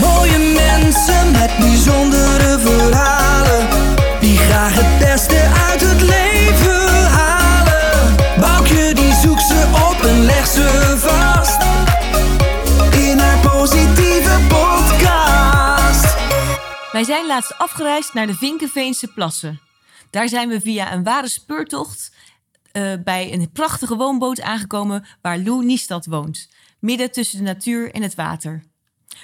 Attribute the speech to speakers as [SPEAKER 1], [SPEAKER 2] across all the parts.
[SPEAKER 1] Mooie mensen met bijzondere verhalen Die graag het beste uit het leven halen Boukje die zoekt ze op en legt ze vast In haar positieve podcast
[SPEAKER 2] Wij zijn laatst afgereisd naar de Vinkenveense plassen. Daar zijn we via een ware speurtocht eh, bij een prachtige woonboot aangekomen waar Lou Niestad woont. Midden tussen de natuur en het water.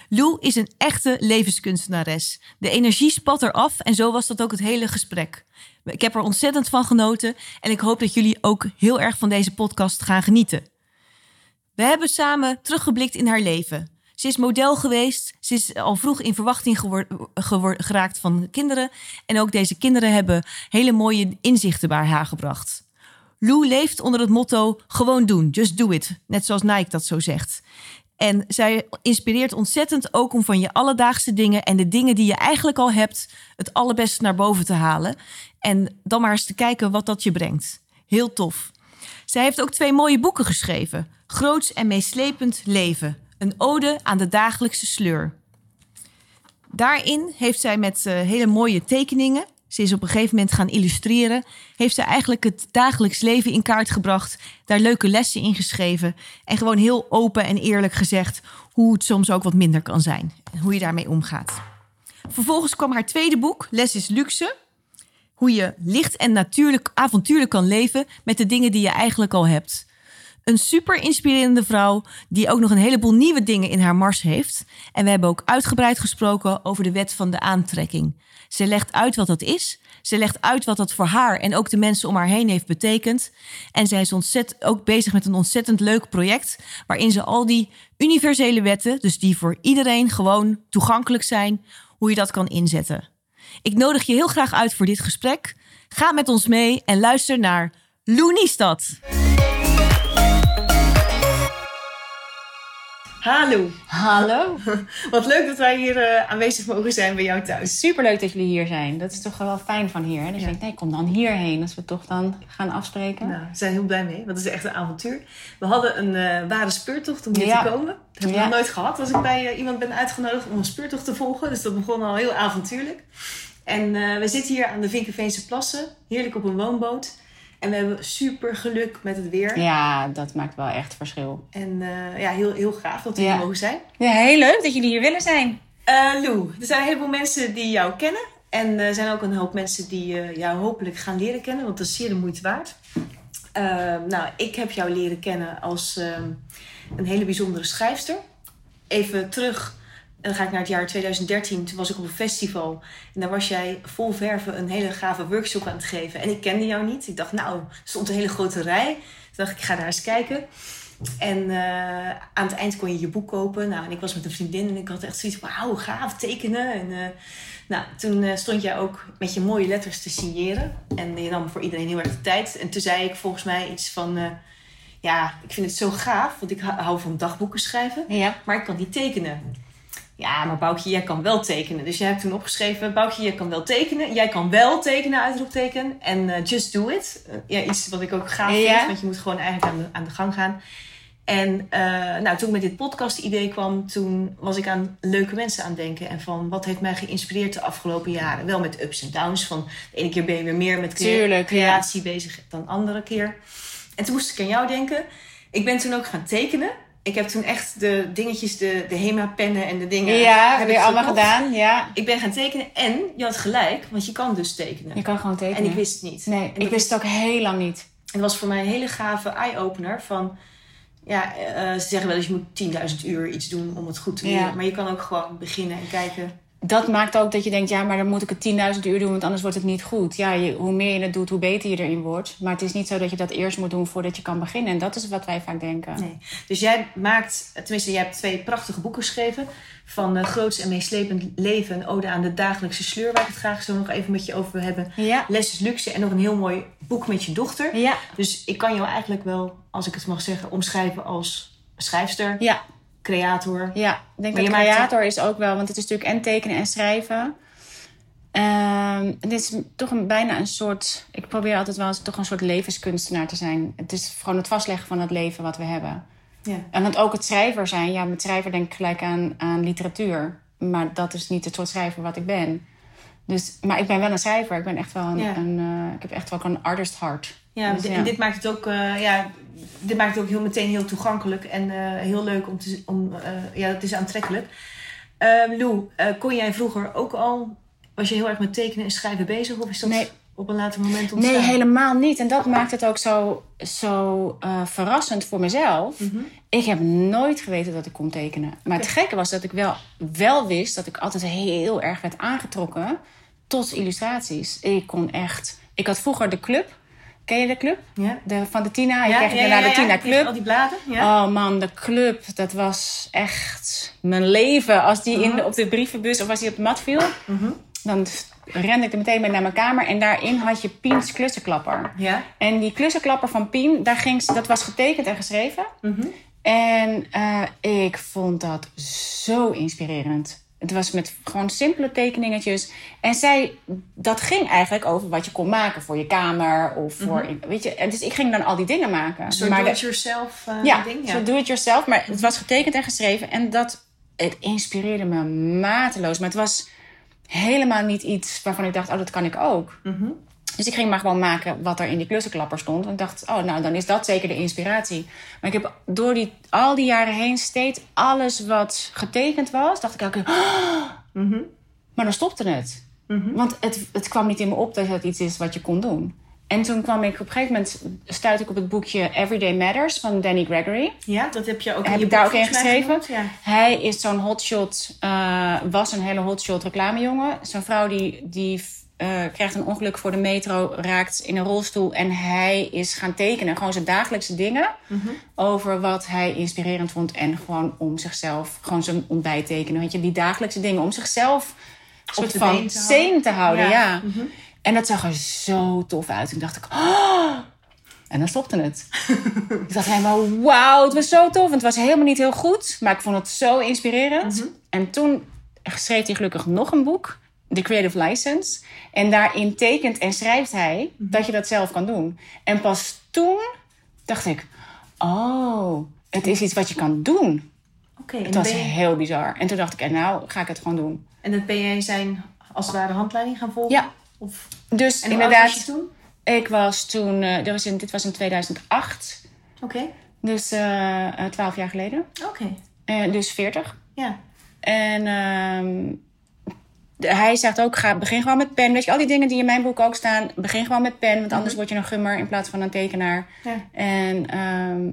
[SPEAKER 2] Lou is een echte levenskunstenares. De energie spat eraf en zo was dat ook het hele gesprek. Ik heb er ontzettend van genoten en ik hoop dat jullie ook heel erg van deze podcast gaan genieten. We hebben samen teruggeblikt in haar leven. Ze is model geweest. Ze is al vroeg in verwachting geraakt van kinderen. En ook deze kinderen hebben hele mooie inzichten bij haar gebracht. Lou leeft onder het motto gewoon doen, just do it. Net zoals Nike dat zo zegt. En zij inspireert ontzettend ook om van je alledaagse dingen en de dingen die je eigenlijk al hebt, het allerbeste naar boven te halen. En dan maar eens te kijken wat dat je brengt. Heel tof. Zij heeft ook twee mooie boeken geschreven: Groots en meeslepend leven. Een ode aan de dagelijkse sleur. Daarin heeft zij met eh, hele mooie tekeningen. Ze is op een gegeven moment gaan illustreren. Heeft ze eigenlijk het dagelijks leven in kaart gebracht. Daar leuke lessen in geschreven. En gewoon heel open en eerlijk gezegd hoe het soms ook wat minder kan zijn. En hoe je daarmee omgaat. Vervolgens kwam haar tweede boek, Les is Luxe. Hoe je licht en natuurlijk avontuurlijk kan leven met de dingen die je eigenlijk al hebt. Een super inspirerende vrouw die ook nog een heleboel nieuwe dingen in haar mars heeft. En we hebben ook uitgebreid gesproken over de wet van de aantrekking. Ze legt uit wat dat is. Ze legt uit wat dat voor haar en ook de mensen om haar heen heeft betekend. En zij is ook bezig met een ontzettend leuk project. Waarin ze al die universele wetten, dus die voor iedereen gewoon toegankelijk zijn, hoe je dat kan inzetten. Ik nodig je heel graag uit voor dit gesprek. Ga met ons mee en luister naar Loeniestad. Hallo,
[SPEAKER 3] Hallo.
[SPEAKER 2] wat leuk dat wij hier eh, aanwezig mogen zijn bij jou thuis.
[SPEAKER 3] Superleuk dat jullie hier zijn. Dat is toch wel fijn van hier. Hè? Dus ik denk, nee, kom dan hierheen. Als we toch dan gaan afspreken.
[SPEAKER 2] Nou, we zijn heel blij mee, want het is echt een avontuur. We hadden een eh, ware speurtocht om hier
[SPEAKER 3] Ja.
[SPEAKER 2] te komen. Dat heb ik
[SPEAKER 3] Ja.
[SPEAKER 2] nog nooit gehad als ik bij eh, iemand ben uitgenodigd om een speurtocht te volgen. Dus dat begon al heel avontuurlijk. En we zitten hier aan de Vinkenveense plassen, heerlijk op een woonboot. En we hebben super geluk met het weer.
[SPEAKER 3] Ja, dat maakt wel echt verschil.
[SPEAKER 2] En eh, ja, heel, heel gaaf dat we
[SPEAKER 3] Ja.
[SPEAKER 2] hier mogen zijn.
[SPEAKER 3] Ja, heel leuk dat jullie hier willen zijn.
[SPEAKER 2] Eh, Lou, er zijn een heleboel mensen die jou kennen. En er zijn ook een hoop mensen die eh, jou hopelijk gaan leren kennen, want dat is zeer de moeite waard. Nou, ik heb jou leren kennen als een hele bijzondere schrijfster. Even terug, dan ga ik naar het jaar 2013. Toen was ik op een festival en daar was jij vol verven een hele gave workshop aan het geven. En ik kende jou niet. Ik dacht, nou, er stond een hele grote rij. Toen dacht ik, ik ga daar eens kijken. En eh, aan het eind kon je je boek kopen. Nou, en ik was met een vriendin en ik had echt zoiets van, wauw, gaaf, tekenen. En, eh, nou, toen eh, stond jij ook met je mooie letters te signeren. En je nam voor iedereen heel erg de tijd. En toen zei ik volgens mij iets van, ja, ik vind het zo gaaf. Want ik hou- hou van dagboeken schrijven.
[SPEAKER 3] Ja.
[SPEAKER 2] Maar ik kan niet tekenen. Ja, maar Boukje, jij kan wel tekenen. Dus jij hebt toen opgeschreven, Boukje, jij kan wel tekenen. Jij kan wel tekenen, uitroepteken. En eh, just do it. Eh, ja, iets wat ik ook gaaf
[SPEAKER 3] Ja.
[SPEAKER 2] vind. Want je moet gewoon eigenlijk aan de, aan de gang gaan. En eh, nou, toen ik met dit podcast-idee kwam, toen was ik aan leuke mensen aan het denken. En van wat heeft mij geïnspireerd de afgelopen jaren. Wel met ups en downs. Van de ene keer ben je weer meer met crea-
[SPEAKER 3] Tuurlijk, ja.
[SPEAKER 2] creatie bezig dan de andere keer. En toen moest ik aan jou denken. Ik ben toen ook gaan tekenen. Ik heb toen echt de dingetjes, de, de HEMA-pennen en de dingen.
[SPEAKER 3] Ja,
[SPEAKER 2] heb
[SPEAKER 3] je allemaal
[SPEAKER 2] gekocht.
[SPEAKER 3] gedaan. Ja.
[SPEAKER 2] Ik ben gaan tekenen en je had gelijk, want je kan dus tekenen.
[SPEAKER 3] Je kan gewoon tekenen.
[SPEAKER 2] En ik wist het niet.
[SPEAKER 3] Nee,
[SPEAKER 2] En
[SPEAKER 3] ik
[SPEAKER 2] dat
[SPEAKER 3] wist het ook heel lang niet.
[SPEAKER 2] het was voor mij een hele gave eye-opener van... Ja, eh, ze zeggen wel eens je moet 10.000 uur iets doen om het goed te leren.
[SPEAKER 3] Ja.
[SPEAKER 2] Maar je kan ook gewoon beginnen en kijken.
[SPEAKER 3] Dat maakt ook dat je denkt, ja, maar dan moet ik het 10.000 uur doen, want anders wordt het niet goed. Ja, je, hoe meer je het doet, hoe beter je erin wordt. Maar het is niet zo dat je dat eerst moet doen voordat je kan beginnen. En dat is wat wij vaak denken.
[SPEAKER 2] Nee. Dus jij maakt, tenminste jij hebt twee prachtige boeken geschreven. Van uh, Groots en Meeslepend Leven, een ode aan de dagelijkse sleur. Waar ik het graag zo nog even met je over wil hebben.
[SPEAKER 3] Ja.
[SPEAKER 2] Les is luxe en nog een heel mooi boek met je dochter.
[SPEAKER 3] Ja.
[SPEAKER 2] Dus ik kan jou eigenlijk wel, als ik het mag zeggen, omschrijven als schrijfster,
[SPEAKER 3] Ja,
[SPEAKER 2] creator.
[SPEAKER 3] ja. Ik denk
[SPEAKER 2] Maar
[SPEAKER 3] dat
[SPEAKER 2] maakt-
[SPEAKER 3] creator is ook wel, want het is natuurlijk en tekenen en schrijven. Ehm, het is toch een, bijna een soort... Ik probeer altijd wel eens toch een soort levenskunstenaar te zijn. Het is gewoon het vastleggen van het leven wat we hebben.
[SPEAKER 2] Ja.
[SPEAKER 3] En want ook het schrijver zijn. Ja, met schrijver denk ik gelijk aan, aan literatuur. Maar dat is niet het soort schrijver wat ik ben. Dus, maar ik ben wel een schrijver. Ik ben echt wel een...
[SPEAKER 2] Ja.
[SPEAKER 3] een eh, ik heb echt wel een artist heart.
[SPEAKER 2] Ja,
[SPEAKER 3] Dus ja.
[SPEAKER 2] en dit maakt het ook, eh, ja, dit maakt het ook heel meteen heel toegankelijk en eh, heel leuk om te om, ja, het is aantrekkelijk. Ehm Lou, kon jij vroeger ook al, was je heel erg met tekenen en schrijven bezig of is dat
[SPEAKER 3] Nee.
[SPEAKER 2] op een later moment ontstaan?
[SPEAKER 3] Nee, helemaal niet. En dat maakt het ook zo, zo verrassend voor mezelf.
[SPEAKER 2] Mhm.
[SPEAKER 3] Ik heb nooit geweten dat ik kon tekenen. Maar het gekke was dat ik wel, wel wist dat ik altijd heel erg werd aangetrokken tot illustraties. Ik kon echt. Ik had vroeger de club. Ken je de club?
[SPEAKER 2] Ja.
[SPEAKER 3] De, van de Tina. Je krijgt daarna de Tina
[SPEAKER 2] kreeg
[SPEAKER 3] Club.
[SPEAKER 2] Al die bladen, ja.
[SPEAKER 3] Oh man, de club, dat was echt mijn leven. Als die in de, op de brievenbus of als die op de mat viel, dan rende ik er meteen mee naar mijn kamer. En daarin had je Piens klussenklapper.
[SPEAKER 2] Ja.
[SPEAKER 3] En die klussenklapper van Pien, daar ging, ze- dat was getekend en geschreven.
[SPEAKER 2] Mhm.
[SPEAKER 3] En eh, ik vond dat zo inspirerend. Het was met gewoon simpele tekeningetjes. En zij, dat ging eigenlijk over wat je kon maken voor je kamer. Of voor, weet je, en dus ik ging dan al die dingen maken.
[SPEAKER 2] Mhm.
[SPEAKER 3] De-
[SPEAKER 2] do-it-yourself eh,
[SPEAKER 3] ja,
[SPEAKER 2] ding.
[SPEAKER 3] zo do it yourself. Maar het was getekend en geschreven. En dat, het inspireerde me mateloos. Maar het was helemaal niet iets waarvan ik dacht, oh, dat kan ik ook.
[SPEAKER 2] Mhm.
[SPEAKER 3] Dus ik ging maar gewoon maken wat er in die klussenklapper stond. En dacht, oh, nou, dan is dat zeker de inspiratie. Maar ik heb door die, al die jaren heen steeds alles wat getekend was, dacht ik elke keer, "Oh!"
[SPEAKER 2] Mhm.
[SPEAKER 3] maar dan stopte het. Want het, het kwam niet in me op dat het iets is wat je kon doen. En toen kwam ik op een gegeven moment, stuitte ik op het boekje Everyday Matters van Danny Gregory.
[SPEAKER 2] Ja, dat heb je ook in
[SPEAKER 3] Heb
[SPEAKER 2] je
[SPEAKER 3] ik daar ook in geschreven?
[SPEAKER 2] Ja.
[SPEAKER 3] Hij is zo'n hotshot, eh, was een hele hotshot reclamejongen. Zo'n vrouw die, die eh, krijgt een ongeluk voor de metro, raakt in een rolstoel. En hij is gaan tekenen, gewoon zijn dagelijkse dingen.
[SPEAKER 2] Mhm.
[SPEAKER 3] Over wat hij inspirerend vond. En gewoon om zichzelf, gewoon zijn ontbijt tekenen. Weet je, die dagelijkse dingen. Om zichzelf een soort van
[SPEAKER 2] been te houden.
[SPEAKER 3] zen te houden.
[SPEAKER 2] Ja.
[SPEAKER 3] Ja.
[SPEAKER 2] Mhm.
[SPEAKER 3] En dat zag er zo tof uit. En dacht ik, oh! En dan stopte het. ik dacht helemaal, wauw, het was zo tof. En het was helemaal niet heel goed, maar ik vond het zo inspirerend.
[SPEAKER 2] Mhm.
[SPEAKER 3] En toen schreef hij gelukkig nog een boek, The Creative License. En daarin tekent en schrijft hij
[SPEAKER 2] Mhm.
[SPEAKER 3] dat je dat zelf kan doen. En pas toen dacht ik, oh, het is iets wat je kan doen.
[SPEAKER 2] Oké, en,
[SPEAKER 3] Het was
[SPEAKER 2] je-
[SPEAKER 3] heel bizar. En toen dacht ik, en nou ga ik het gewoon doen.
[SPEAKER 2] en dan ben jij zijn, als het ware, handleiding gaan volgen?
[SPEAKER 3] Ja.
[SPEAKER 2] Of,
[SPEAKER 3] Dus
[SPEAKER 2] en
[SPEAKER 3] inderdaad,
[SPEAKER 2] was je toen?
[SPEAKER 3] ik was toen, eh, dit, was in, dit was in 2008.
[SPEAKER 2] Oké,
[SPEAKER 3] Dus eh, twaalf jaar geleden.
[SPEAKER 2] oké.
[SPEAKER 3] Eh, dus 40.
[SPEAKER 2] Ja.
[SPEAKER 3] En ehm, de- hij zegt ook, ga, begin gewoon met pen. Weet je, al die dingen die in mijn boek ook staan. Begin gewoon met pen, want anders word je een gummer in plaats van een tekenaar.
[SPEAKER 2] Ja.
[SPEAKER 3] En ehm,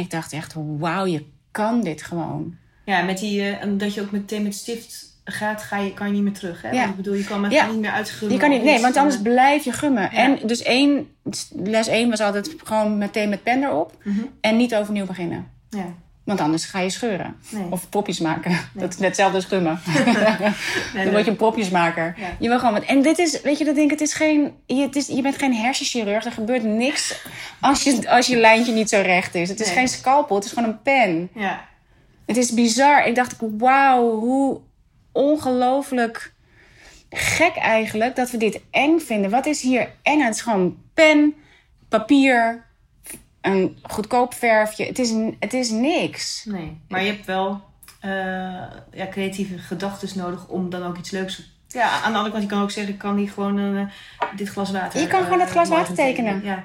[SPEAKER 3] ik dacht echt, wauw, je kan dit gewoon.
[SPEAKER 2] Ja, met die, eh, dat je ook meteen met stift gaat, ga je, kan je niet meer terug. Hè?
[SPEAKER 3] Ja.
[SPEAKER 2] Want ik bedoel, je kan met
[SPEAKER 3] Ja.
[SPEAKER 2] niet meer uitgummen.
[SPEAKER 3] Je kan niet, nee, want anders
[SPEAKER 2] eh,
[SPEAKER 3] blijf je gummen.
[SPEAKER 2] Ja.
[SPEAKER 3] En dus één, les 1 was altijd gewoon meteen met pen erop.
[SPEAKER 2] Mhm.
[SPEAKER 3] En niet overnieuw beginnen.
[SPEAKER 2] Ja.
[SPEAKER 3] Want anders ga je scheuren.
[SPEAKER 2] Nee.
[SPEAKER 3] Of propjes maken. Dat is net hetzelfde als gummen.
[SPEAKER 2] Nee,
[SPEAKER 3] Dan word je een propjesmaker.
[SPEAKER 2] Ja.
[SPEAKER 3] Je wil gewoon. En dit is, weet je, dat denk ik, het is geen. Je, het is, je bent geen hersenchirurg. Er gebeurt niks als je, als je lijntje niet zo recht is. Het is geen scalpel, het is gewoon een pen.
[SPEAKER 2] Ja.
[SPEAKER 3] Het is bizar. Ik dacht, wauw, hoe ongelooflijk gek eigenlijk dat we dit eng vinden. Wat is hier eng? Het is gewoon pen, papier, een goedkoop verfje. Het is, het is niks.
[SPEAKER 2] Nee, maar je hebt wel eh, ja, creatieve gedachten nodig om dan ook iets leuks Ja, aan de andere kant, je kan ook zeggen, ik kan niet gewoon eh, dit glas water...
[SPEAKER 3] Je kan gewoon
[SPEAKER 2] eh,
[SPEAKER 3] het glas
[SPEAKER 2] mooi
[SPEAKER 3] water tekenen.
[SPEAKER 2] Ja.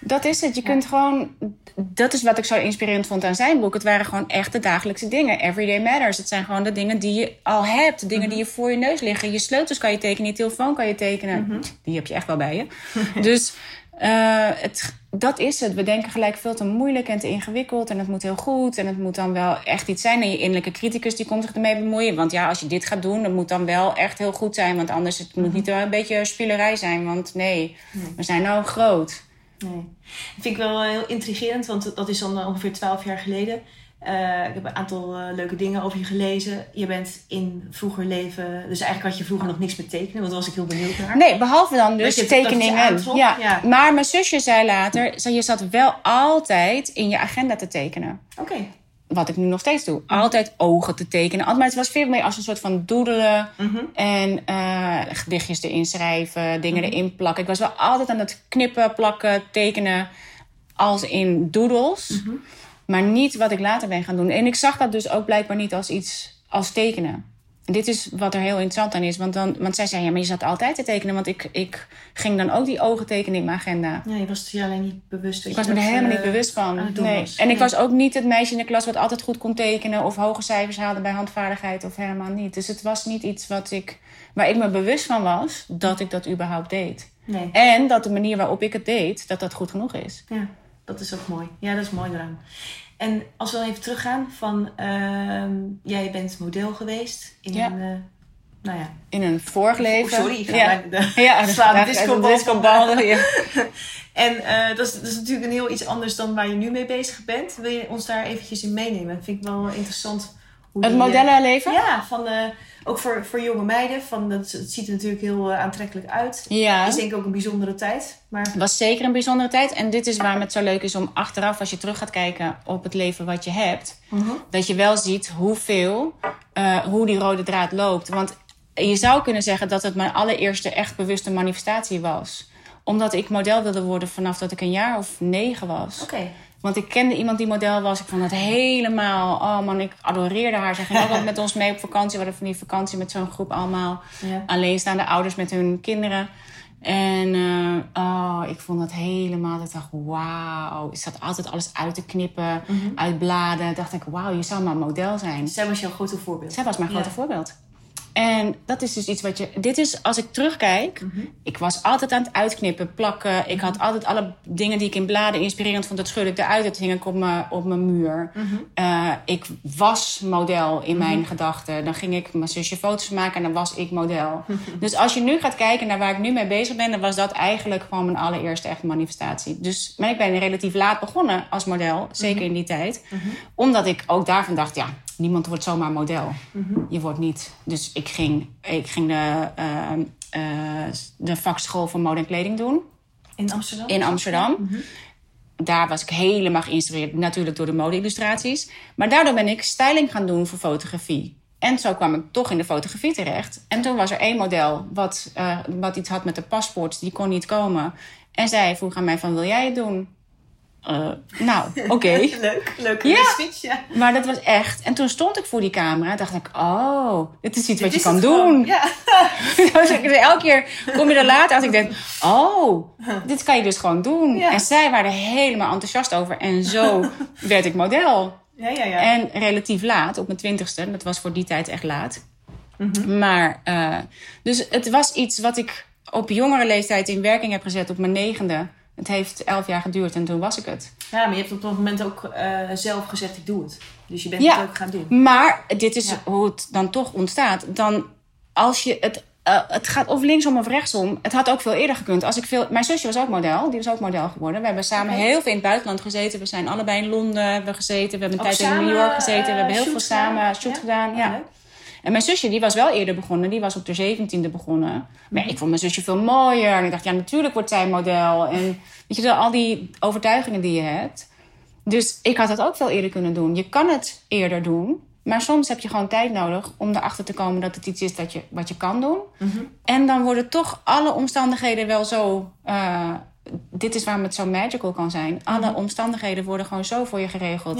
[SPEAKER 3] Dat is het. Je kunt gewoon. Dat is wat ik zo inspirerend vond aan zijn boek. Het waren gewoon echte dagelijkse dingen. Everyday matters. Het zijn gewoon de dingen die je al hebt. De dingen die je voor je neus liggen. Je sleutels kan je tekenen. Je telefoon kan je tekenen. Die heb je echt wel bij je. dus eh, het, dat is het. We denken gelijk veel te moeilijk en te ingewikkeld. En het moet heel goed. En het moet dan wel echt iets zijn. En je innerlijke criticus die komt zich ermee bemoeien. Want ja, als je dit gaat doen, dan moet dan wel echt heel goed zijn. Want anders het moet niet een beetje spielerij zijn. Want nee, we zijn nou groot.
[SPEAKER 2] Nee. Dat vind ik wel heel intrigerend, want dat is dan ongeveer twaalf jaar geleden. Eh, ik heb een aantal eh, leuke dingen over je gelezen. Je bent in vroeger leven... Dus eigenlijk had je vroeger nog niks met tekenen, want daar was ik heel benieuwd naar.
[SPEAKER 3] Nee, behalve dan dus
[SPEAKER 2] je-
[SPEAKER 3] tekeningen. ja.
[SPEAKER 2] ja.
[SPEAKER 3] Maar mijn zusje zei later, je zat wel altijd in je agenda te tekenen.
[SPEAKER 2] Oké.
[SPEAKER 3] wat ik nu nog steeds doe. Altijd ogen te tekenen. Maar het was veel meer als een soort van doedelen. En eh, gedichtjes erin schrijven, dingen erin plakken. Ik was wel altijd aan het knippen, plakken, tekenen. Als in doodles. Maar niet wat ik later ben gaan doen. En ik zag dat dus ook blijkbaar niet als iets als tekenen. En dit is wat er heel interessant aan is. Want, dan, want zij zei, ja, maar je zat altijd te tekenen. Want ik, ik ging dan ook die ogen tekenen in mijn agenda.
[SPEAKER 4] Ja, je was je alleen niet bewust.
[SPEAKER 3] Ik was me er helemaal
[SPEAKER 4] eh,
[SPEAKER 3] niet bewust
[SPEAKER 4] aan
[SPEAKER 3] van. Nee.
[SPEAKER 4] was.
[SPEAKER 3] En ik
[SPEAKER 4] Nee.
[SPEAKER 3] was ook niet het meisje in de klas wat altijd goed kon tekenen of hoge cijfers haalde bij handvaardigheid of helemaal niet. Dus het was niet iets wat ik, waar ik me bewust van was dat ik dat überhaupt deed.
[SPEAKER 4] Nee.
[SPEAKER 3] En dat de manier waarop ik het deed, dat dat goed genoeg is.
[SPEAKER 4] Ja, dat is ook mooi. Ja, dat is mooi eraan. En als we dan even teruggaan van... ehm, jij bent model geweest in
[SPEAKER 3] Ja.
[SPEAKER 4] een... eh, nou ja,
[SPEAKER 3] In een vorig leven.
[SPEAKER 4] Oh, sorry, ik ga
[SPEAKER 3] ja.
[SPEAKER 4] de-
[SPEAKER 3] ja,
[SPEAKER 4] slaan de
[SPEAKER 3] daar-
[SPEAKER 4] discobal.
[SPEAKER 3] de discobal, ja.
[SPEAKER 4] En eh, dat, is, dat is natuurlijk een heel iets anders dan waar je nu mee bezig bent. Wil je ons daar eventjes in meenemen? Dat vind ik wel interessant.
[SPEAKER 3] Het
[SPEAKER 4] eh,
[SPEAKER 3] modellenleven?
[SPEAKER 4] Ja, van, eh, ook voor, voor jonge meiden. Van, dat, het ziet er natuurlijk heel eh, aantrekkelijk uit.
[SPEAKER 3] Ja.
[SPEAKER 4] Is denk ik ook een bijzondere tijd. Maar
[SPEAKER 3] Het was zeker een bijzondere tijd. En dit is waarom het zo leuk is om achteraf, als je terug gaat kijken op het leven wat je hebt, dat je wel ziet hoeveel, eh, hoe die rode draad loopt. Want je zou kunnen zeggen dat het mijn allereerste echt bewuste manifestatie was. Omdat ik model wilde worden vanaf dat ik een jaar of negen was.
[SPEAKER 4] oké.
[SPEAKER 3] Want ik kende iemand die model was. Ik vond het helemaal... Oh man, ik adoreerde haar. Ze ging ook altijd met ons mee op vakantie. We hadden van die vakantie met zo'n groep allemaal.
[SPEAKER 4] Ja.
[SPEAKER 3] Alleenstaande ouders met hun kinderen. En eh, oh, ik vond dat helemaal... Ik dacht, wauw. Ik zat altijd alles uit te knippen. Uit bladen. dacht ik, wauw, je zou maar model zijn.
[SPEAKER 4] Zij was jouw grote voorbeeld.
[SPEAKER 3] Zij was mijn grote voorbeeld. En dat is dus iets wat je. Dit is als ik terugkijk.
[SPEAKER 4] Mhm.
[SPEAKER 3] Ik was altijd aan het uitknippen, plakken. Ik had altijd alle dingen die ik in bladen inspirerend vond. Dat schudde ik eruit. Dat hing ik op mijn, op mijn muur.
[SPEAKER 4] Mhm.
[SPEAKER 3] Eh, ik was model in mijn gedachten. Dan ging ik mijn zusje foto's maken en dan was ik model. dus als je nu gaat kijken naar waar ik nu mee bezig ben, dan was dat eigenlijk gewoon mijn allereerste echte manifestatie. Dus, maar ik ben relatief laat begonnen als model, zeker in die tijd. Omdat ik ook daarvan dacht, ja, niemand wordt zomaar model. Je wordt niet. Dus ik ging, ik ging de, eh, eh, de vakschool voor mode en kleding doen
[SPEAKER 4] In Amsterdam?
[SPEAKER 3] in Amsterdam. Daar was ik helemaal geïnspireerd, natuurlijk door de mode-illustraties. Maar daardoor ben ik styling gaan doen voor fotografie. En zo kwam ik toch in de fotografie terecht. En toen was er één model wat, eh, wat iets had met de paspoort. Die kon niet komen. En zij vroeg aan mij van, wil jij het doen? Eh, nou, oké.
[SPEAKER 4] Leuk, leuk.
[SPEAKER 3] Ja.
[SPEAKER 4] switch, ja.
[SPEAKER 3] Maar dat was echt... En toen stond ik voor die camera en dacht ik... Oh, dit is iets wat je kan doen.
[SPEAKER 4] gewoon? Ja.
[SPEAKER 3] Dus elke keer kom je er later uit. Ik denk, oh, dit kan je dus gewoon doen.
[SPEAKER 4] Ja.
[SPEAKER 3] En zij waren er helemaal enthousiast over. En zo werd ik model.
[SPEAKER 4] Ja, ja, ja.
[SPEAKER 3] En relatief laat, op mijn twintigste. Dat was voor die tijd echt laat.
[SPEAKER 4] Mhm.
[SPEAKER 3] Maar, eh, dus het was iets wat ik op jongere leeftijd in werking heb gezet op mijn negende. Het heeft elf jaar geduurd en toen was ik het.
[SPEAKER 4] Ja, maar je hebt op dat moment ook eh, zelf gezegd, ik doe het. Dus je bent
[SPEAKER 3] Ja.
[SPEAKER 4] het ook gaan doen.
[SPEAKER 3] Maar dit is
[SPEAKER 4] Ja.
[SPEAKER 3] hoe het dan toch ontstaat. Dan als je het. eh, het gaat of linksom of rechtsom. Het had ook veel eerder gekund. Als ik veel, mijn zusje was ook model. Die was ook model geworden. We hebben samen heel veel in het buitenland gezeten. We zijn allebei in Londen hebben gezeten. We hebben een
[SPEAKER 4] Ook
[SPEAKER 3] tijd in New York gezeten. We
[SPEAKER 4] eh,
[SPEAKER 3] hebben heel veel samen shoot gedaan. Ja. En mijn zusje die was wel eerder begonnen. Die was op de zeventiende begonnen. Maar ja, ik vond mijn zusje veel mooier. En ik dacht, ja, natuurlijk wordt zij model. En weet je wel, al die overtuigingen die je hebt. Dus ik had dat ook veel eerder kunnen doen. Je kan het eerder doen. Maar soms heb je gewoon tijd nodig om erachter te komen dat het iets is dat je, wat je kan doen. En dan worden toch alle omstandigheden wel zo. eh, dit is waarom het zo magical kan zijn. Alle omstandigheden worden gewoon zo voor je geregeld.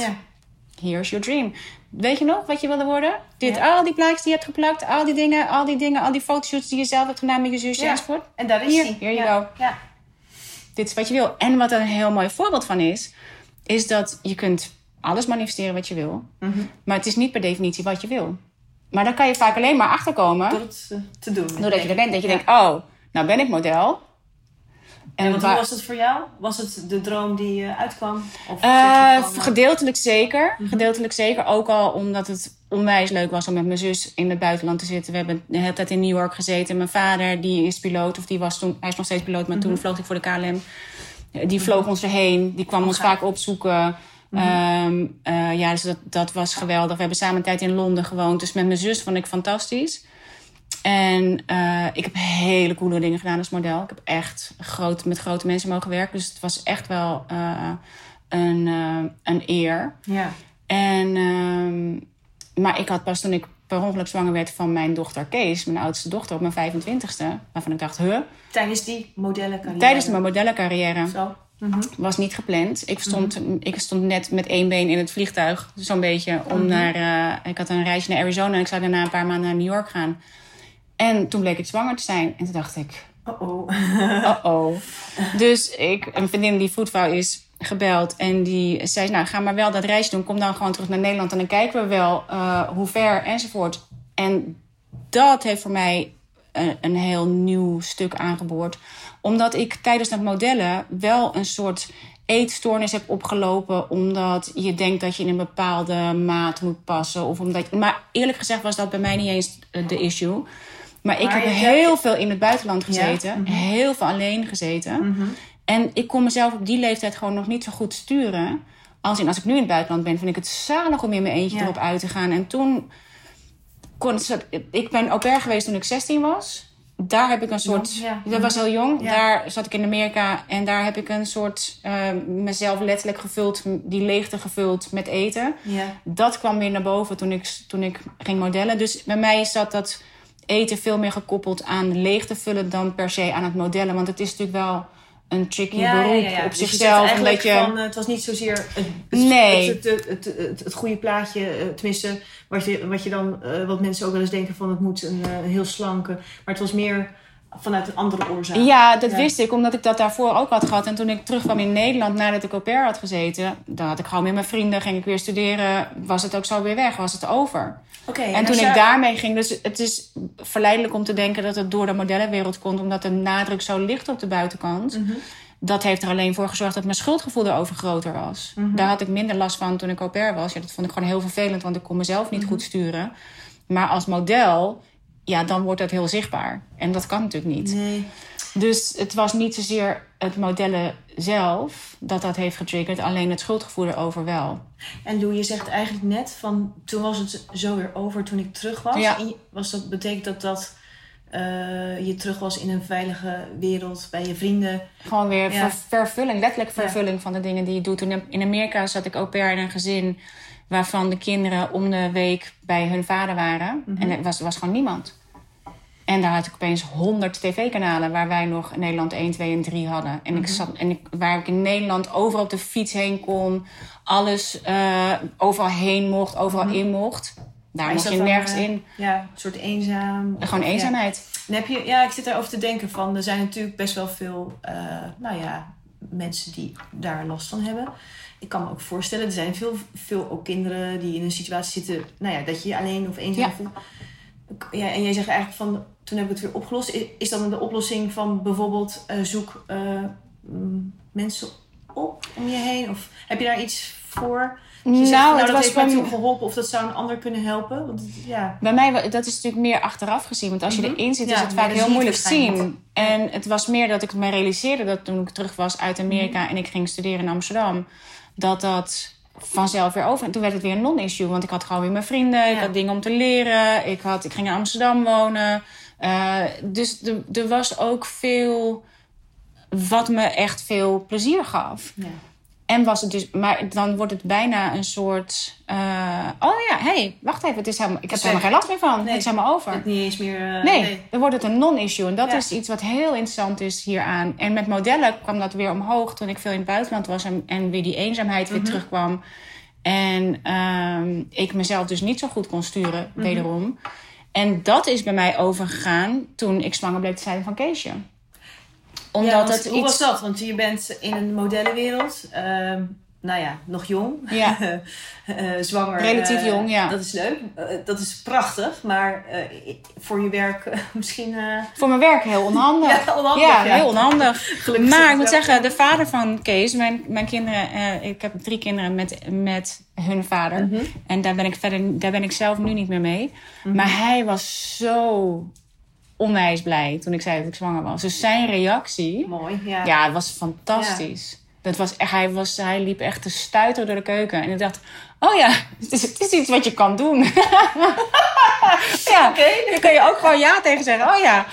[SPEAKER 3] Here's your dream. Weet je nog wat je wilde worden? Dit,
[SPEAKER 4] Ja.
[SPEAKER 3] al die plaatjes die je hebt geplakt, al die dingen, al die dingen, al die fotoshoots die je zelf hebt gedaan met je zusje
[SPEAKER 4] Ja.
[SPEAKER 3] enzovoort.
[SPEAKER 4] En daar is
[SPEAKER 3] Hier,
[SPEAKER 4] hij.
[SPEAKER 3] here you go.
[SPEAKER 4] Ja.
[SPEAKER 3] Dit is wat je wil. En wat er een heel mooi voorbeeld van is, is dat je kunt alles manifesteren wat je wil.
[SPEAKER 4] Mhm.
[SPEAKER 3] Maar het is niet per definitie wat je wil. Maar daar kan je vaak alleen maar achterkomen
[SPEAKER 4] Door het eh, te doen.
[SPEAKER 3] doordat je er bent. Dat je denkt, oh, nou ben ik model.
[SPEAKER 4] En wat
[SPEAKER 3] waar-
[SPEAKER 4] hoe was het voor jou? Was het de droom die eh, uitkwam? Of
[SPEAKER 3] Eh,
[SPEAKER 4] van, eh,
[SPEAKER 3] gedeeltelijk zeker.
[SPEAKER 4] Mhm.
[SPEAKER 3] Gedeeltelijk zeker. Ook al omdat het onwijs leuk was om met mijn zus in het buitenland te zitten. We hebben de hele tijd in New York gezeten. Mijn vader, die is piloot. Of die was toen, hij is nog steeds piloot, maar
[SPEAKER 4] Mhm.
[SPEAKER 3] toen vloog ik voor de KLM. Die vloog ons erheen. Die kwam ons.
[SPEAKER 4] Mhm.
[SPEAKER 3] vaak opzoeken. Ehm, eh, ja, dus dat, dat was geweldig. We hebben samen een tijd in Londen gewoond. Dus met mijn zus vond ik fantastisch. En eh, ik heb hele coole dingen gedaan als model. Ik heb echt groot, met grote mensen mogen werken. Dus het was echt wel eh, een, eh, een eer.
[SPEAKER 4] ja.
[SPEAKER 3] En, ehm, maar ik had pas toen ik per ongeluk zwanger werd van mijn dochter Kees, mijn oudste dochter, op mijn 25ste. Waarvan ik dacht, huh?
[SPEAKER 2] Tijdens die modellencarrière?
[SPEAKER 3] Tijdens mijn modellencarrière.
[SPEAKER 2] Zo.
[SPEAKER 3] Was niet gepland. Ik stond, ik stond net met één been in het vliegtuig, zo'n beetje, om naar... eh, ik had een reisje naar Arizona en ik zou daarna een paar maanden naar New York gaan. En toen bleek ik zwanger te zijn. En toen dacht ik,
[SPEAKER 2] Oh-oh.
[SPEAKER 3] oh-oh. dus ik, een vriendin die voetvrouw is, gebeld. En die zei, nou ga maar wel dat reisje doen. Kom dan gewoon terug naar Nederland en dan kijken we wel eh, hoe ver enzovoort. En dat heeft voor mij een, een heel nieuw stuk aangeboord. Omdat ik tijdens dat modellen wel een soort eetstoornis heb opgelopen. Omdat je denkt dat je in een bepaalde maat moet passen. Of omdat, maar eerlijk gezegd was dat bij mij niet eens eh, de issue. Maar ik
[SPEAKER 2] Maar
[SPEAKER 3] heb heel veel in het buitenland
[SPEAKER 2] Ja,
[SPEAKER 3] gezeten.
[SPEAKER 2] mhm.
[SPEAKER 3] Heel veel alleen gezeten. En ik kon mezelf op die leeftijd gewoon nog niet zo goed sturen. Als, in, als ik nu in het buitenland ben, vind ik het zalig om in mijn eentje
[SPEAKER 2] Ja.
[SPEAKER 3] erop uit te gaan. En toen kon ik ben au pair geweest toen ik 16 was. Daar heb ik een soort.
[SPEAKER 2] Ja.
[SPEAKER 3] Dat was heel jong.
[SPEAKER 2] Ja.
[SPEAKER 3] Daar zat ik in Amerika en daar heb ik een soort eh, mezelf letterlijk gevuld, die leegte gevuld met eten. Dat kwam weer naar boven toen ik, toen ik ging modellen. Dus bij mij zat dat eten veel meer gekoppeld aan leegte vullen dan per se aan het modellen. Want het is natuurlijk wel een tricky beroep op
[SPEAKER 2] Dus je zegt
[SPEAKER 3] zichzelf. je.
[SPEAKER 2] van, eh, het was niet zozeer het, het,
[SPEAKER 3] Nee.
[SPEAKER 2] het, het, het, het, het goede plaatje, eh, tenminste, wat je, wat je dan, eh, wat mensen ook wel eens denken van het moet een, een heel slanke, maar het was meer vanuit een andere oorzaak.
[SPEAKER 3] Ja, dat
[SPEAKER 2] Ja.
[SPEAKER 3] wist ik, omdat ik dat daarvoor ook had gehad. En toen ik terugkwam in Nederland, nadat ik au pair had gezeten... dan had ik gewoon met mijn vrienden, ging ik weer studeren... was het ook zo weer weg, was het over.
[SPEAKER 2] Oké.
[SPEAKER 3] En toen ik daarmee ging... dus het is verleidelijk om te denken dat het door de modellenwereld komt... omdat de nadruk zo ligt op de buitenkant.
[SPEAKER 2] Mhm.
[SPEAKER 3] Dat heeft er alleen voor gezorgd dat mijn schuldgevoel erover groter was.
[SPEAKER 2] Mhm.
[SPEAKER 3] Daar had ik minder last van toen ik au pair was. Ja, dat vond ik gewoon heel vervelend, want ik kon mezelf niet
[SPEAKER 2] Mhm.
[SPEAKER 3] goed sturen. Maar als model, ja, dan wordt dat heel zichtbaar. En dat kan natuurlijk niet.
[SPEAKER 2] Nee.
[SPEAKER 3] Dus het was niet zozeer het modellen zelf dat dat heeft getriggerd, alleen het schuldgevoel erover wel.
[SPEAKER 2] En Lou, je zegt eigenlijk net van toen was het zo weer over toen ik terug was.
[SPEAKER 3] Ja.
[SPEAKER 2] En je- was dat, betekent dat dat eh, je terug was in een veilige wereld bij je vrienden?
[SPEAKER 3] Gewoon weer
[SPEAKER 2] Ja.
[SPEAKER 3] ver- vervulling, letterlijk vervulling van de dingen die je doet. Toen in Amerika zat ik au pair in een gezin waarvan de kinderen om de week bij hun vader waren. En er was, er was gewoon niemand. En daar had ik opeens 100 tv-kanalen waar wij nog Nederland 1, 2 en 3 hadden. En, ik zat, en ik, waar ik in Nederland overal op de fiets heen kon, alles eh, overal heen mocht, overal in mocht. Daar mocht je nergens
[SPEAKER 2] eh,
[SPEAKER 3] in.
[SPEAKER 2] Ja, een soort eenzaam.
[SPEAKER 3] Gewoon
[SPEAKER 2] Ja.
[SPEAKER 3] eenzaamheid.
[SPEAKER 2] En heb je, ja, ik zit erover te denken van, er zijn natuurlijk best wel veel, eh, nou ja, mensen die daar last van hebben. Ik kan me ook voorstellen, er zijn veel, veel ook kinderen die in een situatie zitten, nou ja, dat je je alleen of eenzaam
[SPEAKER 3] Ja.
[SPEAKER 2] voelt. Ja, en jij zegt eigenlijk van, toen heb ik het weer opgelost. I- Is dan de oplossing van bijvoorbeeld eh, zoek eh, mm, mensen op om je heen? Of heb je daar iets voor? Je zegt,
[SPEAKER 3] Nou,
[SPEAKER 2] dat
[SPEAKER 3] was
[SPEAKER 2] heeft mij toen geholpen of dat zou een ander kunnen helpen. Want, ja.
[SPEAKER 3] Bij mij, dat is natuurlijk meer achteraf gezien. Want als je
[SPEAKER 2] Mhm.
[SPEAKER 3] erin zit, is
[SPEAKER 2] Ja,
[SPEAKER 3] het vaak heel moeilijk zien. En het was meer dat ik me realiseerde dat toen ik terug was uit Amerika
[SPEAKER 2] Mhm.
[SPEAKER 3] en ik ging studeren in Amsterdam, dat dat vanzelf weer over. En toen werd het weer een non-issue, want ik had gewoon weer mijn vrienden, ik had dingen om te leren, ik, had, ik ging in Amsterdam wonen. Eh, dus er- er was ook veel wat me echt veel plezier gaf.
[SPEAKER 2] Ja.
[SPEAKER 3] En was het dus, maar dan wordt het bijna een soort. eh, oh ja, hé, hey, wacht even, het is helemaal, ik heb er helemaal geen last meer van.
[SPEAKER 2] nee.
[SPEAKER 3] Het is helemaal over.
[SPEAKER 2] Het niet eens meer... eh,
[SPEAKER 3] Nee, dan wordt het een non-issue. En dat
[SPEAKER 2] Ja.
[SPEAKER 3] is iets wat heel interessant is hieraan. En met modellen kwam dat weer omhoog toen ik veel in het buitenland was en, en weer die eenzaamheid weer
[SPEAKER 2] Mhm.
[SPEAKER 3] terugkwam. En ehm, ik mezelf dus niet zo goed kon sturen,
[SPEAKER 2] Mhm.
[SPEAKER 3] wederom. En dat is bij mij overgegaan toen ik zwanger bleek te zijn van Keesje. Omdat
[SPEAKER 2] Ja, want
[SPEAKER 3] het
[SPEAKER 2] hoe
[SPEAKER 3] iets.
[SPEAKER 2] was dat? Want je bent in een modellenwereld. ehm, nou ja, nog jong.
[SPEAKER 3] Ja.
[SPEAKER 2] Eh, zwanger.
[SPEAKER 3] Relatief
[SPEAKER 2] eh,
[SPEAKER 3] jong, ja.
[SPEAKER 2] Dat is leuk. Eh, dat is prachtig. Maar voor je werk misschien...
[SPEAKER 3] Voor mijn werk heel onhandig.
[SPEAKER 2] Ja, onhandig,
[SPEAKER 3] Ja,
[SPEAKER 2] ja.
[SPEAKER 3] heel onhandig.
[SPEAKER 2] Gelukkig
[SPEAKER 3] maar ik moet
[SPEAKER 2] wel.
[SPEAKER 3] zeggen, de vader van Kees, mijn, mijn kinderen, ik heb drie kinderen met, met hun vader.
[SPEAKER 2] Mhm.
[SPEAKER 3] En daar ben ik verder, daar ben ik zelf nu niet meer mee.
[SPEAKER 2] Mhm.
[SPEAKER 3] Maar hij was zo onwijs blij toen ik zei dat ik zwanger was. Dus zijn reactie,
[SPEAKER 2] Mooi, ja.
[SPEAKER 3] ja, het was fantastisch. Dat was hij, was, hij liep echt te stuiteren door de keuken. En ik dacht, oh ja, het is, het is iets wat je kan doen. ja, dan kun je ook gewoon ja tegen zeggen. Oh ja,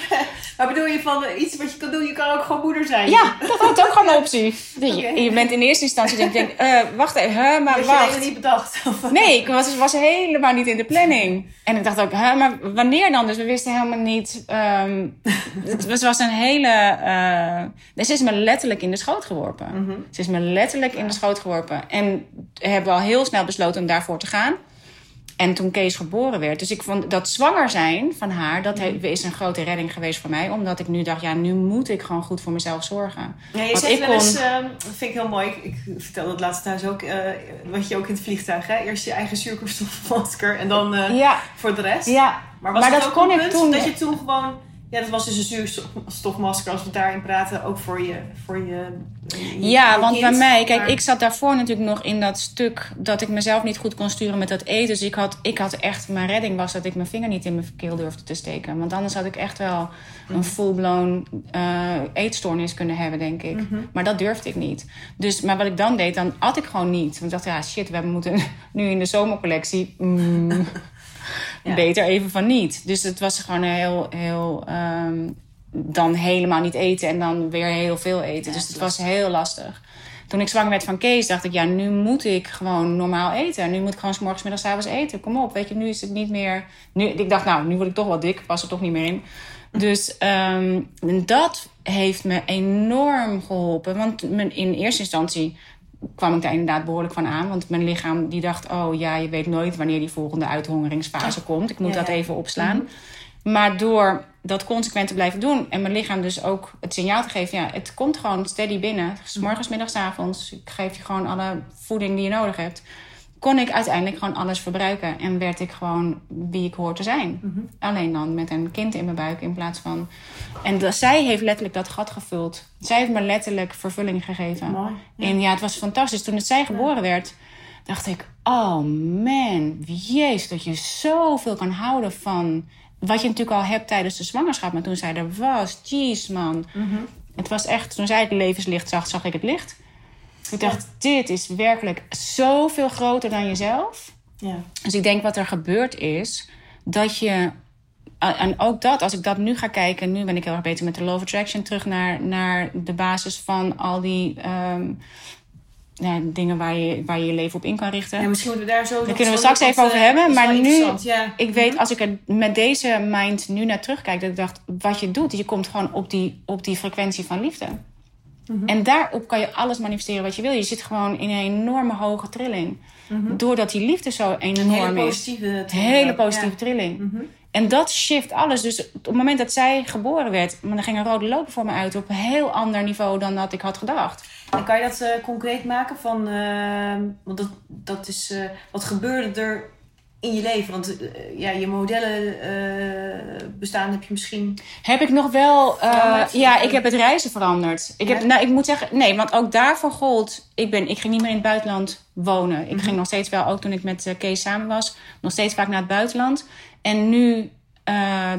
[SPEAKER 4] Maar bedoel je van eh, iets wat je kan doen, je kan ook gewoon moeder zijn?
[SPEAKER 3] ja dat is ook gewoon een optie. Je, je bent in eerste instantie denk ik, eh, wacht even, hè, maar
[SPEAKER 4] Dat je helemaal
[SPEAKER 3] wacht.
[SPEAKER 4] niet bedacht.
[SPEAKER 3] Nee, ik was, was helemaal niet in de planning. En ik dacht ook, maar wanneer dan? Dus we wisten helemaal niet. ehm, het was, een hele. eh ze is me letterlijk in de schoot geworpen. Ze is me letterlijk in de schoot geworpen. En hebben we al heel snel besloten om daarvoor te gaan. En toen Kees geboren werd. Dus ik vond dat zwanger zijn van haar, dat he- is een grote redding geweest voor mij. Omdat ik nu dacht, ja, nu moet ik gewoon goed voor mezelf zorgen.
[SPEAKER 4] Ja, je
[SPEAKER 3] Want
[SPEAKER 4] zegt
[SPEAKER 3] ik
[SPEAKER 4] wel eens, ehm, dat vind ik heel mooi. Ik, ik vertelde het laatst thuis ook, eh, wat je ook in het vliegtuig, hè? Eerst je eigen zuurstofmasker en dan eh,
[SPEAKER 3] Ja,
[SPEAKER 4] voor de rest.
[SPEAKER 3] ja.
[SPEAKER 4] Maar, was
[SPEAKER 3] Maar
[SPEAKER 4] het
[SPEAKER 3] dat
[SPEAKER 4] ook
[SPEAKER 3] kon ik
[SPEAKER 4] punt
[SPEAKER 3] toen-
[SPEAKER 4] Dat je toen gewoon, ja, dat was dus een zuurstofmasker als we daarin praten, ook voor je, voor je, je-
[SPEAKER 3] Ja,
[SPEAKER 4] je
[SPEAKER 3] want
[SPEAKER 4] kind.
[SPEAKER 3] bij mij, kijk,
[SPEAKER 4] Maar-
[SPEAKER 3] ik zat daarvoor natuurlijk nog in dat stuk dat ik mezelf niet goed kon sturen met dat eten. Dus ik had, ik had echt, mijn redding was dat ik mijn vinger niet in mijn keel durfde te steken. Want anders had ik echt wel een full-blown eh, eetstoornis kunnen hebben, denk ik. Maar dat durfde ik niet. Dus, maar wat ik dan deed, dan at ik gewoon niet. Want ik dacht, ja, shit, we moeten nu in de zomercollectie. mm,
[SPEAKER 4] Ja.
[SPEAKER 3] Beter even van niet. Dus het was gewoon heel, heel. ehm, dan helemaal niet eten en dan weer heel veel eten. dus het was heel lastig. Toen ik zwanger werd van Kees, dacht ik, ja, nu moet ik gewoon normaal eten. Nu moet ik gewoon 's morgens, middags, 's avonds eten. Kom op, weet je, nu is het niet meer. Nu, ik dacht, nou, nu word ik toch wel dik, pas er toch niet meer in. Dus ehm, dat heeft me enorm geholpen. Want in eerste instantie kwam ik daar inderdaad behoorlijk van aan. Want mijn lichaam die dacht, oh ja, je weet nooit wanneer die volgende uithongeringsfase komt. Ik moet
[SPEAKER 4] Ja,
[SPEAKER 3] dat even opslaan. Maar door dat consequent te blijven doen en mijn lichaam dus ook het signaal te geven, ja, het komt gewoon steady binnen. 's morgens, middags, avonds. Ik geef je gewoon alle voeding die je nodig hebt. Kon ik uiteindelijk gewoon alles verbruiken en werd ik gewoon wie ik hoor te zijn. Alleen dan met een kind in mijn buik in plaats van. En zij heeft letterlijk dat gat gevuld. Zij heeft me letterlijk vervulling gegeven.
[SPEAKER 4] Mooi.
[SPEAKER 3] En ja, het was fantastisch. Toen het zij geboren werd, dacht ik: oh man, jezus, dat je zoveel kan houden van. Wat je natuurlijk al hebt tijdens de zwangerschap. Maar toen zij er was, jeez man. Het was echt, toen zij het levenslicht zag, zag ik het licht. Ik dacht, dit is werkelijk zoveel groter dan jezelf.
[SPEAKER 4] Ja.
[SPEAKER 3] Dus ik denk wat er gebeurd is, dat je. En ook dat, als ik dat nu ga kijken, nu ben ik heel erg beter met de of Attraction terug naar, naar de basis van al die ehm, ja, dingen waar je, waar je je leven op in kan richten.
[SPEAKER 4] Ja, misschien moeten we daar zo...
[SPEAKER 3] Daar kunnen we straks even over hebben. Maar nu,
[SPEAKER 4] Ja.
[SPEAKER 3] ik weet als ik er met deze mind nu naar terugkijk, dat ik dacht, wat je doet, je komt gewoon op die, op die frequentie van liefde. En daarop kan je alles manifesteren wat je wil. Je zit gewoon in een enorme hoge trilling. Doordat die liefde zo
[SPEAKER 4] Een
[SPEAKER 3] enorm
[SPEAKER 4] hele
[SPEAKER 3] is.
[SPEAKER 4] positieve...
[SPEAKER 3] Hele positieve
[SPEAKER 4] Ja.
[SPEAKER 3] trilling. En dat shift alles. Dus op het moment dat zij geboren werd, maar dan ging een rode loper voor me uit op een heel ander niveau dan dat ik had gedacht.
[SPEAKER 4] En kan je dat eh, concreet maken van... eh, want dat, dat is... eh, wat gebeurde er in je leven? Want eh, ja, je modellen eh, bestaan heb je misschien...
[SPEAKER 3] Heb ik nog wel. eh, ja, ik heb het reizen veranderd. Ik, heb, nou, ik moet zeggen, nee, want ook daarvoor gold. Ik, ben, ik ging niet meer in het buitenland wonen. Ik ging nog steeds wel, ook toen ik met Kees samen was, nog steeds vaak naar het buitenland. En nu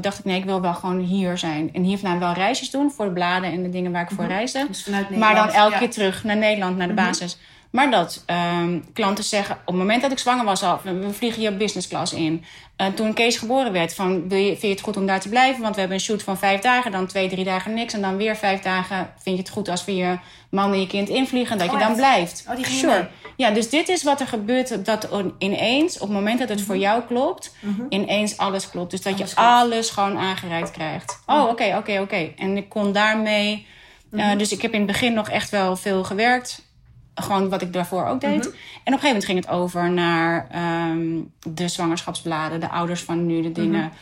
[SPEAKER 3] dacht ik, nee, ik wil wel gewoon hier zijn. En hier vandaan wel reisjes doen voor de bladen en de dingen waar ik voor reisde.
[SPEAKER 4] Dus
[SPEAKER 3] Maar dan elke
[SPEAKER 4] ja.
[SPEAKER 3] keer terug naar Nederland, naar de basis. Maar dat ehm, klanten zeggen, op het moment dat ik zwanger was al, we vliegen je business class in. Eh, toen Kees geboren werd, van, wil je, vind je het goed om daar te blijven? Want we hebben een shoot van vijf dagen, dan twee, drie dagen niks. En dan weer vijf dagen vind je het goed als we je man en je kind invliegen, dat
[SPEAKER 4] Oh,
[SPEAKER 3] je dan
[SPEAKER 4] echt?
[SPEAKER 3] blijft.
[SPEAKER 4] Oh, die
[SPEAKER 3] sure. Ja, dus dit is wat er gebeurt, dat ineens, op het moment dat het voor jou klopt, ineens alles klopt. Dus dat
[SPEAKER 4] Alles
[SPEAKER 3] je
[SPEAKER 4] klopt.
[SPEAKER 3] alles gewoon aangereikt krijgt. Oh, oké, oké, oké. En ik kon daarmee... eh, dus ik heb in het begin nog echt wel veel gewerkt. Gewoon wat ik daarvoor ook deed. En op een gegeven moment ging het over naar ehm, de zwangerschapsbladen, de ouders van nu, de dingen.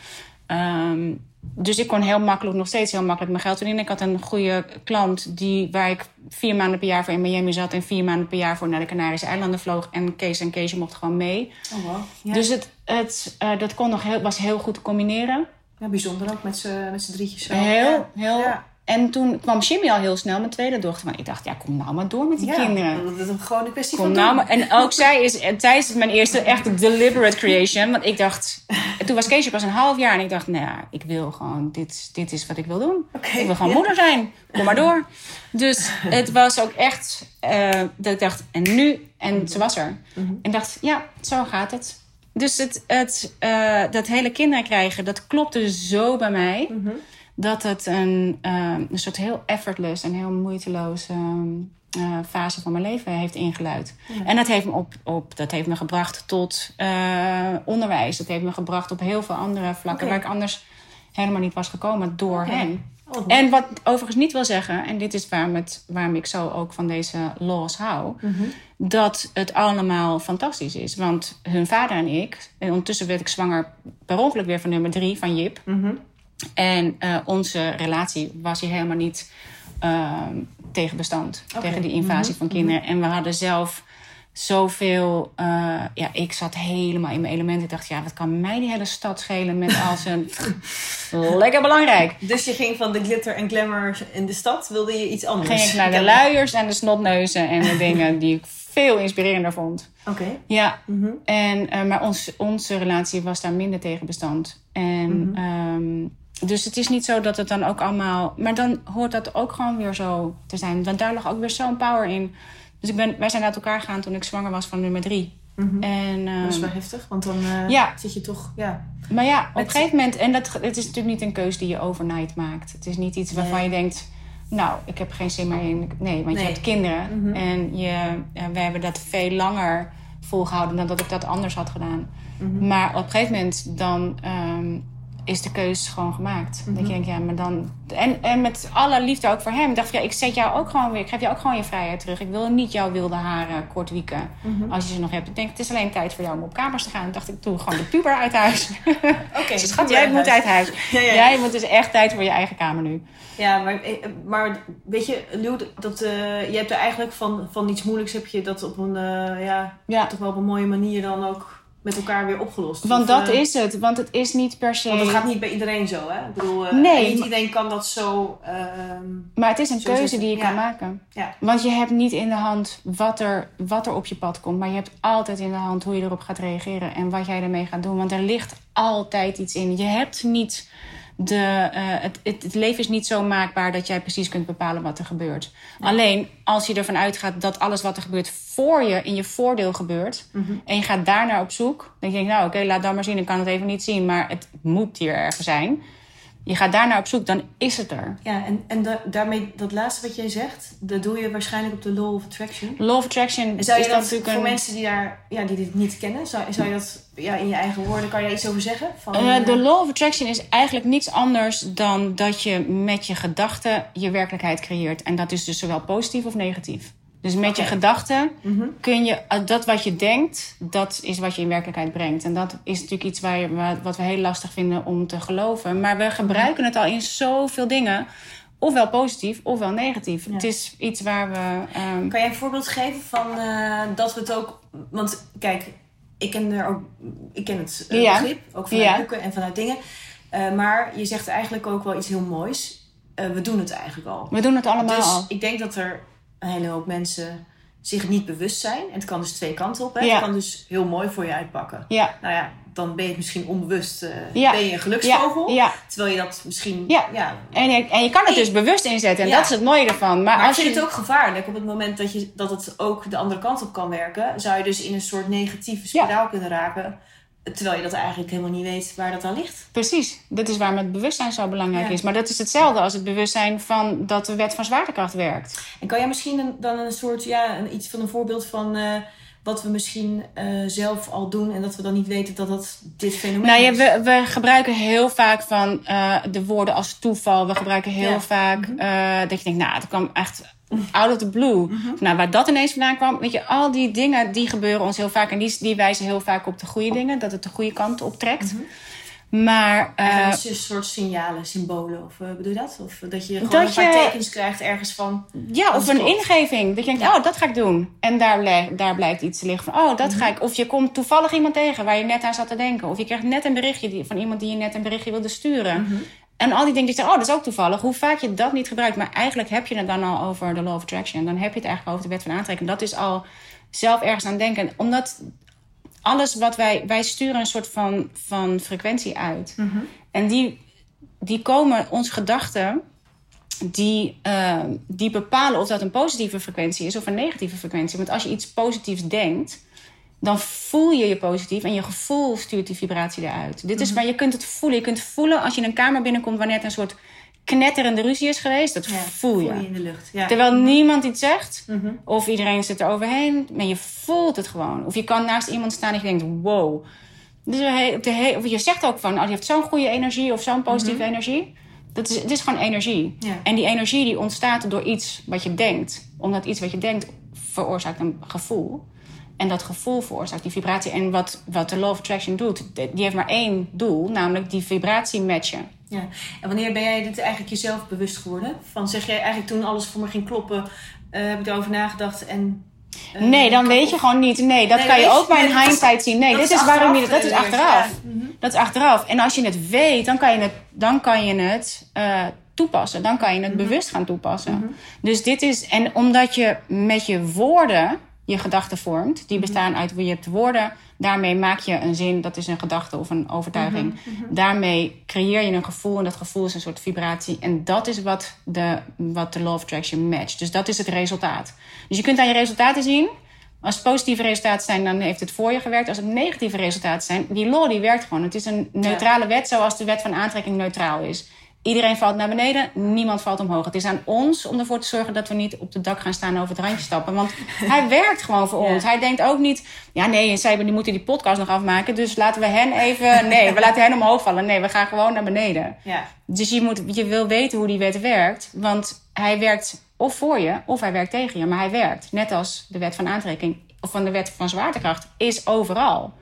[SPEAKER 3] Ehm, dus ik kon heel makkelijk, nog steeds heel makkelijk mijn geld verdienen. Ik had een goede klant die, waar ik vier maanden per jaar voor in Miami zat en vier maanden per jaar voor naar de Canarische eilanden vloog. En Kees en Keesje mochten gewoon mee.
[SPEAKER 4] Oh, wow. Ja.
[SPEAKER 3] Dus het, het, eh, dat kon nog heel, was heel goed te combineren.
[SPEAKER 4] ja, bijzonder ook met z'n drietjes. zo.
[SPEAKER 3] Heel, heel.
[SPEAKER 4] Ja.
[SPEAKER 3] En toen kwam Jimmy al heel snel, mijn tweede dochter. Maar ik dacht, ja, kom nou maar door met die kinderen.
[SPEAKER 2] Dat is gewoon een kwestie
[SPEAKER 3] Kom
[SPEAKER 2] van
[SPEAKER 3] nou maar. En ook zij is, en zij is mijn eerste echt deliberate creation. Want ik dacht, en toen was Keesje pas een half jaar. En ik dacht, nou ja, ik wil gewoon, dit, dit is wat ik wil doen. Ik wil gewoon
[SPEAKER 2] ja.
[SPEAKER 3] moeder zijn. Kom maar door. Dus het was ook echt, eh, dat ik dacht, en nu? En ze was er. En ik dacht, ja, zo gaat het. Dus het, het, eh, dat hele kinderen krijgen, dat klopte zo bij mij. Dat het een, eh, een soort heel effortless en heel moeiteloos ehm, eh, fase van mijn leven heeft ingeluid. En dat heeft, me op, op, dat heeft me gebracht tot eh, onderwijs. Dat heeft me gebracht op heel veel andere vlakken waar ik anders helemaal niet was gekomen door
[SPEAKER 2] Oké.
[SPEAKER 3] hen.
[SPEAKER 2] Oh.
[SPEAKER 3] En wat overigens niet wil zeggen, en dit is waarom, het, waarom ik zo ook van deze laws hou,
[SPEAKER 2] Mhm.
[SPEAKER 3] dat het allemaal fantastisch is. Want hun vader en ik, en ondertussen werd ik zwanger per ongeluk weer van nummer drie, van Jip.
[SPEAKER 2] Mhm.
[SPEAKER 3] En eh, onze relatie was hier helemaal niet ehm, tegen bestand, tegen die invasie van kinderen. En we hadden zelf zoveel. eh, ja, ik zat helemaal in mijn element. Ik dacht, ja, wat kan mij die hele stad schelen met als een. lekker belangrijk.
[SPEAKER 2] Dus je ging van de glitter en glamour in de stad, wilde je iets anders?
[SPEAKER 3] Ging ik naar de luiers en de snotneuzen en de dingen die ik veel inspirerender vond.
[SPEAKER 2] Oké.
[SPEAKER 3] Ja,
[SPEAKER 2] Mhm.
[SPEAKER 3] en, eh, maar ons, onze relatie was daar minder tegen bestand. En,
[SPEAKER 2] Mhm.
[SPEAKER 3] ehm, dus het is niet zo dat het dan ook allemaal... Maar dan hoort dat ook gewoon weer zo te zijn. Want daar lag ook weer zo'n power in. Dus ik ben, wij zijn uit elkaar gegaan toen ik zwanger was van nummer drie.
[SPEAKER 2] Mhm.
[SPEAKER 3] En, ehm,
[SPEAKER 2] Dat is wel heftig, want dan eh,
[SPEAKER 3] Ja.
[SPEAKER 2] zit je toch... Ja.
[SPEAKER 3] maar ja, op een gegeven moment... En dat, het is natuurlijk niet een keuze die je overnight maakt. Het is niet iets waarvan
[SPEAKER 2] Nee.
[SPEAKER 3] je denkt... Nou, ik heb geen zin meer in... Nee, want
[SPEAKER 2] Nee.
[SPEAKER 3] je hebt kinderen.
[SPEAKER 2] Mhm.
[SPEAKER 3] En je, we hebben dat veel langer volgehouden... dan dat ik dat anders had gedaan.
[SPEAKER 2] Mhm.
[SPEAKER 3] Maar op een gegeven moment dan ehm, is de keus gewoon gemaakt. Dan
[SPEAKER 2] Mhm.
[SPEAKER 3] ja, maar dan... En, en met alle liefde ook voor hem. Ik dacht, ja, ik zet jou ook gewoon weer... Ik geef jou ook gewoon je vrijheid terug. Ik wil niet jouw wilde haren kort wieken.
[SPEAKER 2] Mhm.
[SPEAKER 3] Als je ze nog hebt. Ik denk, het is alleen tijd voor jou om op kamers te gaan. Dan dacht ik, doe gewoon de puber uit huis.
[SPEAKER 2] Oké.
[SPEAKER 3] Dus schat, jij moet uit huis.
[SPEAKER 2] Ja, ja.
[SPEAKER 3] Jij moet dus echt tijd voor je eigen kamer nu.
[SPEAKER 2] Ja, maar, eh, maar weet je, Lou, dat, eh, je hebt er eigenlijk van, van iets moeilijks heb je dat op een, eh, ja,
[SPEAKER 3] Ja,
[SPEAKER 2] toch wel op een mooie manier dan ook met elkaar weer opgelost.
[SPEAKER 3] want
[SPEAKER 2] Of,
[SPEAKER 3] dat
[SPEAKER 2] eh,
[SPEAKER 3] is het. Want het is niet per se...
[SPEAKER 2] Want dat gaat niet bij iedereen zo, hè? Ik bedoel, eh,
[SPEAKER 3] Nee,
[SPEAKER 2] niet iedereen kan dat zo... ehm,
[SPEAKER 3] Maar het is een keuze
[SPEAKER 2] zitten.
[SPEAKER 3] die je
[SPEAKER 2] Ja.
[SPEAKER 3] kan maken.
[SPEAKER 2] Ja.
[SPEAKER 3] Want je hebt niet in de hand wat er, wat er op je pad komt. Maar je hebt altijd in de hand hoe je erop gaat reageren. En wat jij ermee gaat doen. Want er ligt altijd iets in. Je hebt niet de... eh, het, het, het leven is niet zo maakbaar dat jij precies kunt bepalen wat er gebeurt. Alleen als je ervan uitgaat dat alles wat er gebeurt voor je in je voordeel gebeurt.
[SPEAKER 2] Mhm.
[SPEAKER 3] En je gaat daarnaar op zoek. Dan denk je, nou oké, laat dan maar zien. Ik kan het even niet zien. Maar het moet hier ergens zijn. Je gaat daarnaar op zoek, dan is het er.
[SPEAKER 2] ja, en, en da- daarmee, dat laatste wat jij zegt, dat doe je waarschijnlijk op de Law of Attraction.
[SPEAKER 3] Law of Attraction
[SPEAKER 2] En zou je
[SPEAKER 3] is
[SPEAKER 2] dat
[SPEAKER 3] natuurlijk
[SPEAKER 2] voor
[SPEAKER 3] een...
[SPEAKER 2] mensen die, daar, ja, die dit niet kennen, zou, zou je dat ja, in je eigen woorden, kan je daar iets over zeggen? Van,
[SPEAKER 3] Eh,
[SPEAKER 2] eh,
[SPEAKER 3] de law of attraction is eigenlijk niets anders dan dat je met je gedachten je werkelijkheid creëert. En dat is dus zowel positief of negatief. Dus met je gedachten
[SPEAKER 2] mhm.
[SPEAKER 3] kun je, eh, dat wat je denkt, dat is wat je in werkelijkheid brengt. En dat is natuurlijk iets waar je, wa- wat we heel lastig vinden om te geloven. Maar we gebruiken het al in zoveel dingen. Ofwel positief, ofwel negatief.
[SPEAKER 2] Ja.
[SPEAKER 3] Het is iets waar we... ehm,
[SPEAKER 2] Kan jij een voorbeeld geven van eh, dat we het ook... Want kijk, ik ken, er ook, ik ken het eh,
[SPEAKER 3] Ja.
[SPEAKER 2] begrip, ook vanuit
[SPEAKER 3] Ja.
[SPEAKER 2] boeken en vanuit dingen. Maar je zegt eigenlijk ook wel iets heel moois. We doen het eigenlijk al.
[SPEAKER 3] we doen het allemaal
[SPEAKER 2] dus
[SPEAKER 3] al.
[SPEAKER 2] ik denk dat er een hele hoop mensen zich niet bewust zijn. En het kan dus twee kanten op. Hè?
[SPEAKER 3] Ja.
[SPEAKER 2] Het kan dus heel mooi voor je uitpakken.
[SPEAKER 3] Ja,
[SPEAKER 2] Nou ja, dan ben je het misschien onbewust. eh,
[SPEAKER 3] Ja.
[SPEAKER 2] Ben je een geluksvogel.
[SPEAKER 3] ja.
[SPEAKER 2] Terwijl je dat misschien...
[SPEAKER 3] Ja. En, je, en je kan het dus bewust inzetten. En dat is het mooie ervan. Maar,
[SPEAKER 2] Maar
[SPEAKER 3] als je...
[SPEAKER 2] het ook gevaarlijk op het moment dat, je, dat het ook de andere kant op kan werken. Zou je dus in een soort negatieve spiraal kunnen raken. Terwijl je dat eigenlijk helemaal niet weet waar dat aan ligt.
[SPEAKER 3] Precies, dit is waarom het bewustzijn zo belangrijk
[SPEAKER 2] Ja.
[SPEAKER 3] is. Maar dat is hetzelfde als het bewustzijn van dat de wet van zwaartekracht werkt.
[SPEAKER 2] En kan jij misschien een, dan een soort, ja, een, iets van een voorbeeld van eh, wat we misschien eh, zelf al doen en dat we dan niet weten dat dat dit fenomeen
[SPEAKER 3] Nou ja,
[SPEAKER 2] is?
[SPEAKER 3] we, we gebruiken heel vaak van eh, de woorden als toeval. We gebruiken heel
[SPEAKER 2] Ja.
[SPEAKER 3] vaak eh, dat je denkt, nou, het kwam echt out of the blue.
[SPEAKER 2] Mhm.
[SPEAKER 3] Nou, waar dat ineens vandaan kwam, weet je, al die dingen die gebeuren ons heel vaak. En die, die wijzen heel vaak op de goede dingen, dat het de goede kant optrekt. Maar eh,
[SPEAKER 2] Eigenlijk een soort signalen, symbolen, of eh, bedoel je dat? Of dat je gewoon
[SPEAKER 3] Dat
[SPEAKER 2] een paar
[SPEAKER 3] je-
[SPEAKER 2] tekens krijgt ergens van.
[SPEAKER 3] Ja, of een
[SPEAKER 2] klopt.
[SPEAKER 3] ingeving. Dat je denkt,
[SPEAKER 2] Ja.
[SPEAKER 3] oh, dat ga ik doen. En daar, daar blijkt iets te liggen van, oh, dat ga ik. Of je komt toevallig iemand tegen waar je net aan zat te denken. Of je krijgt net een berichtje die, van iemand die je net een berichtje wilde sturen. En al die dingen die zeggen, oh, dat is ook toevallig. Hoe vaak je dat niet gebruikt. Maar eigenlijk heb je het dan al over de law of attraction. Dan heb je het eigenlijk over de wet van aantrekking. Dat is al zelf ergens aan denken. Omdat alles wat wij... Wij sturen een soort van, van frequentie uit. En die, die komen, onze gedachten... Die, uh, die bepalen of dat een positieve frequentie is of een negatieve frequentie. Want als je iets positiefs denkt dan voel je je positief en je gevoel stuurt die vibratie eruit. Dit is waar je kunt het voelen. Je kunt voelen als je in een kamer binnenkomt wanneer het een soort knetterende ruzie is geweest. Dat
[SPEAKER 2] Ja,
[SPEAKER 3] voel je.
[SPEAKER 2] voel je in de lucht. Ja.
[SPEAKER 3] Terwijl niemand iets zegt,
[SPEAKER 2] Mhm.
[SPEAKER 3] of iedereen zit er overheen, maar je voelt het gewoon. Of je kan naast iemand staan en je denkt: wow. Dus de of je zegt ook van: oh, die heeft zo'n goede energie of zo'n positieve energie. Dat is, het is gewoon energie.
[SPEAKER 2] Ja.
[SPEAKER 3] En die energie die ontstaat door iets wat je denkt. Omdat iets wat je denkt veroorzaakt een gevoel. En dat gevoel veroorzaakt die vibratie. En wat, wat de Law of Attraction doet, die heeft maar één doel, namelijk die vibratie matchen.
[SPEAKER 2] Ja. En wanneer ben jij dit eigenlijk jezelf bewust geworden? Van zeg jij eigenlijk toen alles voor me ging kloppen, eh, heb ik erover nagedacht en... eh,
[SPEAKER 3] Nee, dan weet je gewoon niet. Nee, dat
[SPEAKER 2] Nee,
[SPEAKER 3] kan je ook bij een
[SPEAKER 2] dat
[SPEAKER 3] hindsight zien. Nee,
[SPEAKER 2] dat
[SPEAKER 3] dit
[SPEAKER 2] is
[SPEAKER 3] is waarom je
[SPEAKER 2] achteraf
[SPEAKER 3] dat is achteraf.
[SPEAKER 2] ja. Mhm.
[SPEAKER 3] Dat is achteraf. En als je het weet, dan kan je het, dan kan je het eh, toepassen. Dan kan je
[SPEAKER 2] Mhm.
[SPEAKER 3] het bewust gaan toepassen. Dus dit is, en omdat je met je woorden je gedachten vormt,
[SPEAKER 2] Mhm.
[SPEAKER 3] die bestaan uit je hebt woorden. Daarmee maak je een zin, dat is een gedachte of een overtuiging.
[SPEAKER 2] Mhm,
[SPEAKER 3] Daarmee creëer je een gevoel en dat gevoel is een soort vibratie. En dat is wat de, wat de Law of Attraction matcht. Dus dat is het resultaat. Dus je kunt aan je resultaten zien. Als het positieve resultaten zijn, dan heeft het voor je gewerkt. Als het negatieve resultaten zijn, die law die werkt gewoon. Het is een neutrale wet, zoals de wet van aantrekking neutraal is. Iedereen valt naar beneden, niemand valt omhoog. Het is aan ons om ervoor te zorgen dat we niet op de dak gaan staan en over het randje stappen. Want hij werkt gewoon voor
[SPEAKER 2] Ja.
[SPEAKER 3] ons. Hij denkt ook niet, ja nee, en zij die moeten die podcast nog afmaken. Dus laten we hen even, nee, we laten hen omhoog vallen. Nee, we gaan gewoon naar beneden.
[SPEAKER 2] Ja.
[SPEAKER 3] Dus je, moet, je wil weten hoe die wet werkt. Want hij werkt of voor je, of hij werkt tegen je. Maar hij werkt. Net als de wet van aantrekking. Of van de wet van zwaartekracht. Is overal.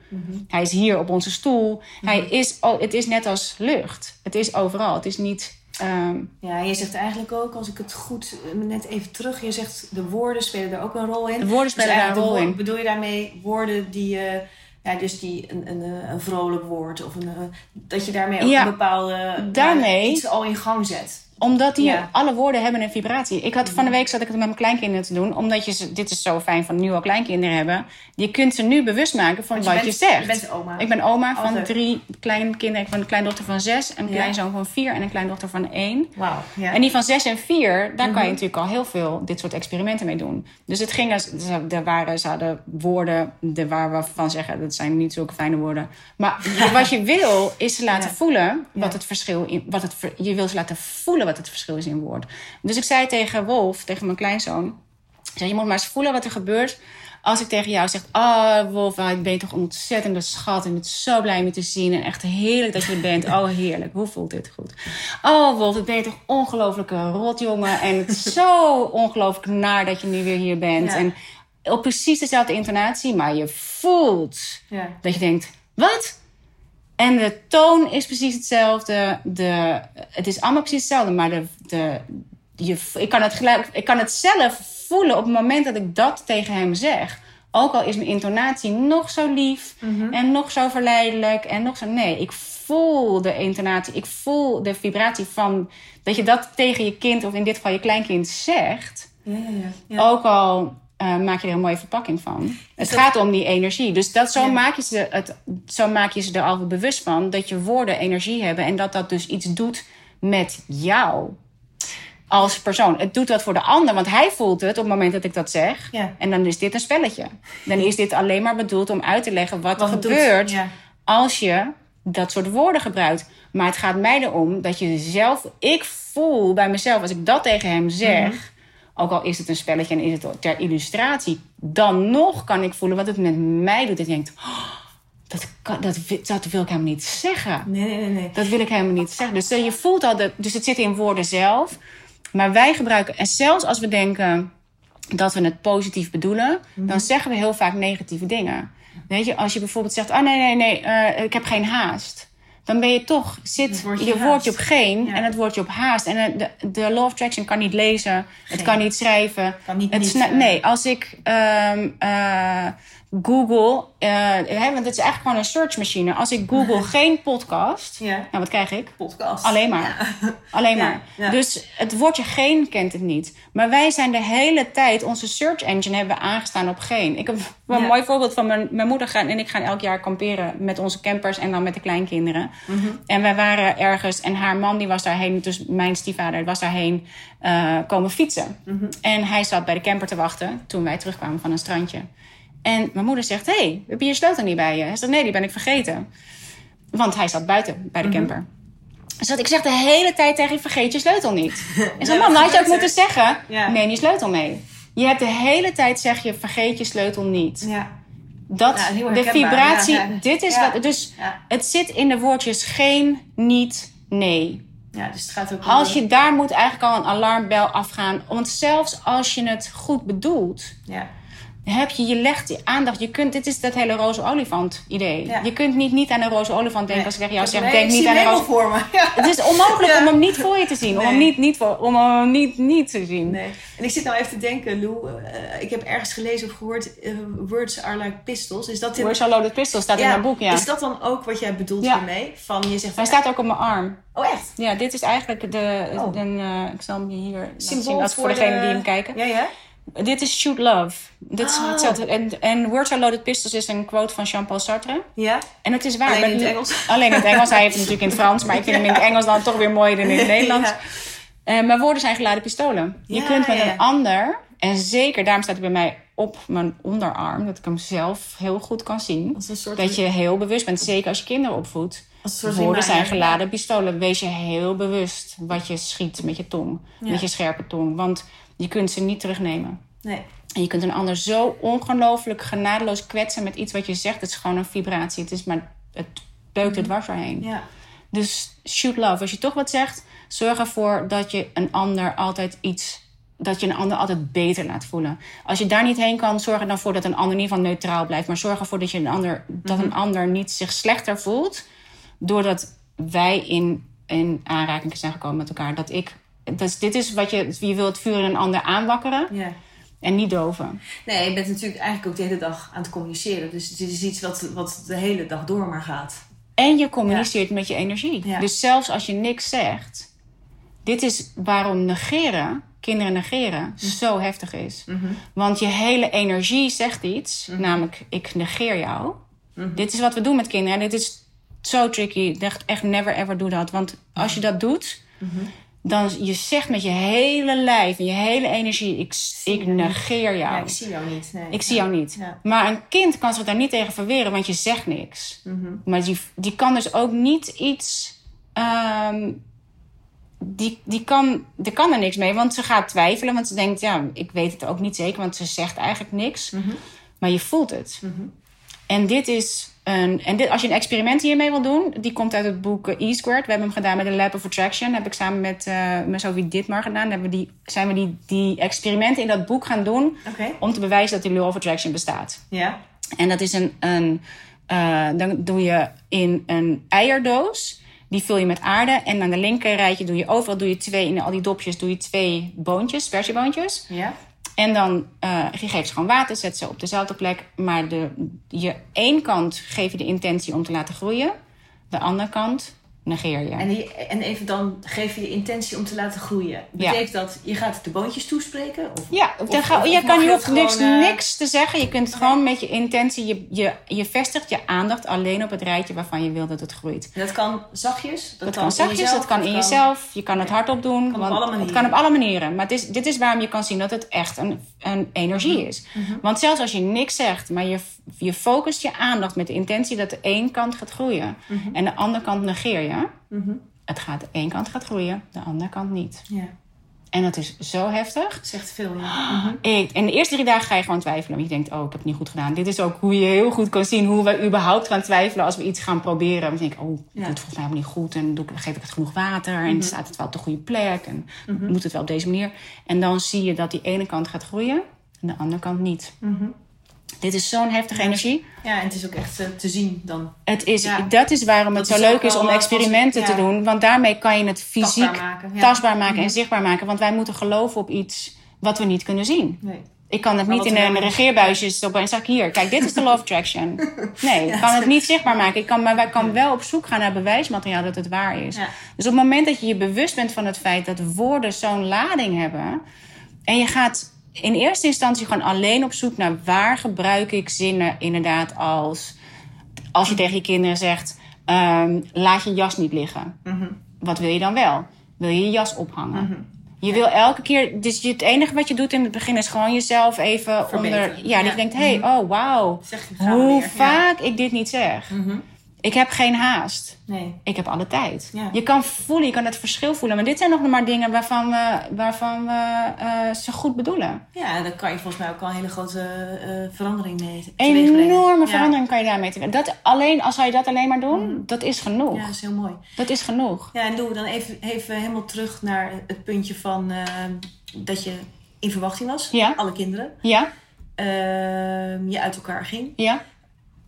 [SPEAKER 3] Hij is hier op onze stoel. Hij is, oh, het is net als lucht. Het is overal. Het is niet... ehm,
[SPEAKER 2] ja, je zegt eigenlijk ook, als ik het goed eh, net even terug, je zegt de woorden spelen daar ook een rol in.
[SPEAKER 3] De woorden spelen
[SPEAKER 2] Dus
[SPEAKER 3] daar een rol in.
[SPEAKER 2] Bedoel je daarmee woorden die, eh, ja, dus die een, een, eh, een vrolijk woord of een, dat je daarmee ook
[SPEAKER 3] Ja,
[SPEAKER 2] een bepaalde
[SPEAKER 3] daarmee-
[SPEAKER 2] ja, iets al in gang zet?
[SPEAKER 3] Omdat die,
[SPEAKER 2] Ja. Mhm.
[SPEAKER 3] alle woorden hebben een vibratie. Ik had van de week zat ik het met mijn kleinkinderen te doen. Omdat je ze, dit is zo fijn van nu al kleinkinderen hebben. Je kunt ze nu bewust maken van wat
[SPEAKER 2] je,
[SPEAKER 3] zegt.
[SPEAKER 2] Je bent oma.
[SPEAKER 3] Ik ben oma van
[SPEAKER 2] Altijd.
[SPEAKER 3] drie kleinkinderen. Ik heb een kleindochter van zes, een
[SPEAKER 2] Ja.
[SPEAKER 3] kleinzoon van vier en een kleindochter van één.
[SPEAKER 2] Wauw. Ja.
[SPEAKER 3] En die van zes en vier, daar
[SPEAKER 2] Mhm.
[SPEAKER 3] kan je natuurlijk al heel veel dit soort experimenten mee doen. Dus het ging als, er waren, ze hadden woorden de waar we van zeggen, dat zijn niet zulke fijne woorden. Maar wat je wil, is ze laten voelen wat het verschil in, wat het, je wil ze laten voelen wat het verschil is in woord. Dus ik zei tegen Wolf, tegen mijn kleinzoon, zei, je moet maar eens voelen wat er gebeurt als ik tegen jou zeg, oh Wolf, ik ben je toch een ontzettende schat en het zo blij om je te zien en echt heerlijk dat je er bent. Oh heerlijk, hoe voelt dit goed? Oh Wolf, ik ben je toch ongelofelijke rotjongen en het is zo ongelooflijk naar dat je nu weer hier bent.
[SPEAKER 2] Ja.
[SPEAKER 3] En op precies dezelfde intonatie, maar je voelt
[SPEAKER 2] ja.
[SPEAKER 3] dat je denkt, wat? En de toon is precies hetzelfde. De, het is allemaal precies hetzelfde, maar de, de, je, ik, kan het gelijk, ik kan het zelf voelen op het moment dat ik dat tegen hem zeg. Ook al is mijn intonatie nog zo lief en nog zo verleidelijk en nog zo. Nee, ik voel de intonatie, ik voel de vibratie van dat je dat tegen je kind, of in dit geval je kleinkind, zegt.
[SPEAKER 2] Ja, ja. ja.
[SPEAKER 3] Ook al eh, maak je er een mooie verpakking van. Het
[SPEAKER 2] dat-
[SPEAKER 3] gaat om die energie. Dus dat, zo,
[SPEAKER 2] Ja.
[SPEAKER 3] maak je ze het, zo maak je ze er al bewust van dat je woorden energie hebben. En dat dat dus iets doet met jou als persoon. Het doet wat voor de ander, want hij voelt het op het moment dat ik dat zeg.
[SPEAKER 2] Ja.
[SPEAKER 3] En dan is dit een spelletje. Dan is dit alleen maar bedoeld om uit te leggen wat,
[SPEAKER 2] Wat
[SPEAKER 3] er gebeurt
[SPEAKER 2] Ja.
[SPEAKER 3] als je dat soort woorden gebruikt. Maar het gaat mij erom dat je zelf... Ik voel bij mezelf, als ik dat tegen hem zeg...
[SPEAKER 2] Mhm.
[SPEAKER 3] Ook al is het een spelletje en is het ter illustratie... dan nog kan ik voelen wat het met mij doet. Ik denk, oh, dat, kan, dat, dat wil ik hem niet zeggen.
[SPEAKER 2] Nee, nee, nee, nee.
[SPEAKER 3] Dat wil ik helemaal niet zeggen. Dus eh, je voelt al, dat, dus het zit in woorden zelf. Maar wij gebruiken, en zelfs als we denken dat we het positief bedoelen,
[SPEAKER 2] Mhm.
[SPEAKER 3] dan zeggen we heel vaak negatieve dingen. Weet je, als je bijvoorbeeld zegt: Oh nee, nee, nee, eh, ik heb geen haast. Dan ben je toch, zit
[SPEAKER 2] woordje
[SPEAKER 3] je woordje op geen
[SPEAKER 2] Ja.
[SPEAKER 3] en het woordje op haast. En eh, de, de Law of Attraction kan niet lezen, het kan niet schrijven.
[SPEAKER 2] Kan niet
[SPEAKER 3] het
[SPEAKER 2] niet,
[SPEAKER 3] nee, als ik. ehm, eh, Google, eh, hè, want het is eigenlijk gewoon een searchmachine. Als ik Google geen podcast,
[SPEAKER 2] Ja.
[SPEAKER 3] nou wat krijg ik?
[SPEAKER 2] Podcast.
[SPEAKER 3] Alleen maar. Alleen maar.
[SPEAKER 2] ja.
[SPEAKER 3] Dus het woordje geen kent het niet. Maar wij zijn de hele tijd, onze search engine hebben we aangestaan op geen. Ik heb een mooi voorbeeld van mijn, mijn moeder gaan, en ik gaan elk jaar kamperen met onze campers en dan met de kleinkinderen.
[SPEAKER 2] Mhm.
[SPEAKER 3] En wij waren ergens en haar man die was daarheen, dus mijn stiefvader was daarheen eh, komen fietsen.
[SPEAKER 2] Mhm.
[SPEAKER 3] En hij zat bij de camper te wachten toen wij terugkwamen van een strandje. En mijn moeder zegt, hé, hey, heb je je sleutel niet bij je? Hij zegt, nee, die ben ik vergeten. Want hij zat buiten bij de
[SPEAKER 2] Mhm.
[SPEAKER 3] camper. Dus dat ik zeg de hele tijd tegen je, vergeet je sleutel niet. En zo,
[SPEAKER 2] Ja, wat
[SPEAKER 3] had je ook moeten zeggen,
[SPEAKER 2] Ja.
[SPEAKER 3] neem je sleutel mee. Je hebt de hele tijd zeg je, vergeet je sleutel niet.
[SPEAKER 2] Ja.
[SPEAKER 3] Dat,
[SPEAKER 2] Ja,
[SPEAKER 3] de vibratie, dit is wat, dus het zit in de woordjes geen, niet, nee.
[SPEAKER 2] ja, dus het gaat ook
[SPEAKER 3] Als je daar moet eigenlijk al een alarmbel afgaan. Want zelfs als je het goed bedoelt,
[SPEAKER 2] Ja.
[SPEAKER 3] Heb je, je legt die aandacht. Je kunt, dit is dat hele roze olifant idee.
[SPEAKER 2] Ja.
[SPEAKER 3] Je kunt niet niet aan een roze olifant denken als ik tegen jou zeg,
[SPEAKER 2] Nee,
[SPEAKER 3] denk niet aan een roze
[SPEAKER 2] voor me. Ja.
[SPEAKER 3] Het is onmogelijk
[SPEAKER 2] Ja.
[SPEAKER 3] om hem niet voor je te zien. Om hem niet, niet, voor, om hem niet, niet te zien.
[SPEAKER 2] Nee. En ik zit nou even te denken, Lou. eh, ik heb ergens gelezen of gehoord: eh, words are like pistols. Is dat,
[SPEAKER 3] Where's Our Loaded Pistol staat in mijn boek, ja.
[SPEAKER 2] Is dat dan ook wat jij bedoelt hiermee? Van je zegt.
[SPEAKER 3] Hij staat ook op mijn arm.
[SPEAKER 2] Oh, echt?
[SPEAKER 3] Ja, dit is eigenlijk de...
[SPEAKER 2] Oh.
[SPEAKER 3] Eh, ik zal hem je hier
[SPEAKER 2] Symbool
[SPEAKER 3] zien. Als voor,
[SPEAKER 2] voor
[SPEAKER 3] degenen
[SPEAKER 2] de-
[SPEAKER 3] die hem kijken.
[SPEAKER 2] Ja, ja.
[SPEAKER 3] Dit is Shoot Love. Dit is
[SPEAKER 2] Oh.
[SPEAKER 3] hetzelfde. En, en Words Are Loaded Pistols is een quote van Jean-Paul Sartre.
[SPEAKER 2] Ja.
[SPEAKER 3] En het is waar.
[SPEAKER 2] Alleen in het Engels.
[SPEAKER 3] Alleen in het Engels. Hij heeft het natuurlijk in het Frans. Maar ik vind hem in het Engels dan toch weer mooier dan in het Nederlands.
[SPEAKER 2] Ja.
[SPEAKER 3] Eh, maar woorden zijn geladen pistolen. Je kunt met
[SPEAKER 2] ja,
[SPEAKER 3] een ander... En zeker, daarom staat hij bij mij op mijn onderarm. Dat ik hem zelf heel goed kan zien.
[SPEAKER 2] Soort.
[SPEAKER 3] Dat je heel bewust bent. Zeker als je kinderen opvoedt. Woorden zijn geladen pistolen. Wees je heel bewust wat je schiet met je tong. Met je scherpe tong. Want je kunt ze niet terugnemen.
[SPEAKER 2] Nee.
[SPEAKER 3] En je kunt een ander zo ongelooflijk genadeloos kwetsen met iets wat je zegt. Het is gewoon een vibratie. Het, is maar, het beukt er dwars doorheen.
[SPEAKER 2] Ja.
[SPEAKER 3] Dus shoot love. Als je toch wat zegt, zorg ervoor dat je een ander altijd iets. Dat je een ander altijd beter laat voelen. Als je daar niet heen kan, zorg er dan voor dat een ander ieder geval neutraal blijft. Maar zorg ervoor dat, je een ander, dat een ander niet zich slechter voelt. Doordat wij in, in aanraking zijn gekomen met elkaar. Dat ik. Dus dit is wat je. Je wilt het vuur in een ander aanwakkeren
[SPEAKER 2] ja.
[SPEAKER 3] en niet doven.
[SPEAKER 2] Nee, je bent natuurlijk eigenlijk ook de hele dag aan het communiceren. Dus het is iets wat, wat de hele dag door maar gaat.
[SPEAKER 3] En je communiceert met je energie.
[SPEAKER 2] Ja.
[SPEAKER 3] Dus zelfs als je niks zegt. Dit is waarom negeren, kinderen negeren,
[SPEAKER 2] Hm.
[SPEAKER 3] zo heftig is.
[SPEAKER 2] Mhm.
[SPEAKER 3] Want je hele energie zegt iets, namelijk ik negeer jou.
[SPEAKER 2] Mhm.
[SPEAKER 3] Dit is wat we doen met kinderen. En dit is zo tricky. Echt, echt never ever doe dat. Want als je dat doet,
[SPEAKER 2] Mhm.
[SPEAKER 3] Dan je zegt met je hele lijf en je hele energie: ik, ik negeer jou.
[SPEAKER 2] Ja, ik zie jou niet. Nee.
[SPEAKER 3] Ik zie jou niet.
[SPEAKER 2] Ja.
[SPEAKER 3] Maar een kind kan zich daar niet tegen verweren, want je zegt niks.
[SPEAKER 2] Mhm.
[SPEAKER 3] Maar die, die kan dus ook niet iets. ehm, die, die, kan, die kan er niks mee, want ze gaat twijfelen. Want ze denkt, ja, ik weet het ook niet zeker, want ze zegt eigenlijk niks.
[SPEAKER 2] Mhm.
[SPEAKER 3] Maar je voelt het. En dit is een. En dit, als je een experiment hiermee wil doen, die komt uit het boek eh, E-Squared. We hebben hem gedaan met de Lab of Attraction. heb ik samen met, eh met Sophie Ditmar gedaan. Hebben we die, zijn we die, die experimenten in dat boek gaan doen om te bewijzen dat die Law of Attraction bestaat.
[SPEAKER 2] Ja.
[SPEAKER 3] En dat is een. een eh, dan doe je in een eierdoos. Die vul je met aarde. En aan de linker rijtje doe je overal doe je twee. In al die dopjes doe je twee boontjes, spersieboontjes.
[SPEAKER 2] Ja.
[SPEAKER 3] En dan uh, je geeft ze gewoon water, zet ze op dezelfde plek. Maar de, je één kant geef je de intentie om te laten groeien. De andere kant negeer je.
[SPEAKER 2] En, die, en even dan geef je de intentie om te laten groeien. Betekent dat je gaat de boontjes toespreken? Of,
[SPEAKER 3] Ja,
[SPEAKER 2] Of-
[SPEAKER 3] dan ga,
[SPEAKER 2] of-
[SPEAKER 3] je, kan, je hoeft niks,
[SPEAKER 2] eh,
[SPEAKER 3] niks te zeggen. Je kunt gewoon met je intentie, je, je, je vestigt je aandacht alleen op het rijtje waarvan je wil dat het groeit.
[SPEAKER 2] En dat kan zachtjes.
[SPEAKER 3] Dat kan zachtjes,
[SPEAKER 2] jezelf,
[SPEAKER 3] dat kan in jezelf. Je kan het hardop doen. want Het kan op alle manieren. Maar het is, dit is waarom je kan zien dat het echt een, een energie
[SPEAKER 2] Mhm.
[SPEAKER 3] is. Want zelfs als je niks zegt, maar je, je focust je aandacht met de intentie dat de één kant gaat groeien.
[SPEAKER 2] Mhm.
[SPEAKER 3] En de andere kant negeer je. Het gaat, de één kant gaat groeien, de andere kant niet.
[SPEAKER 2] Ja,
[SPEAKER 3] En dat is zo heftig.
[SPEAKER 2] zegt veel. Ja. Mhm.
[SPEAKER 3] Ik, en de eerste drie dagen ga je gewoon twijfelen. Want je denkt, oh, ik heb het niet goed gedaan. Dit is ook hoe je heel goed kan zien hoe we überhaupt gaan twijfelen als we iets gaan proberen. Denken, oh, ik
[SPEAKER 2] Ja.
[SPEAKER 3] doe het volgens mij helemaal niet goed. En doe, ik- geef ik het genoeg water? En staat het wel op de goede plek? En moet het wel op deze manier? En dan zie je dat die ene kant gaat groeien en de andere kant niet. Dit is zo'n heftige energie.
[SPEAKER 2] ja, en het is ook echt eh, te zien dan.
[SPEAKER 3] Het is,
[SPEAKER 2] Ja.
[SPEAKER 3] Dat is waarom het zo leuk is om experimenten te
[SPEAKER 2] ja.
[SPEAKER 3] doen. Want daarmee kan je het fysiek
[SPEAKER 2] Tastbaar maken, ja.
[SPEAKER 3] tastbaar maken en zichtbaar maken. Want wij moeten geloven op iets wat we niet kunnen zien.
[SPEAKER 2] Nee.
[SPEAKER 3] Ik kan het
[SPEAKER 2] Maar
[SPEAKER 3] niet in een regeerbuisje stoppen en zeggen: hier, kijk, dit is de law of attraction. Nee, ik kan het niet zichtbaar maken. Ik kan, maar wij kan wel op zoek gaan naar bewijsmateriaal dat het waar is. Dus op het moment dat je je bewust bent van het feit dat woorden zo'n lading hebben. en je gaat in eerste instantie gewoon alleen op zoek naar waar gebruik ik zinnen inderdaad als. als je tegen je kinderen zegt: ehm, laat je jas niet liggen. Wat wil je dan wel? Wil je je jas ophangen? Je wil elke keer, dus het enige wat je doet in het begin is gewoon jezelf even
[SPEAKER 2] Verbeteren.
[SPEAKER 3] onder. Ja, dat je denkt: hé, hey, oh wauw, hoe.
[SPEAKER 2] Ja.
[SPEAKER 3] vaak ik dit niet zeg. Ik heb geen haast.
[SPEAKER 2] Nee.
[SPEAKER 3] Ik heb alle tijd.
[SPEAKER 2] Ja.
[SPEAKER 3] Je kan voelen, je kan het verschil voelen. Maar dit zijn nog maar dingen waarvan we, waarvan we eh, ze goed bedoelen.
[SPEAKER 2] Ja, dan kan je volgens mij ook al een hele grote eh, verandering mee brengen.
[SPEAKER 3] Enorme
[SPEAKER 2] Ja.
[SPEAKER 3] verandering kan je daarmee te dat alleen, Als zou je dat alleen maar doen, dat is genoeg.
[SPEAKER 2] Ja, dat is heel mooi.
[SPEAKER 3] Dat is genoeg.
[SPEAKER 2] Ja, en doen we dan even, even helemaal terug naar het puntje van dat je in verwachting was.
[SPEAKER 3] Ja.
[SPEAKER 2] Alle kinderen.
[SPEAKER 3] Ja?
[SPEAKER 2] Ehm, je uit elkaar ging.
[SPEAKER 3] Ja?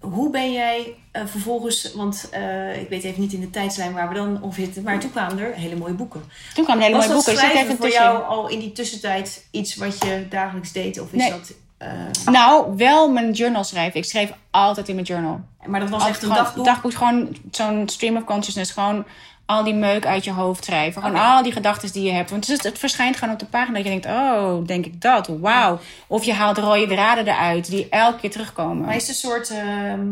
[SPEAKER 2] Hoe ben jij eh, vervolgens, want eh, ik weet even niet in de tijdslijn waar we dan ongeveer zitten, maar toen kwamen er hele mooie boeken.
[SPEAKER 3] Toen kwamen hele
[SPEAKER 2] Was
[SPEAKER 3] mooie
[SPEAKER 2] dat
[SPEAKER 3] boeken.
[SPEAKER 2] Schrijven
[SPEAKER 3] even
[SPEAKER 2] voor jou al in die tussentijd iets wat je dagelijks deed? Of is
[SPEAKER 3] Nee.
[SPEAKER 2] dat... eh,
[SPEAKER 3] Nou, wel mijn journal schrijven. Ik schreef altijd in mijn journal.
[SPEAKER 2] maar dat was
[SPEAKER 3] Altijd
[SPEAKER 2] echt een
[SPEAKER 3] gewoon-
[SPEAKER 2] dagboek?
[SPEAKER 3] Dagboek, gewoon zo'n stream of consciousness. Gewoon al die meuk uit je hoofd schrijven. Gewoon al die gedachten die je hebt. Want het, is- het verschijnt gewoon op de pagina dat je denkt... Oh, denk ik dat? Wauw. Of je haalt rode draden eruit die elke keer terugkomen.
[SPEAKER 2] Maar is het een soort ehm,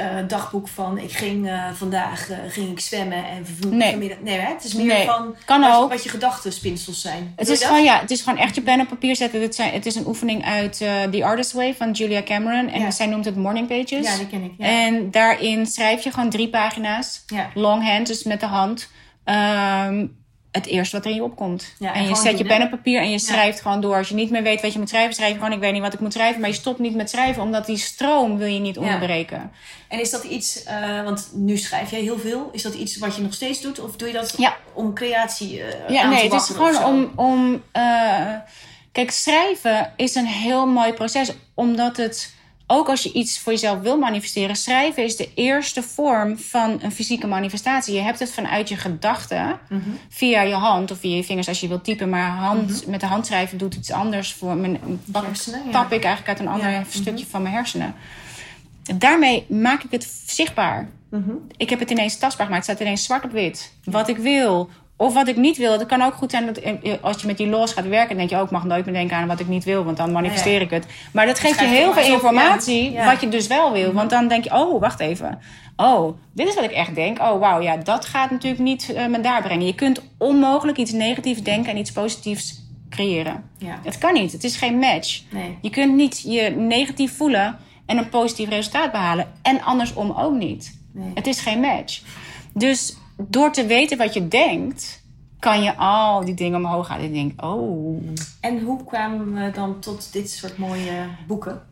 [SPEAKER 2] eh, dagboek van ik ging eh, vandaag eh, ging ik zwemmen en
[SPEAKER 3] Nee.
[SPEAKER 2] vanmiddag. Nee, hè? het is meer
[SPEAKER 3] Nee.
[SPEAKER 2] van
[SPEAKER 3] Kan
[SPEAKER 2] wat, je-
[SPEAKER 3] ook.
[SPEAKER 2] wat je gedachtenspinsels zijn.
[SPEAKER 3] Het
[SPEAKER 2] Doe
[SPEAKER 3] is, gewoon, ja, het is gewoon echt je pen op papier zetten. Het, zijn, het is een oefening uit The Artist Way van Julia Cameron. En
[SPEAKER 2] Ja.
[SPEAKER 3] zij noemt het Morning Pages.
[SPEAKER 2] Ja, die ken ik. Ja.
[SPEAKER 3] En daarin schrijf je gewoon drie pagina's.
[SPEAKER 2] Ja.
[SPEAKER 3] Longhand, dus met de hand. Ehm, het eerste wat er in je opkomt.
[SPEAKER 2] Ja, en
[SPEAKER 3] en je zet je pen op papier en je schrijft gewoon door. Als je niet meer weet wat je moet schrijven, schrijf je gewoon... ik weet niet wat ik moet schrijven. Maar je stopt niet met schrijven, omdat die stroom wil je niet onderbreken.
[SPEAKER 2] En is dat iets, eh, want nu schrijf jij heel veel. Is dat iets wat je nog steeds doet? Of doe je dat om creatie eh
[SPEAKER 3] Ja,
[SPEAKER 2] aan
[SPEAKER 3] nee,
[SPEAKER 2] te
[SPEAKER 3] het is gewoon om. om eh, kijk, schrijven is een heel mooi proces, omdat het. Ook als je iets voor jezelf wil manifesteren, schrijven is de eerste vorm van een fysieke manifestatie. Je hebt het vanuit je gedachten,
[SPEAKER 2] Mhm.
[SPEAKER 3] via je hand of via je vingers als je wilt typen. Maar hand, met de hand schrijven doet iets anders voor mijn. Pak,
[SPEAKER 2] hersenen, ja.
[SPEAKER 3] tap ik eigenlijk uit een ander
[SPEAKER 2] Ja,
[SPEAKER 3] stukje van mijn hersenen. Daarmee maak ik het zichtbaar.
[SPEAKER 2] Mhm.
[SPEAKER 3] Ik heb het ineens tastbaar gemaakt. Het staat ineens zwart op wit. Wat ik wil. Of wat ik niet wil. Het kan ook goed zijn dat als je met die los gaat werken, denk je ook, mag nooit meer denken aan wat ik niet wil, want dan manifesteer
[SPEAKER 2] Ja.
[SPEAKER 3] ik het. Maar dat geeft je heel veel informatie
[SPEAKER 2] ja.
[SPEAKER 3] Wat je dus wel wil. Want dan denk je, oh, wacht even. Oh, dit is wat ik echt denk. Oh, wauw, ja, dat gaat natuurlijk niet eh, me daar brengen. Je kunt onmogelijk iets negatiefs denken en iets positiefs creëren.
[SPEAKER 2] Ja.
[SPEAKER 3] Het kan niet. Het is geen match.
[SPEAKER 2] Nee.
[SPEAKER 3] Je kunt niet je negatief voelen en een positief resultaat behalen. En andersom ook niet.
[SPEAKER 2] Nee.
[SPEAKER 3] Het is geen match. Dus door te weten wat je denkt, kan je al die dingen omhoog halen. En je denkt, oh,
[SPEAKER 2] En hoe kwamen we dan tot dit soort mooie boeken?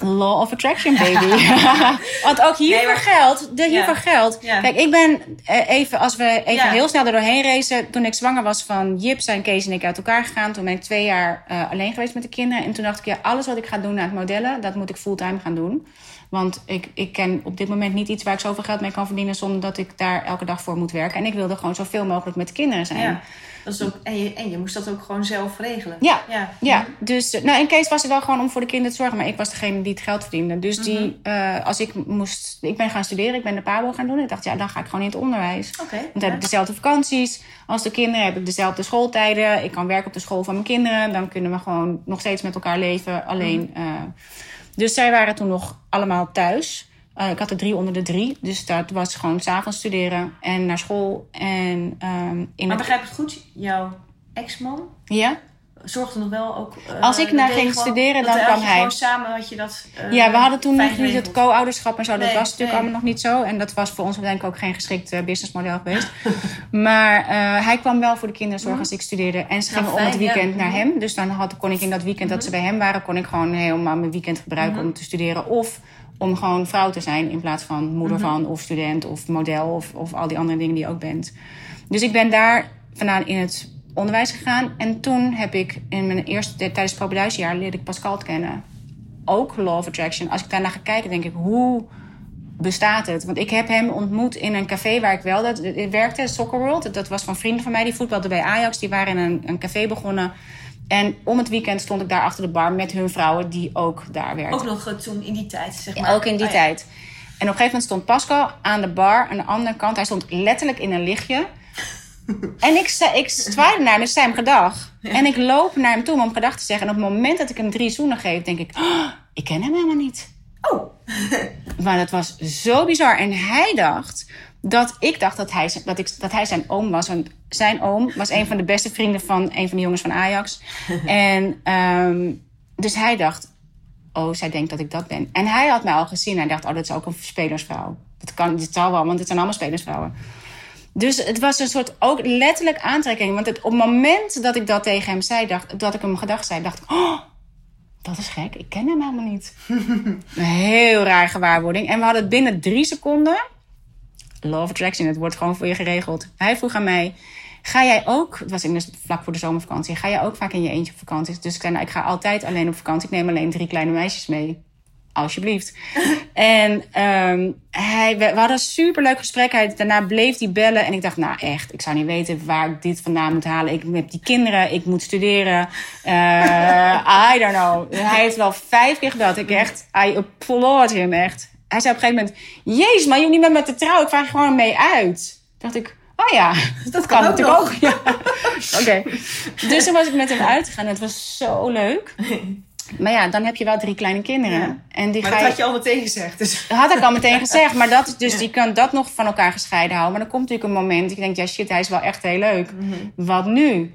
[SPEAKER 3] law of attraction, baby. Want ook hiervoor
[SPEAKER 2] Nee,
[SPEAKER 3] geldt, de, hiervoor
[SPEAKER 2] Ja.
[SPEAKER 3] geldt.
[SPEAKER 2] Ja.
[SPEAKER 3] Kijk, ik ben eh, even, als we even
[SPEAKER 2] Ja.
[SPEAKER 3] heel snel er doorheen racen. Toen ik zwanger was van Jip, zijn Kees en ik uit elkaar gegaan. Toen ben ik twee jaar eh, alleen geweest met de kinderen. En toen dacht ik, ja, alles wat ik ga doen naar het modellen, dat moet ik fulltime gaan doen. Want ik, ik ken op dit moment niet iets waar ik zoveel geld mee kan verdienen zonder dat ik daar elke dag voor moet werken. En ik wilde gewoon zoveel mogelijk met de kinderen zijn.
[SPEAKER 2] Ja. Dat is ook, en, je, en je moest dat ook gewoon zelf regelen.
[SPEAKER 3] Ja,
[SPEAKER 2] Ja.
[SPEAKER 3] ja. dus nou, in Kees was het wel gewoon om voor de kinderen te zorgen, maar ik was degene die het geld verdiende. Dus
[SPEAKER 2] Mhm.
[SPEAKER 3] die, eh, als ik moest, ik ben gaan studeren, ik ben de PABO gaan doen. Ik dacht, ja, dan ga ik gewoon in het onderwijs.
[SPEAKER 2] Oké.
[SPEAKER 3] Want dan heb ik dezelfde vakanties als de kinderen, heb ik dezelfde schooltijden. Ik kan werken op de school van mijn kinderen. Dan kunnen we gewoon nog steeds met elkaar leven. Alleen,
[SPEAKER 2] Mhm.
[SPEAKER 3] eh, dus zij waren toen nog allemaal thuis. Eh, ik had er drie onder de drie. Dus dat was gewoon s'avonds studeren en naar school. En ehm, in
[SPEAKER 2] Maar begrijp ik het goed? Jouw ex-man
[SPEAKER 3] ja?
[SPEAKER 2] Zorgde nog wel ook... eh,
[SPEAKER 3] Als ik naar ging studeren, dan kwam hij.
[SPEAKER 2] Gewoon samen had je dat eh,
[SPEAKER 3] Ja, we hadden toen nog niet het co-ouderschap en zo. Dat
[SPEAKER 2] Nee,
[SPEAKER 3] was natuurlijk allemaal nog niet zo. En dat was voor ons denk ik ook geen geschikt eh, businessmodel geweest. maar hij kwam wel voor de kinderen zorgen als ik studeerde. En ze
[SPEAKER 2] Nou,
[SPEAKER 3] gingen om het
[SPEAKER 2] ja.
[SPEAKER 3] weekend naar hem. Dus dan had, kon ik in dat weekend dat ze bij hem waren... kon ik gewoon helemaal mijn weekend gebruiken om te studeren. Of om gewoon vrouw te zijn in plaats van moeder van... of student of model of, of al die andere dingen die je ook bent. Dus ik ben daar vandaan in het onderwijs gegaan. En toen heb ik in mijn eerste... tijdens het propeduisjaar leerde ik Pascal kennen ook Law of Attraction. Als ik daarna ga kijken, denk ik, hoe bestaat het? Want ik heb hem ontmoet in een café waar ik wel dat, ik werkte, Soccer World. Dat was van vrienden van mij die voetbalden bij Ajax. Die waren in een, een café begonnen. En om het weekend stond ik daar achter de bar met hun vrouwen die ook daar werkten.
[SPEAKER 2] Ook nog eh, toen in die tijd, zeg maar.
[SPEAKER 3] ook in die
[SPEAKER 2] Oh, ja.
[SPEAKER 3] tijd. En op een gegeven moment stond Pascal aan de bar aan de andere kant. Hij stond letterlijk in een lichtje. En ik, zei, ik zwaaide naar hem en zei hem gedag. En ik loop naar hem toe om hem gedag te zeggen. En op het moment dat ik hem drie zoenen geef, denk ik... "Oh, ik ken hem helemaal niet.
[SPEAKER 2] Oh,
[SPEAKER 3] Maar dat was zo bizar. En hij dacht dat ik dacht dat hij, dat ik, dat hij zijn oom was. Want zijn oom was een van de beste vrienden van een van de jongens van Ajax. En ehm, dus hij dacht, oh, zij denkt dat ik dat ben. En hij had mij al gezien. Hij dacht, oh, dat is ook een spelersvrouw. Dat kan, dit zal wel, want het zijn allemaal spelersvrouwen. Dus het was een soort ook letterlijk aantrekking. Want het, op het moment dat ik dat tegen hem zei, dacht, dat ik hem gedacht zei, dacht ik, oh, dat is gek. Ik ken hem helemaal niet. Een heel raar gewaarwording. En we hadden het binnen drie seconden. Of Attraction, het wordt gewoon voor je geregeld. Hij vroeg aan mij: Ga jij ook, het was in de, vlak voor de zomervakantie, ga jij ook vaak in je eentje op vakantie? Dus ik zei: Nou, ik ga altijd alleen op vakantie. Ik neem alleen drie kleine meisjes mee. Alsjeblieft. en ehm, hij, we, we hadden een superleuk gesprek. Hij, daarna bleef hij bellen. En ik dacht, nou echt, ik zou niet weten waar ik dit vandaan moet halen. Ik heb die kinderen, ik moet studeren. Eh, I don't know. Hij heeft wel vijf keer gebeld. Ik echt, I applaud him echt. Hij zei op een gegeven moment, jezus, maar je hoeft niet met me te trouwen. Ik vraag gewoon mee uit. dacht ik, oh ja, dat kan,
[SPEAKER 2] ook
[SPEAKER 3] natuurlijk ook. Ja. Oké. Dus toen was ik met hem uitgegaan. Het was zo leuk. Maar ja, dan heb je wel drie kleine kinderen.
[SPEAKER 2] Ja.
[SPEAKER 3] En die
[SPEAKER 2] maar
[SPEAKER 3] ga
[SPEAKER 2] dat
[SPEAKER 3] je...
[SPEAKER 2] had je al meteen gezegd. Dus.
[SPEAKER 3] Dat had ik al meteen gezegd. Maar dat is dus,
[SPEAKER 2] Ja.
[SPEAKER 3] je kan dat nog van elkaar gescheiden houden. Maar dan komt natuurlijk een moment dat je denkt, ja shit, hij is wel echt heel leuk.
[SPEAKER 2] Mhm.
[SPEAKER 3] Wat nu?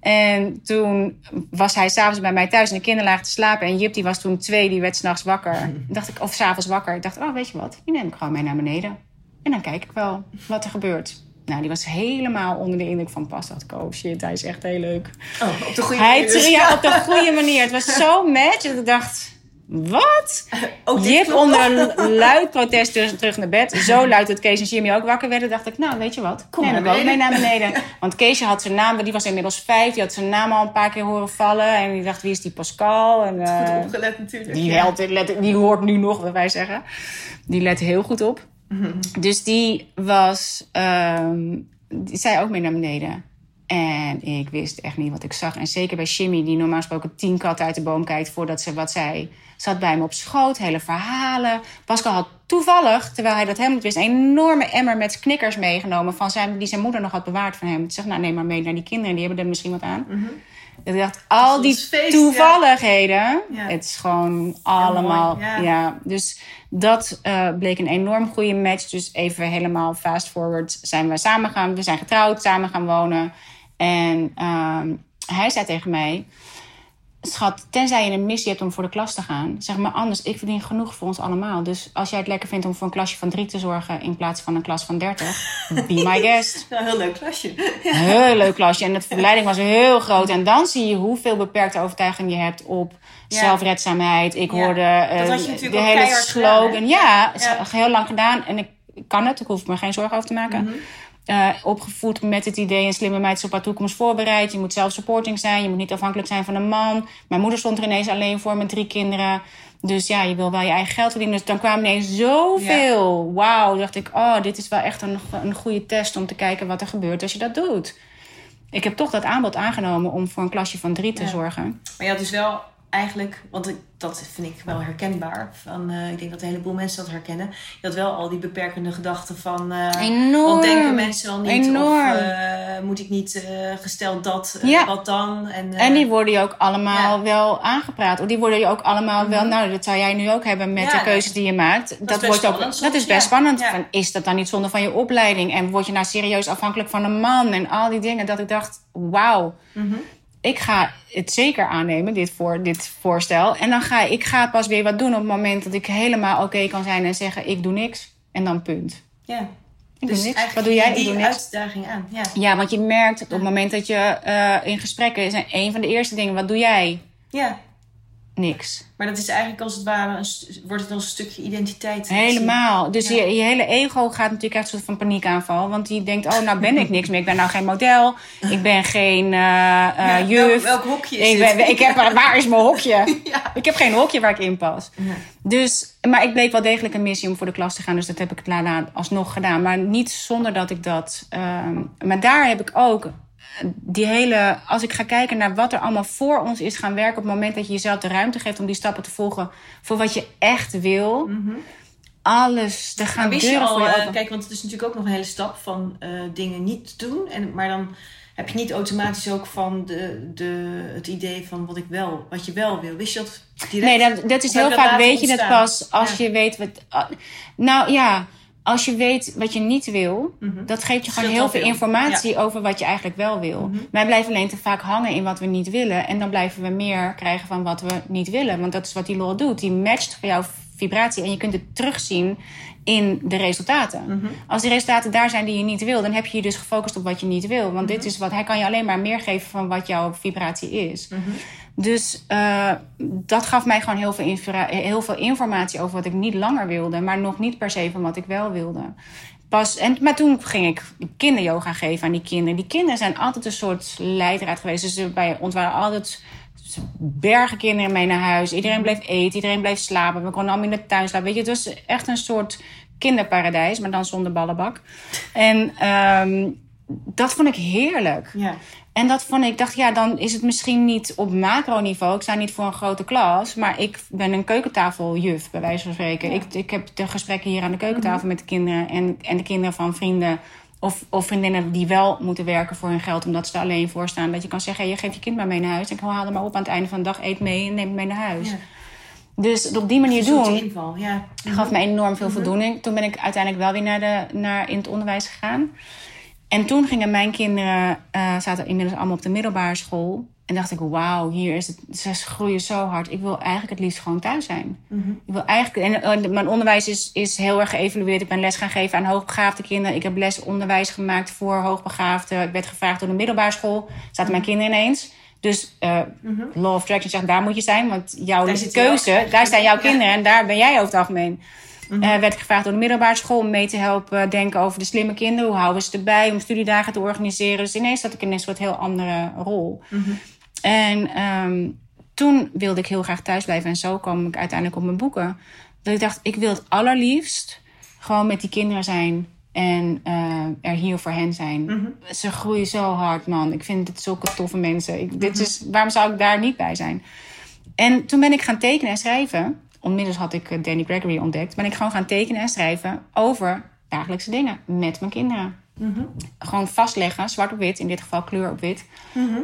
[SPEAKER 3] En toen was hij s'avonds bij mij thuis en de kinderen lagen te slapen. En Jip die was toen twee, die werd s'nachts wakker. En dacht ik, of s'avonds wakker. Ik dacht, oh weet je wat, die neem ik gewoon mee naar beneden. En dan kijk ik wel wat er gebeurt. Nou, die was helemaal onder de indruk van pas. Dacht ik, oh shit, hij is echt heel leuk.
[SPEAKER 2] Oh, op de goede
[SPEAKER 3] Hij
[SPEAKER 2] manier dus.
[SPEAKER 3] ja, op de goede manier. Het was zo match dat ik dacht, wat?
[SPEAKER 2] Ook dit
[SPEAKER 3] Jip onder een luid protest terug, terug naar bed. Zo luid dat Kees en Jimmy ook wakker werden. Dacht ik, nou weet je wat,
[SPEAKER 2] Kom
[SPEAKER 3] ik ook mee naar beneden. Want Keesje had zijn naam, die was inmiddels vijf. Die had zijn naam al een paar keer horen vallen. En die dacht, wie is die Pascal? En, eh,
[SPEAKER 2] Goed opgelet natuurlijk.
[SPEAKER 3] die,
[SPEAKER 2] Ja.
[SPEAKER 3] held, let, die hoort nu nog, wat wij zeggen. Die let heel goed op. Dus die was, ehm die zei ook mee naar beneden. En ik wist echt niet wat ik zag. En zeker bij Jimmy, die normaal gesproken tien katten uit de boom kijkt voordat ze wat zei. Zat bij me op schoot, hele verhalen. Pascal had toevallig, terwijl hij dat helemaal niet wist, een enorme emmer met knikkers meegenomen. Van zijn, die zijn moeder nog had bewaard van hem. Ik zeg, nou neem maar mee naar die kinderen, die hebben er misschien wat aan. Ik dacht, al die
[SPEAKER 2] feest,
[SPEAKER 3] toevalligheden.
[SPEAKER 2] Ja.
[SPEAKER 3] Het is gewoon allemaal.
[SPEAKER 2] mooi,
[SPEAKER 3] ja.
[SPEAKER 2] ja.
[SPEAKER 3] dus dat eh, bleek een enorm goede match. Dus even helemaal fast forward zijn we samen gaan. We zijn getrouwd, samen gaan wonen. En ehm, hij zei tegen mij: Schat, tenzij je een missie hebt om voor de klas te gaan, zeg maar anders. Ik verdien genoeg voor ons allemaal. Dus als jij het lekker vindt om voor een klasje van drie te zorgen in plaats van een klas van dertig, be my guest.
[SPEAKER 2] Nou, heel leuk klasje.
[SPEAKER 3] Een heel leuk klasje. En de verleiding was heel groot. En dan zie je hoeveel beperkte overtuiging je hebt op
[SPEAKER 2] Ja.
[SPEAKER 3] zelfredzaamheid. Ik
[SPEAKER 2] Ja.
[SPEAKER 3] hoorde
[SPEAKER 2] natuurlijk
[SPEAKER 3] de hele slogan.
[SPEAKER 2] gedaan,
[SPEAKER 3] Ja. heel lang gedaan. En ik kan het. Ik hoef me geen zorgen over te maken.
[SPEAKER 2] Mhm.
[SPEAKER 3] Eh, opgevoed met het idee: een slimme meid is op haar toekomst voorbereid. Je moet zelf-supporting zijn. Je moet niet afhankelijk zijn van een man. Mijn moeder stond er ineens alleen voor met drie kinderen. Dus ja, je wil wel je eigen geld verdienen. Dus dan kwam ineens zoveel. Wauw, dacht ik, oh, dit is wel echt een, een goede test om te kijken wat er gebeurt als je dat doet. Ik heb toch dat aanbod aangenomen om voor een klasje van drie te
[SPEAKER 2] Ja.
[SPEAKER 3] zorgen.
[SPEAKER 2] Maar je had dus wel eigenlijk, want ik, dat vind ik wel herkenbaar. Van, eh, ik denk dat een heleboel mensen dat herkennen. Je had wel al die beperkende gedachten van... eh,
[SPEAKER 3] Enorm.
[SPEAKER 2] Wat denken mensen wel niet?
[SPEAKER 3] Enorm.
[SPEAKER 2] Of eh, moet ik niet gesteld dat,
[SPEAKER 3] Ja.
[SPEAKER 2] wat dan? En,
[SPEAKER 3] En die worden je ook allemaal
[SPEAKER 2] Ja.
[SPEAKER 3] wel aangepraat. Of die worden je ook allemaal wel... Nou, dat zou jij nu ook hebben met
[SPEAKER 2] Ja,
[SPEAKER 3] de keuzes die je maakt. Dat, wordt ook,
[SPEAKER 2] spannend
[SPEAKER 3] dat is best spannend. Van, is dat dan niet zonde van je opleiding? En word je nou serieus afhankelijk van een man? En al die dingen. Dat ik dacht, wauw.
[SPEAKER 2] Mhm.
[SPEAKER 3] Ik ga het zeker aannemen, dit, voor, dit voorstel. En dan ga ik ga pas weer wat doen op het moment dat ik helemaal oké kan zijn en zeggen: ik doe niks. En dan punt.
[SPEAKER 2] Ja.
[SPEAKER 3] Ik
[SPEAKER 2] Dus
[SPEAKER 3] doe niks. Wat doe jij?
[SPEAKER 2] die
[SPEAKER 3] Ik doe niks.
[SPEAKER 2] uitdaging aan. Ja.
[SPEAKER 3] Ja, want je merkt op het moment dat je eh, in gesprekken is, een van de eerste dingen: wat doe jij?
[SPEAKER 2] ja.
[SPEAKER 3] Niks.
[SPEAKER 2] Maar dat is eigenlijk als het ware, een wordt het als een stukje identiteit.
[SPEAKER 3] Helemaal. Dus
[SPEAKER 2] Ja.
[SPEAKER 3] je, je hele ego gaat natuurlijk echt een soort van paniekaanval. Want die denkt, oh, nou ben ik niks meer. Ik ben nou geen model. Ik ben geen eh, eh,
[SPEAKER 2] Ja,
[SPEAKER 3] juf.
[SPEAKER 2] Welk, welk hokje is
[SPEAKER 3] ik ben, ik heb, waar is mijn hokje?
[SPEAKER 2] Ja.
[SPEAKER 3] Ik heb geen hokje waar ik in pas. Dus, maar ik bleek wel degelijk een missie om voor de klas te gaan. Dus dat heb ik het daarna alsnog gedaan. Maar niet zonder dat ik dat... ehm, maar daar heb ik ook die hele, als ik ga kijken naar wat er allemaal voor ons is gaan werken op het moment dat je jezelf de ruimte geeft om die stappen te volgen voor wat je echt wil. Alles, er gaan.
[SPEAKER 2] Maar wist je al,
[SPEAKER 3] voor je
[SPEAKER 2] eh, kijk, want het is natuurlijk ook nog een hele stap van eh, dingen niet te doen. En, maar dan heb je niet automatisch ook van de, de, het idee van wat ik wel, wat je wel wil. Wist je dat direct?
[SPEAKER 3] Nee, dat, dat is
[SPEAKER 2] Of
[SPEAKER 3] heel vaak weet je het pas als
[SPEAKER 2] Ja.
[SPEAKER 3] je weet wat. ah, nou ja, als je weet wat je niet wil,
[SPEAKER 2] Mhm.
[SPEAKER 3] dat geeft je gewoon heel veel informatie over wat je eigenlijk wel wil.
[SPEAKER 2] Mhm.
[SPEAKER 3] Wij blijven alleen te vaak hangen in wat we niet willen. En dan blijven we meer krijgen van wat we niet willen. Want dat is wat die lol doet. Die matcht voor jouw vibratie. En je kunt het terugzien in de resultaten.
[SPEAKER 2] Mhm.
[SPEAKER 3] Als de resultaten daar zijn die je niet wil, dan heb je je dus gefocust op wat je niet wil. Want dit is wat hij kan je alleen maar meer geven van wat jouw vibratie is. Dus eh, dat gaf mij gewoon heel veel, heel veel informatie over wat ik niet langer wilde, maar nog niet per se van wat ik wel wilde. Pas, en, maar toen ging ik kinderyoga geven aan die kinderen. Die kinderen zijn altijd een soort leidraad geweest. Dus bij ons waren altijd bergen kinderen mee naar huis. Iedereen bleef eten, iedereen bleef slapen. We konden allemaal in de tuin slapen. Weet je, het was echt een soort kinderparadijs, maar dan zonder ballenbak. En ehm, dat vond ik heerlijk.
[SPEAKER 2] Ja.
[SPEAKER 3] En dat vond ik, dacht, ja, dan is het misschien niet op macroniveau. Ik sta niet voor een grote klas, maar ik ben een keukentafeljuf, bij wijze van spreken. Ik, ik heb de gesprekken hier aan de keukentafel met de kinderen en, en de kinderen van vrienden. Of, of vriendinnen die wel moeten werken voor hun geld, omdat ze er alleen voor staan. Dat je kan zeggen, hey, je geeft je kind maar mee naar huis. En ik haal hem maar op aan het einde van de dag, eet mee en neem het mee naar huis.
[SPEAKER 2] Ja.
[SPEAKER 3] Dus op die manier doen
[SPEAKER 2] inval, ja.
[SPEAKER 3] gaf me enorm veel voldoening. Toen ben ik uiteindelijk wel weer naar, de, naar in het onderwijs gegaan. En toen gingen mijn kinderen, eh, zaten inmiddels allemaal op de middelbare school. En dacht ik, wauw, hier is het, ze groeien zo hard. Ik wil eigenlijk het liefst gewoon thuis zijn.
[SPEAKER 2] Mhm.
[SPEAKER 3] Ik wil eigenlijk, en eh, mijn onderwijs is, is heel erg geëvalueerd. Ik ben les gaan geven aan hoogbegaafde kinderen. Ik heb lesonderwijs gemaakt voor hoogbegaafden. Ik werd gevraagd door de middelbare school. Zaten mijn kinderen ineens. Dus eh, Law of Attraction zegt, daar moet je zijn. Want jouw
[SPEAKER 2] Mhm. Daar
[SPEAKER 3] keuze, daar zijn jouw
[SPEAKER 2] Ja.
[SPEAKER 3] kinderen. En daar ben jij over het algemeen.
[SPEAKER 2] Mhm.
[SPEAKER 3] Eh, werd ik gevraagd door de middelbare school om mee te helpen denken over de slimme kinderen. Hoe houden we ze erbij om studiedagen te organiseren. Dus ineens zat ik in een soort heel andere rol.
[SPEAKER 2] Mhm.
[SPEAKER 3] En ehm, toen wilde ik heel graag thuis blijven. En zo kwam ik uiteindelijk op mijn boeken. Dat ik dacht, ik wil het allerliefst gewoon met die kinderen zijn. En eh, er hier voor hen zijn.
[SPEAKER 2] Mhm.
[SPEAKER 3] Ze groeien zo hard, man. Ik vind het zulke toffe mensen. Ik, dit is, waarom zou ik daar niet bij zijn? En toen ben ik gaan tekenen en schrijven. Onmiddels had ik eh, Danny Gregory ontdekt. Ben ik gewoon gaan tekenen en schrijven over dagelijkse dingen met mijn kinderen. Gewoon vastleggen, zwart op wit, in dit geval kleur op wit.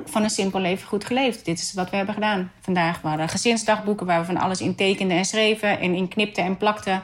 [SPEAKER 3] Van een simpel leven goed geleefd. Dit is wat we hebben gedaan vandaag. We hadden gezinsdagboeken waar we van alles in tekenden en schreven. En in knipten en plakten.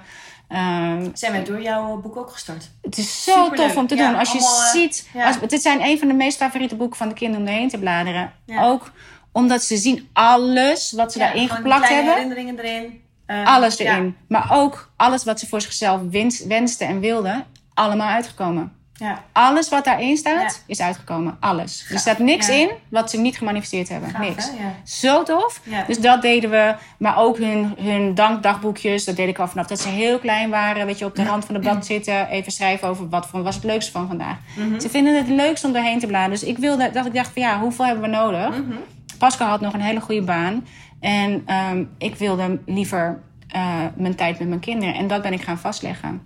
[SPEAKER 3] Ehm,
[SPEAKER 2] Zijn wij door jouw boek ook gestart?
[SPEAKER 3] het is zo
[SPEAKER 2] Superleuk.
[SPEAKER 3] tof om te
[SPEAKER 2] Ja,
[SPEAKER 3] doen. Als je
[SPEAKER 2] allemaal, eh,
[SPEAKER 3] ziet...
[SPEAKER 2] ja.
[SPEAKER 3] Als, dit zijn een van de meest favoriete boeken van de kinderen om erheen te bladeren.
[SPEAKER 2] Ja.
[SPEAKER 3] Ook omdat ze zien alles wat ze daarin geplakt hebben.
[SPEAKER 2] herinneringen erin. Eh,
[SPEAKER 3] Alles
[SPEAKER 2] ja.
[SPEAKER 3] erin. Maar ook alles wat ze voor zichzelf wens, wensten en wilden. Allemaal uitgekomen.
[SPEAKER 2] Ja.
[SPEAKER 3] Alles wat daarin staat,
[SPEAKER 2] Ja.
[SPEAKER 3] is uitgekomen. Alles. Er staat niks in wat ze niet gemanifesteerd hebben.
[SPEAKER 2] Gaaf,
[SPEAKER 3] niks. Zo tof. Dus dat deden we. Maar ook hun, hun dankdagboekjes. Dat deed ik al vanaf dat ze heel klein waren. Weet je, op de rand van de blad zitten. Even schrijven over wat vond- was het leukste van vandaag.
[SPEAKER 2] Mhm.
[SPEAKER 3] Ze vinden het leukst om erheen te bladeren. Dus ik wilde, dat ik dacht van ja, hoeveel hebben we nodig?
[SPEAKER 2] Mhm.
[SPEAKER 3] Pascal had nog een hele goede baan. En ehm, ik wilde liever eh, mijn tijd met mijn kinderen. En dat ben ik gaan vastleggen.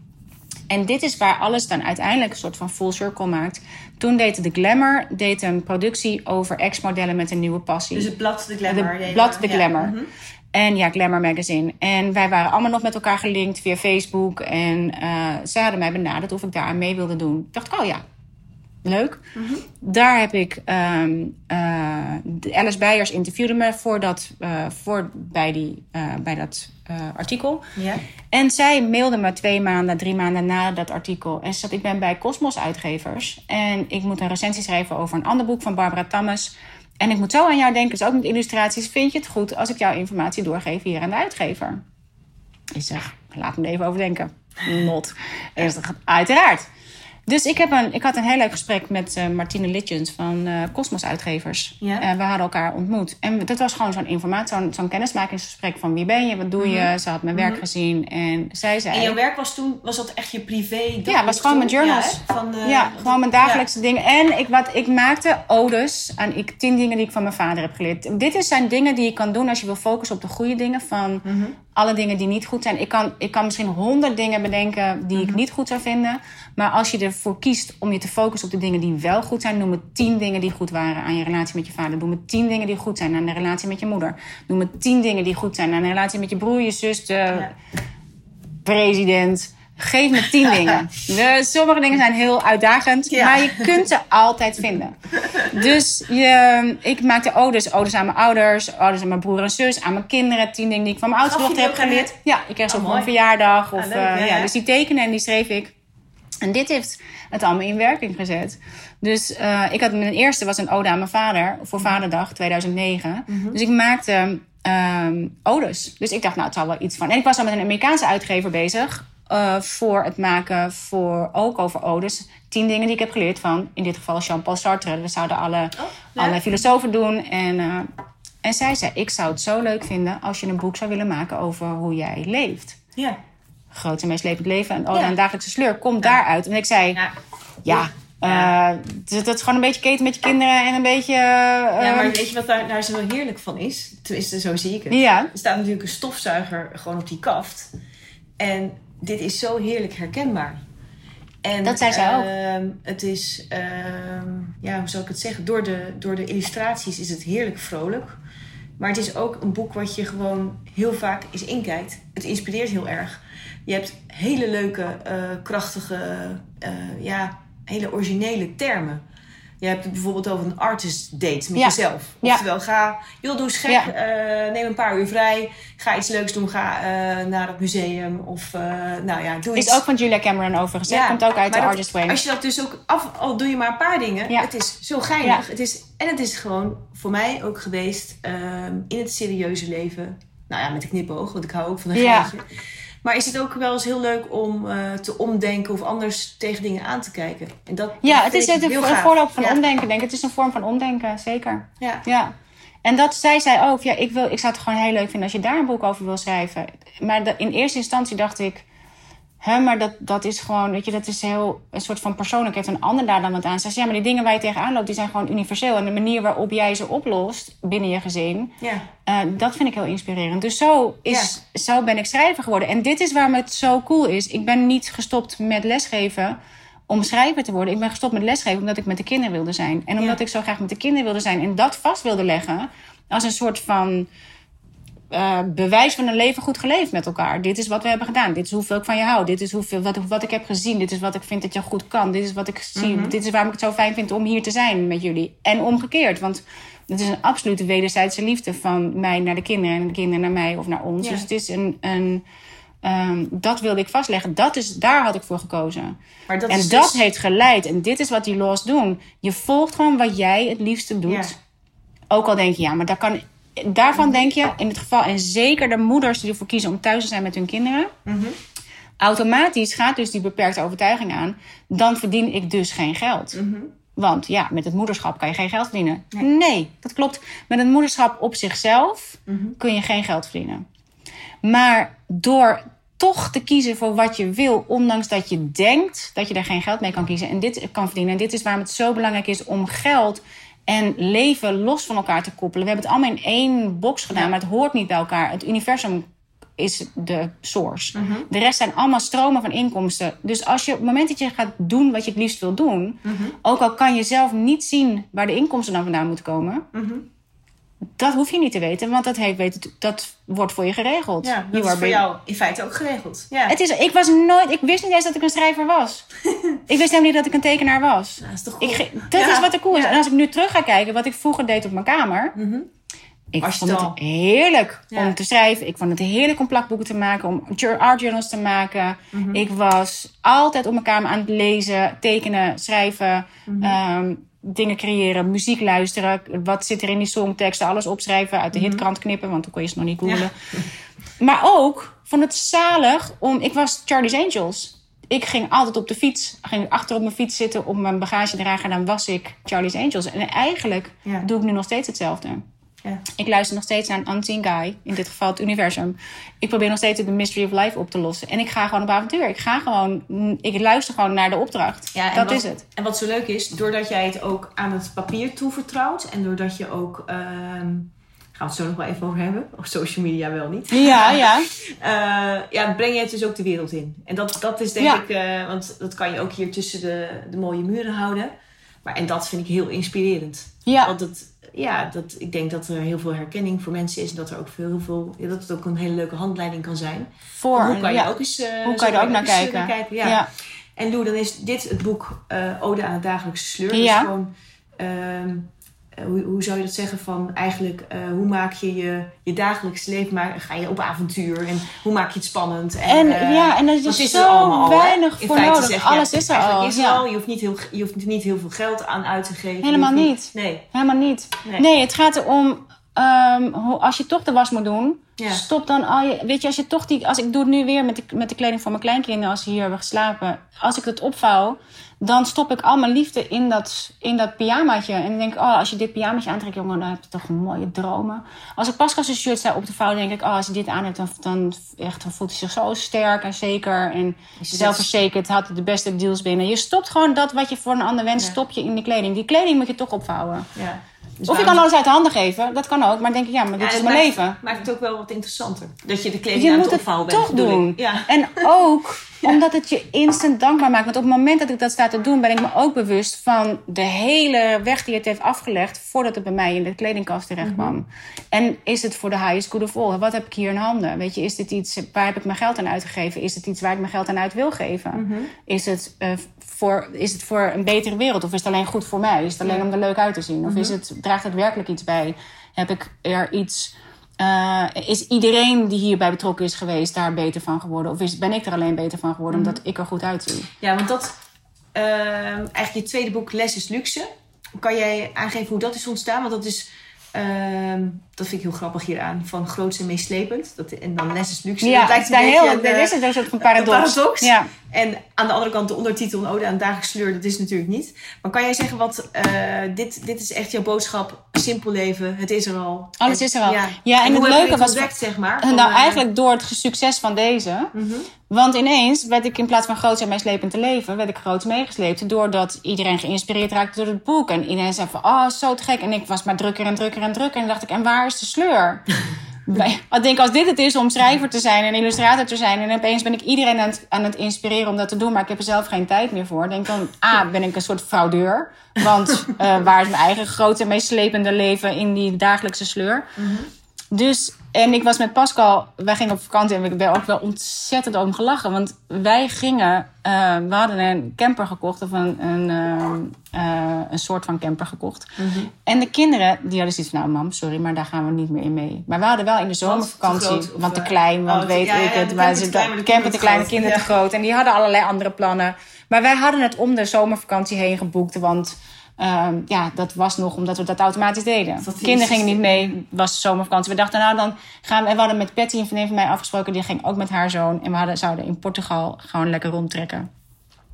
[SPEAKER 3] En dit is waar alles dan uiteindelijk een soort van full circle maakt. Toen deed de Glamour deed een productie over ex-modellen met een nieuwe passie.
[SPEAKER 2] Dus het blad, de glamour.
[SPEAKER 3] De
[SPEAKER 2] ja,
[SPEAKER 3] blad de
[SPEAKER 2] ja.
[SPEAKER 3] Glamour.
[SPEAKER 2] Mhm.
[SPEAKER 3] En ja, Glamour Magazine. En wij waren allemaal nog met elkaar gelinkt via Facebook. En eh zij hadden mij benaderd of ik daar aan mee wilde doen. Ik dacht, oh ja, leuk. Daar heb ik... ehm eh, de Alice Beijers interviewde me voor dat, eh, voor, bij, die, eh, bij dat artikel.
[SPEAKER 2] Ja.
[SPEAKER 3] En zij mailde me twee maanden, drie maanden na dat artikel. En ze zat, ik ben bij Cosmos Uitgevers. En ik moet een recensie schrijven over een ander boek van Barbara Tammes. En ik moet zo aan jou denken, dus ook met illustraties. Vind je het goed als ik jouw informatie doorgeef hier aan de uitgever? Ik zeg, laat me er even over denken. Not. En zeg, uiteraard. Dus ik, heb een, ik had een heel leuk gesprek met eh, Martine Litjens van eh, Cosmos Uitgevers.
[SPEAKER 2] Ja.
[SPEAKER 3] En we hadden elkaar ontmoet. En dat was gewoon zo'n informatie, zo'n zo'n kennismakingsgesprek van wie ben je, wat doe je. Ze had mijn werk gezien en zij zei...
[SPEAKER 2] En jouw werk was toen, was dat echt je privé?
[SPEAKER 3] Ja, het was gewoon mijn journals.
[SPEAKER 2] Ja, van, eh,
[SPEAKER 3] ja, gewoon mijn dagelijkse dingen. En ik, wat, ik maakte odes aan ik, tien dingen die ik van mijn vader heb geleerd. Dit is zijn dingen die je kan doen als je wil focussen op de goede dingen van...
[SPEAKER 2] Mhm.
[SPEAKER 3] Alle dingen die niet goed zijn. Ik kan, ik kan misschien honderd dingen bedenken die ik niet goed zou vinden. Maar als je ervoor kiest om je te focussen op de dingen die wel goed zijn, noem het tien dingen die goed waren aan je relatie met je vader. Noem het tien dingen die goed zijn aan de relatie met je moeder. Noem het tien dingen die goed zijn aan de relatie met je broer, je zus, de president. Geef me tien dingen. De, sommige dingen zijn heel uitdagend,
[SPEAKER 2] Ja.
[SPEAKER 3] maar je kunt ze altijd vinden. Dus je, ik maakte odes. Odes aan mijn ouders, odes aan mijn broer en zus, aan mijn kinderen. Tien dingen die ik van mijn dochter heb geleerd. Ja, ik kreeg ze
[SPEAKER 2] Oh,
[SPEAKER 3] op mijn verjaardag. Of,
[SPEAKER 2] Ah, leuk,
[SPEAKER 3] eh,
[SPEAKER 2] ja,
[SPEAKER 3] dus die tekenen en die schreef ik. En dit heeft het allemaal in werking gezet. Dus eh, ik had mijn eerste was een ode aan mijn vader voor Vaderdag 2009.
[SPEAKER 2] Mhm.
[SPEAKER 3] Dus ik maakte ehm odes. Dus ik dacht, nou, het zal wel iets van. En ik was al met een Amerikaanse uitgever bezig eh, voor het maken voor ook over odes. Tien dingen die ik heb geleerd van, in dit geval Jean-Paul Sartre. Dat zouden alle,
[SPEAKER 2] Oh, ja.
[SPEAKER 3] alle filosofen doen. En, eh, en zij zei, ik zou het zo leuk vinden als je een boek zou willen maken over hoe jij leeft
[SPEAKER 2] Ja.
[SPEAKER 3] groot en meeslepend leven. En
[SPEAKER 2] Ja.
[SPEAKER 3] een dagelijkse sleur komt daaruit. En ik zei,
[SPEAKER 2] Ja.
[SPEAKER 3] ja, eh, dat, is gewoon een beetje keten met je kinderen en een beetje...
[SPEAKER 2] Ja, maar weet je wat daar, daar zo heerlijk van is? Tenminste, zo zie ik het.
[SPEAKER 3] Ja.
[SPEAKER 2] Er staat natuurlijk een stofzuiger gewoon op die kaft. En dit is zo heerlijk herkenbaar. En,
[SPEAKER 3] Dat zei zij ook.
[SPEAKER 2] ehm, het is, ehm, ja, hoe zou ik het zeggen? Door de, door de illustraties is het heerlijk vrolijk. Maar het is ook een boek wat je gewoon heel vaak eens inkijkt. Het inspireert heel erg. Je hebt hele leuke, eh, krachtige, eh, ja, hele originele termen. Je hebt het bijvoorbeeld over een artist date met
[SPEAKER 3] Ja.
[SPEAKER 2] jezelf.
[SPEAKER 3] Ja.
[SPEAKER 2] Oftewel, ga, joh, doe eens gek.
[SPEAKER 3] Ja.
[SPEAKER 2] eh, neem een paar uur vrij. Ga iets leuks doen. Ga eh, naar het museum. Of, eh, nou ja, doe iets.
[SPEAKER 3] Is ook van Julia Cameron overigens. hè? Komt ook uit de
[SPEAKER 2] dat-
[SPEAKER 3] Artist Way.
[SPEAKER 2] Als je dat dus ook af, al doe je maar een paar dingen.
[SPEAKER 3] Ja.
[SPEAKER 2] Het is zo geinig.
[SPEAKER 3] Ja.
[SPEAKER 2] Het is, en het is gewoon voor mij ook geweest ehm, in het serieuze leven. Nou ja, met de knipoog, want ik hou ook van een
[SPEAKER 3] Ja.
[SPEAKER 2] geintje. Maar is het ook wel eens heel leuk om eh, te omdenken of anders tegen dingen aan te kijken? En dat,
[SPEAKER 3] ja, het is een, voorloop van
[SPEAKER 2] ja.
[SPEAKER 3] omdenken, denk ik. Het is een vorm van omdenken, zeker.
[SPEAKER 2] Ja.
[SPEAKER 3] Ja. En dat zij zei ook, ja, ik, wil, ik zou het gewoon heel leuk vinden als je daar een boek over wil schrijven. Maar de- in eerste instantie dacht ik, hè, maar dat, dat is gewoon, weet je, dat is heel een soort van persoonlijk. Heeft een ander daar dan wat aan? Ze zei, ja, maar die dingen waar je tegenaan loopt, die zijn gewoon universeel. En de manier waarop jij ze oplost binnen je gezin,
[SPEAKER 2] Ja.
[SPEAKER 3] eh, dat vind ik heel inspirerend. Dus zo, is, zo ben ik schrijver geworden. En dit is waarom het zo cool is. Ik ben niet gestopt met lesgeven om schrijver te worden. Ik ben gestopt met lesgeven omdat ik met de kinderen wilde zijn. En omdat
[SPEAKER 2] Ja.
[SPEAKER 3] ik zo graag met de kinderen wilde zijn. En dat vast wilde leggen als een soort van eh, bewijs van een leven goed geleefd met elkaar. Dit is wat we hebben gedaan. Dit is hoeveel ik van je hou. Dit is hoeveel, wat, wat ik heb gezien. Dit is wat ik vind dat je goed kan. Dit is wat ik zie. Dit is waarom ik het zo fijn vind om hier te zijn met jullie. En omgekeerd. Want het is een absolute wederzijdse liefde van mij naar de kinderen en de kinderen naar mij of naar ons.
[SPEAKER 2] Ja.
[SPEAKER 3] Dus het is een. een ehm, dat wilde ik vastleggen. Dat is, daar had ik voor gekozen.
[SPEAKER 2] Maar dat
[SPEAKER 3] en
[SPEAKER 2] is
[SPEAKER 3] dat
[SPEAKER 2] dus-
[SPEAKER 3] heeft geleid. En dit is wat die laws doen. Je volgt gewoon wat jij het liefste doet.
[SPEAKER 2] Ja.
[SPEAKER 3] Ook al denk je, ja, maar daar kan, daarvan denk je, in het geval, en zeker de moeders die ervoor kiezen om thuis te zijn met hun kinderen, automatisch gaat dus die beperkte overtuiging aan, dan verdien ik dus geen geld. Want ja, met het moederschap kan je geen geld verdienen. Nee, dat klopt. Met het moederschap op zichzelf kun je geen geld verdienen. Maar door toch te kiezen voor wat je wil, ondanks dat je denkt dat je daar geen geld mee kan kiezen en dit kan verdienen. En dit is waarom het zo belangrijk is om geld en leven los van elkaar te koppelen. We hebben het allemaal in één box gedaan, maar het hoort niet bij elkaar. Het universum is de source. De rest zijn allemaal stromen van inkomsten. Dus als je op het moment dat je gaat doen wat je het liefst wil doen, ook al kan je zelf niet zien waar de inkomsten dan vandaan moeten komen, dat hoef je niet te weten, want dat, heeft, dat wordt voor je geregeld.
[SPEAKER 2] Ja, dat is voor jou in feite ook geregeld. Ja.
[SPEAKER 3] Het is, ik, was nooit, ik wist niet eens dat ik een schrijver was. ik wist helemaal niet dat ik een tekenaar was.
[SPEAKER 2] dat is toch
[SPEAKER 3] Ik,
[SPEAKER 2] cool?
[SPEAKER 3] ge- dat
[SPEAKER 2] Ja,
[SPEAKER 3] is wat er cool is.
[SPEAKER 2] ja.
[SPEAKER 3] En als ik nu terug ga kijken, wat ik vroeger deed op mijn kamer. Ik
[SPEAKER 2] Was je
[SPEAKER 3] vond
[SPEAKER 2] het al?
[SPEAKER 3] heerlijk om te schrijven. Ik vond het heerlijk om plakboeken te maken, om art journals te maken.
[SPEAKER 2] Mhm.
[SPEAKER 3] Ik was altijd op mijn kamer aan het lezen, tekenen, schrijven,
[SPEAKER 2] Mhm.
[SPEAKER 3] ehm, dingen creëren, muziek luisteren. Wat zit er in die songteksten? Alles opschrijven, uit de
[SPEAKER 2] Mhm.
[SPEAKER 3] hitkrant knippen, want toen kon je ze nog niet googlen. Maar ook vond het zalig om. Ik was Charlie's Angels. Ik ging altijd op de fiets, ging achter op mijn fiets zitten op mijn bagagedrager. En dan was ik Charlie's Angels. En eigenlijk
[SPEAKER 2] Ja.
[SPEAKER 3] doe ik nu nog steeds hetzelfde.
[SPEAKER 2] Ja.
[SPEAKER 3] Ik luister nog steeds naar een unseen guy, in dit geval het universum. Ik probeer nog steeds de mystery of life op te lossen. En ik ga gewoon op avontuur. Ik ga gewoon, ik luister gewoon naar de opdracht.
[SPEAKER 2] Ja,
[SPEAKER 3] dat
[SPEAKER 2] wat,
[SPEAKER 3] is het.
[SPEAKER 2] En wat zo leuk is, doordat jij het ook aan het papier toevertrouwt en doordat je ook ehm, gaan we het zo nog wel even over hebben. Of social media wel niet.
[SPEAKER 3] Ja, ja.
[SPEAKER 2] Eh, ja, breng je het dus ook de wereld in. En dat, dat is denk
[SPEAKER 3] Ja.
[SPEAKER 2] ik, eh, want dat kan je ook hier tussen de, de mooie muren houden. Maar, en dat vind ik heel inspirerend.
[SPEAKER 3] Ja,
[SPEAKER 2] Want het, ja, dat, ik denk dat er heel veel herkenning voor mensen is. En dat er ook veel, heel veel, ja, dat het ook een hele leuke handleiding kan zijn.
[SPEAKER 3] voor.
[SPEAKER 2] hoe kan je ook eens, eh,
[SPEAKER 3] Hoe kan je er ook naar
[SPEAKER 2] eh,
[SPEAKER 3] kijken?
[SPEAKER 2] ja.
[SPEAKER 3] ja.
[SPEAKER 2] En Lou, dan is dit het boek eh, Ode aan het dagelijkse sleur.
[SPEAKER 3] Ja.
[SPEAKER 2] Dus gewoon, ehm, eh, hoe, hoe zou je dat zeggen? Van eigenlijk, eh, hoe maak je je, je dagelijks leven, maar ga je op avontuur? En hoe maak je het spannend?
[SPEAKER 3] En,
[SPEAKER 2] eh,
[SPEAKER 3] ja, en
[SPEAKER 2] want
[SPEAKER 3] is,
[SPEAKER 2] het
[SPEAKER 3] zo
[SPEAKER 2] allemaal
[SPEAKER 3] weinig
[SPEAKER 2] In
[SPEAKER 3] voor nodig.
[SPEAKER 2] zeg
[SPEAKER 3] Alles is er
[SPEAKER 2] eigenlijk
[SPEAKER 3] al.
[SPEAKER 2] Is
[SPEAKER 3] ja.
[SPEAKER 2] al. Je, hoeft niet heel, je hoeft niet heel veel geld aan uit te geven.
[SPEAKER 3] Helemaal
[SPEAKER 2] hoeft
[SPEAKER 3] niet.
[SPEAKER 2] Nee.
[SPEAKER 3] Helemaal niet.
[SPEAKER 2] Nee.
[SPEAKER 3] Nee, het gaat erom, ehm, als je toch de was moet doen,
[SPEAKER 2] Ja.
[SPEAKER 3] stop dan al je, weet je, als je toch die, als ik doe het nu weer met de, met de kleding van mijn kleinkinderen als ze hier hebben geslapen, als ik het opvouw, dan stop ik al mijn liefde in dat, in dat pyjamaatje. En dan denk ik, oh, als je dit pyjamaatje aantrekt, jongen, dan heb je toch mooie dromen. Als ik Pascal zijn shirt sta op te vouwen, denk ik, oh, als hij dit aan heeft, dan, dan, echt, dan voelt hij zich zo sterk en zeker. En zelfverzekerd, had de beste deals binnen. Je stopt gewoon dat wat je voor een ander wenst,
[SPEAKER 2] Ja.
[SPEAKER 3] stop je in die kleding. Die kleding moet je toch opvouwen.
[SPEAKER 2] Ja. Dus
[SPEAKER 3] Of je kan alles uit de handen geven, dat kan ook. Maar denk ik, ja, maar dit
[SPEAKER 2] Ja,
[SPEAKER 3] is mijn
[SPEAKER 2] maakt-
[SPEAKER 3] leven.
[SPEAKER 2] Maakt het ook wel wat interessanter. Dat je de kleding
[SPEAKER 3] Je
[SPEAKER 2] aan het opvouwen bent.
[SPEAKER 3] toch doen.
[SPEAKER 2] Ja.
[SPEAKER 3] En ook omdat het je instant dankbaar maakt. Want op het moment dat ik dat sta te doen, ben ik me ook bewust van de hele weg die het heeft afgelegd voordat het bij mij in de kledingkast terecht kwam.
[SPEAKER 2] Mhm.
[SPEAKER 3] En is het voor de highest good of all? Wat heb ik hier in handen? Weet je, is dit iets waar heb ik mijn geld aan uitgegeven? Is het iets waar ik mijn geld aan uit wil geven?
[SPEAKER 2] Mhm.
[SPEAKER 3] Is, het, eh, voor, is het voor een betere wereld? Of is het alleen goed voor mij? Is het alleen
[SPEAKER 2] Ja.
[SPEAKER 3] om er leuk uit te zien? Of is
[SPEAKER 2] Mhm.
[SPEAKER 3] het, draagt het werkelijk iets bij? Heb ik er iets eh, is iedereen die hierbij betrokken is geweest daar beter van geworden? Of is, ben ik er alleen beter van geworden
[SPEAKER 2] Mhm.
[SPEAKER 3] omdat ik er goed uitzie?
[SPEAKER 2] Ja, want dat, ehm, eigenlijk je tweede boek, Les is Luxe. Kan jij aangeven hoe dat is ontstaan? Want dat is, ehm, dat vind ik heel grappig hieraan, van groots en meeslepend. Dat, en dan Les is Luxe.
[SPEAKER 3] Ja,
[SPEAKER 2] dat lijkt een
[SPEAKER 3] heel,
[SPEAKER 2] een,
[SPEAKER 3] is het een soort van paradox.
[SPEAKER 2] paradox.
[SPEAKER 3] Ja.
[SPEAKER 2] En aan de andere kant de ondertitel een ode aan dagelijks sleur, dat is natuurlijk niet. Maar kan jij zeggen wat, eh, dit, dit is echt jouw boodschap, simpel leven, het is er al.
[SPEAKER 3] Alles
[SPEAKER 2] En-
[SPEAKER 3] is er al.
[SPEAKER 2] Ja,
[SPEAKER 3] Ja, en het leuke was-
[SPEAKER 2] ontdekt, zeg maar. Van,
[SPEAKER 3] nou,
[SPEAKER 2] eh,
[SPEAKER 3] eigenlijk door het succes van deze.
[SPEAKER 2] mhm.
[SPEAKER 3] Want ineens werd ik in plaats van groots en meeslepend te leven, werd ik groots meegesleept. Doordat iedereen geïnspireerd raakte door het boek. En iedereen zei van, oh, zo te gek. En ik was maar drukker en drukker en drukker. En dan dacht ik, en waar de sleur? Ik denk, als dit het is om schrijver te zijn en illustrator te zijn... en opeens ben ik iedereen aan het, aan het inspireren om dat te doen... maar ik heb er zelf geen tijd meer voor. denk dan, ah, ben ik een soort fraudeur. Want eh, waar is mijn eigen grote en meeslepende leven in die dagelijkse sleur? Dus, en ik was met Pascal, wij gingen op vakantie en ik ben ook wel ontzettend om gelachen. Want wij gingen, eh, we hadden een camper gekocht, of een, een, eh, eh, een soort van camper gekocht. En de kinderen, die hadden zoiets van, nou mam, sorry, maar daar gaan we niet meer in mee. Maar we hadden wel in de zomervakantie,
[SPEAKER 2] te groot, of,
[SPEAKER 3] want te klein, want
[SPEAKER 2] oh,
[SPEAKER 3] weet
[SPEAKER 2] ja, ja,
[SPEAKER 3] ik het.
[SPEAKER 2] camper
[SPEAKER 3] Maar
[SPEAKER 2] te
[SPEAKER 3] ze,
[SPEAKER 2] klein, maar
[SPEAKER 3] de
[SPEAKER 2] de
[SPEAKER 3] camper te kleine
[SPEAKER 2] groot.
[SPEAKER 3] kinderen te groot. En die hadden allerlei andere plannen. Maar wij hadden het om de zomervakantie heen geboekt, want... ehm, ja, dat was nog omdat we dat automatisch deden.
[SPEAKER 2] Dat
[SPEAKER 3] Kinderen gingen niet mee, was zomervakantie. We dachten, nou dan gaan we... En we hadden met Patty, een vriendin van mij, afgesproken. Die ging ook met haar zoon. En we hadden, zouden in Portugal gewoon lekker rondtrekken.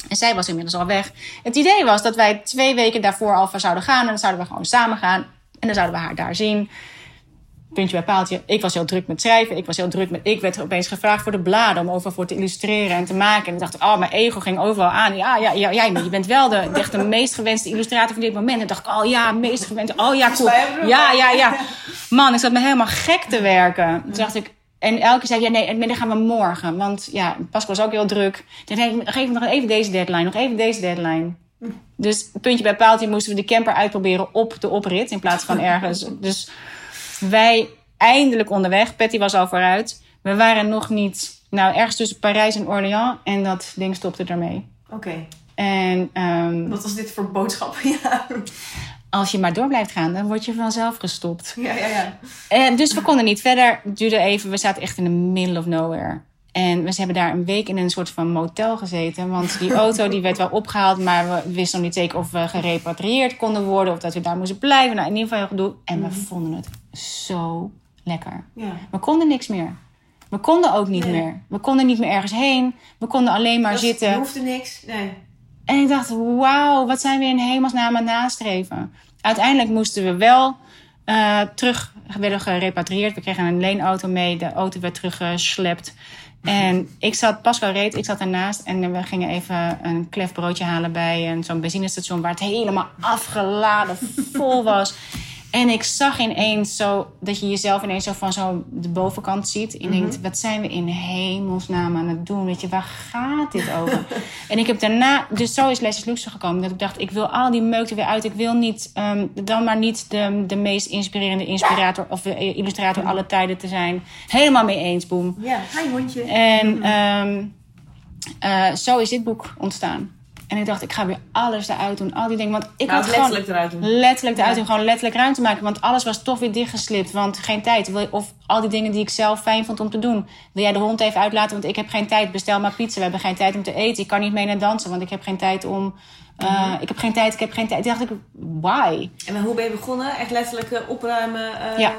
[SPEAKER 3] En zij was inmiddels al weg. Het idee was dat wij twee weken daarvoor al van zouden gaan. En dan zouden we gewoon samen gaan. En dan zouden we haar daar zien. Puntje bij paaltje. Ik was heel druk met schrijven. Ik was heel druk met. Ik werd opeens gevraagd voor de bladen om overal voor te illustreren en te maken. En ik dacht, oh, mijn ego ging overal aan. Ja, ja, ja, jij, maar je bent wel de, echt de meest gewenste illustrator van dit moment. En dacht ik, oh ja, meest gewenste. Oh ja, cool. Ja, ja, ja. Man, ik zat me helemaal gek te werken. Toen dacht ik. En elke keer zei ik, ja, nee, nee, dan gaan we morgen. Want ja, Pascal was ook heel druk. Toen zei ik, geef me nog even deze deadline, nog even deze deadline. Dus puntje bij paaltje moesten we de camper uitproberen op de oprit in plaats van ergens. Dus wij eindelijk onderweg. Patty was al vooruit. We waren nog niet, nou, ergens tussen Parijs en Orléans. En dat ding stopte ermee.
[SPEAKER 2] Oké,
[SPEAKER 3] En ehm,
[SPEAKER 2] wat was dit voor boodschap? ja.
[SPEAKER 3] als je maar door blijft gaan, dan word je vanzelf gestopt.
[SPEAKER 2] ja, ja, ja.
[SPEAKER 3] En dus we konden niet verder. Het duurde even. We zaten echt in the middle of nowhere. En we hebben daar een week in een soort van motel gezeten. Want die auto die werd wel opgehaald. Maar we wisten nog niet zeker of we gerepatrieerd konden worden. Of dat we daar moesten blijven. Nou, in ieder geval heel gedoe. En we vonden het zo lekker.
[SPEAKER 2] ja.
[SPEAKER 3] We konden niks meer. We konden ook niet
[SPEAKER 2] Nee.
[SPEAKER 3] meer. We konden niet meer ergens heen. We konden alleen maar
[SPEAKER 2] Dat-
[SPEAKER 3] zitten.
[SPEAKER 2] Je hoefde niks. Nee.
[SPEAKER 3] En ik dacht, wauw, wat zijn we in hemelsnaam aan het nastreven. Uiteindelijk moesten we wel eh, terug, werden gerepatrieerd. We kregen een leenauto mee, de auto werd teruggeslept. En ik zat, Pascal reed, ik zat ernaast. En we gingen even een klef broodje halen bij zo'n benzinestation... waar het helemaal afgeladen vol was. En ik zag ineens zo dat je jezelf ineens zo van zo de bovenkant ziet. En denkt, wat zijn we in hemelsnaam aan het doen? Weet je, waar gaat dit over? en ik heb daarna, dus zo is Leslie Luxor gekomen. Dat ik dacht, ik wil al die meuk er weer uit. Ik wil niet, ehm, dan maar niet de, de meest inspirerende inspirator of illustrator aller tijden te zijn. Helemaal mee eens, boem.
[SPEAKER 2] Ja, hi hondje.
[SPEAKER 3] En ehm, eh, zo is dit boek ontstaan. En ik dacht, ik ga weer alles eruit doen. Al die dingen. Want ik
[SPEAKER 2] Nou,
[SPEAKER 3] had
[SPEAKER 2] het
[SPEAKER 3] gewoon
[SPEAKER 2] letterlijk eruit doen.
[SPEAKER 3] letterlijk eruit
[SPEAKER 2] Ja.
[SPEAKER 3] doen. Gewoon letterlijk ruimte maken. Want alles was toch weer dichtgeslipt. Want geen tijd. Of al die dingen die ik zelf fijn vond om te doen. Wil jij de hond even uitlaten? Want ik heb geen tijd. Bestel maar pizza. We hebben geen tijd om te eten. Ik kan niet mee naar dansen. Want ik heb geen tijd om... eh. Ik heb geen tijd, ik heb geen tijd. Toen dacht ik, why?
[SPEAKER 2] En hoe ben je begonnen? Echt letterlijk eh, opruimen? eh,
[SPEAKER 3] Ja.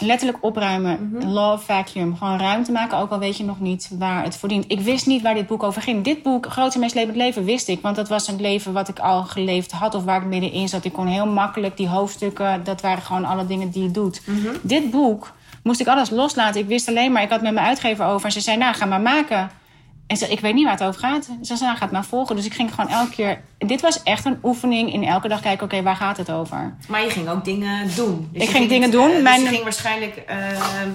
[SPEAKER 3] Letterlijk opruimen.
[SPEAKER 2] Mhm.
[SPEAKER 3] Law vacuum. Gewoon ruimte maken, ook al weet je nog niet waar het voor dient. Ik wist niet waar dit boek over ging. Dit boek, Groot en meeslepend leven, wist ik. Want dat was een leven wat ik al geleefd had of waar ik middenin zat. Ik kon heel makkelijk die hoofdstukken, dat waren gewoon alle dingen die je doet.
[SPEAKER 2] Mhm.
[SPEAKER 3] Dit boek moest ik alles loslaten. Ik wist alleen maar, ik had met mijn uitgever over. En ze zei, nou, ga maar maken. En ze zei, ik weet niet waar het over gaat. Ze zei, nou, ga het maar volgen. Dus ik ging gewoon elke keer... Dit was echt een oefening in elke dag kijken, oké, waar gaat het over?
[SPEAKER 2] Maar je ging ook dingen doen. Dus
[SPEAKER 3] Ik ging dingen doen.
[SPEAKER 2] eh, dus
[SPEAKER 3] Mijn-
[SPEAKER 2] ging waarschijnlijk... ehm, nou,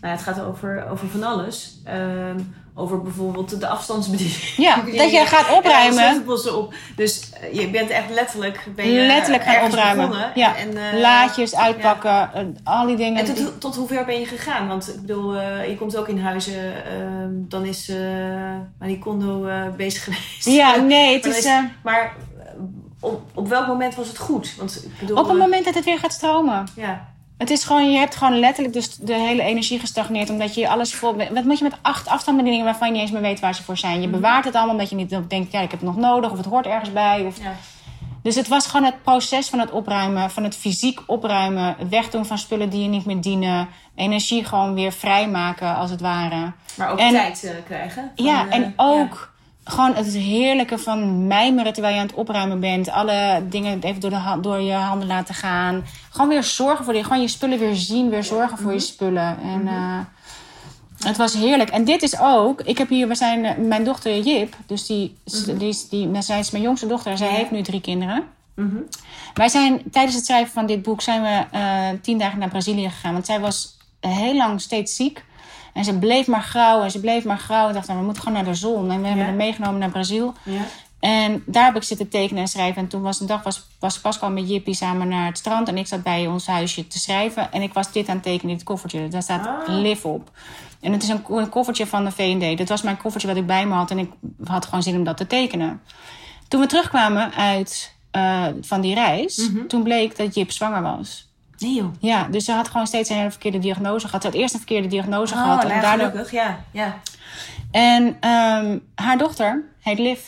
[SPEAKER 2] ja, het gaat over, over van alles. Ehm, over bijvoorbeeld de afstandsbediening.
[SPEAKER 3] Ja, dat je gaat opruimen.
[SPEAKER 2] Op. Dus eh, je bent echt letterlijk... Ben je
[SPEAKER 3] Letterlijk gaan opruimen.
[SPEAKER 2] begonnen.
[SPEAKER 3] Ja.
[SPEAKER 2] En,
[SPEAKER 3] Laadjes uitpakken, al die dingen.
[SPEAKER 2] En tot, tot hoe ver ben je gegaan? Want ik bedoel, je komt ook in huizen, ehm, dan is Marie Kondo eh, bezig geweest.
[SPEAKER 3] Ja, nee, het
[SPEAKER 2] Maar
[SPEAKER 3] is... eh,
[SPEAKER 2] Maar op, op welk moment was het goed? Want ik bedoel,
[SPEAKER 3] op het
[SPEAKER 2] eh,
[SPEAKER 3] moment dat het weer gaat stromen.
[SPEAKER 2] Ja,
[SPEAKER 3] Het is gewoon, je hebt gewoon letterlijk dus de hele energie gestagneerd. Omdat je alles vol... Wat moet je met acht afstandsbedieningen waarvan je niet eens meer weet waar ze voor zijn? Je bewaart het allemaal omdat je niet denkt, ja, ik heb het nog nodig. Of het hoort ergens bij. Of...
[SPEAKER 2] ja.
[SPEAKER 3] Dus het was gewoon het proces van het opruimen. Van het fysiek opruimen. Het wegdoen van spullen die je niet meer dienen. Energie gewoon weer vrijmaken, als het ware.
[SPEAKER 2] maar ook
[SPEAKER 3] En-
[SPEAKER 2] tijd eh, krijgen. Van,
[SPEAKER 3] Ja,
[SPEAKER 2] eh,
[SPEAKER 3] en ook gewoon het heerlijke van mijmeren terwijl je aan het opruimen bent. Alle dingen even door, de, door je handen laten gaan. Gewoon weer zorgen voor die, gewoon je spullen weer zien, weer zorgen voor je spullen. En eh, het was heerlijk. En dit is ook, ik heb hier, we zijn, eh, mijn dochter Jip, dus die, die, is, die, nou, zij is mijn jongste dochter en zij heeft nu drie kinderen.
[SPEAKER 2] Mhm.
[SPEAKER 3] Wij zijn tijdens het schrijven van dit boek zijn we eh, tien dagen naar Brazilië gegaan. Want zij was heel lang steeds ziek. En ze bleef maar grauw en ze bleef maar grauw. Ik dacht, nou, we moeten gewoon naar de zon. En we hebben haar meegenomen naar Brazil.
[SPEAKER 2] Ja.
[SPEAKER 3] En daar heb ik zitten tekenen en schrijven. En toen was een dag was, was Pascal met Jippie samen naar het strand. En ik zat bij ons huisje te schrijven. En ik was dit aan het tekenen in het koffertje. Daar staat
[SPEAKER 2] Ah.
[SPEAKER 3] Live op. En het is een, ko- een koffertje van de V&D. Dat was mijn koffertje wat ik bij me had. En ik had gewoon zin om dat te tekenen. Toen we terugkwamen uit, eh, van die reis... toen bleek dat Jip zwanger was.
[SPEAKER 2] Nee joh.
[SPEAKER 3] Ja, dus ze had gewoon steeds een hele verkeerde diagnose gehad. Ze had eerst een verkeerde diagnose
[SPEAKER 2] Oh,
[SPEAKER 3] gehad.
[SPEAKER 2] nou
[SPEAKER 3] En, daardoor...
[SPEAKER 2] gelukkig, ja, ja.
[SPEAKER 3] en ehm, haar dochter heet Liv.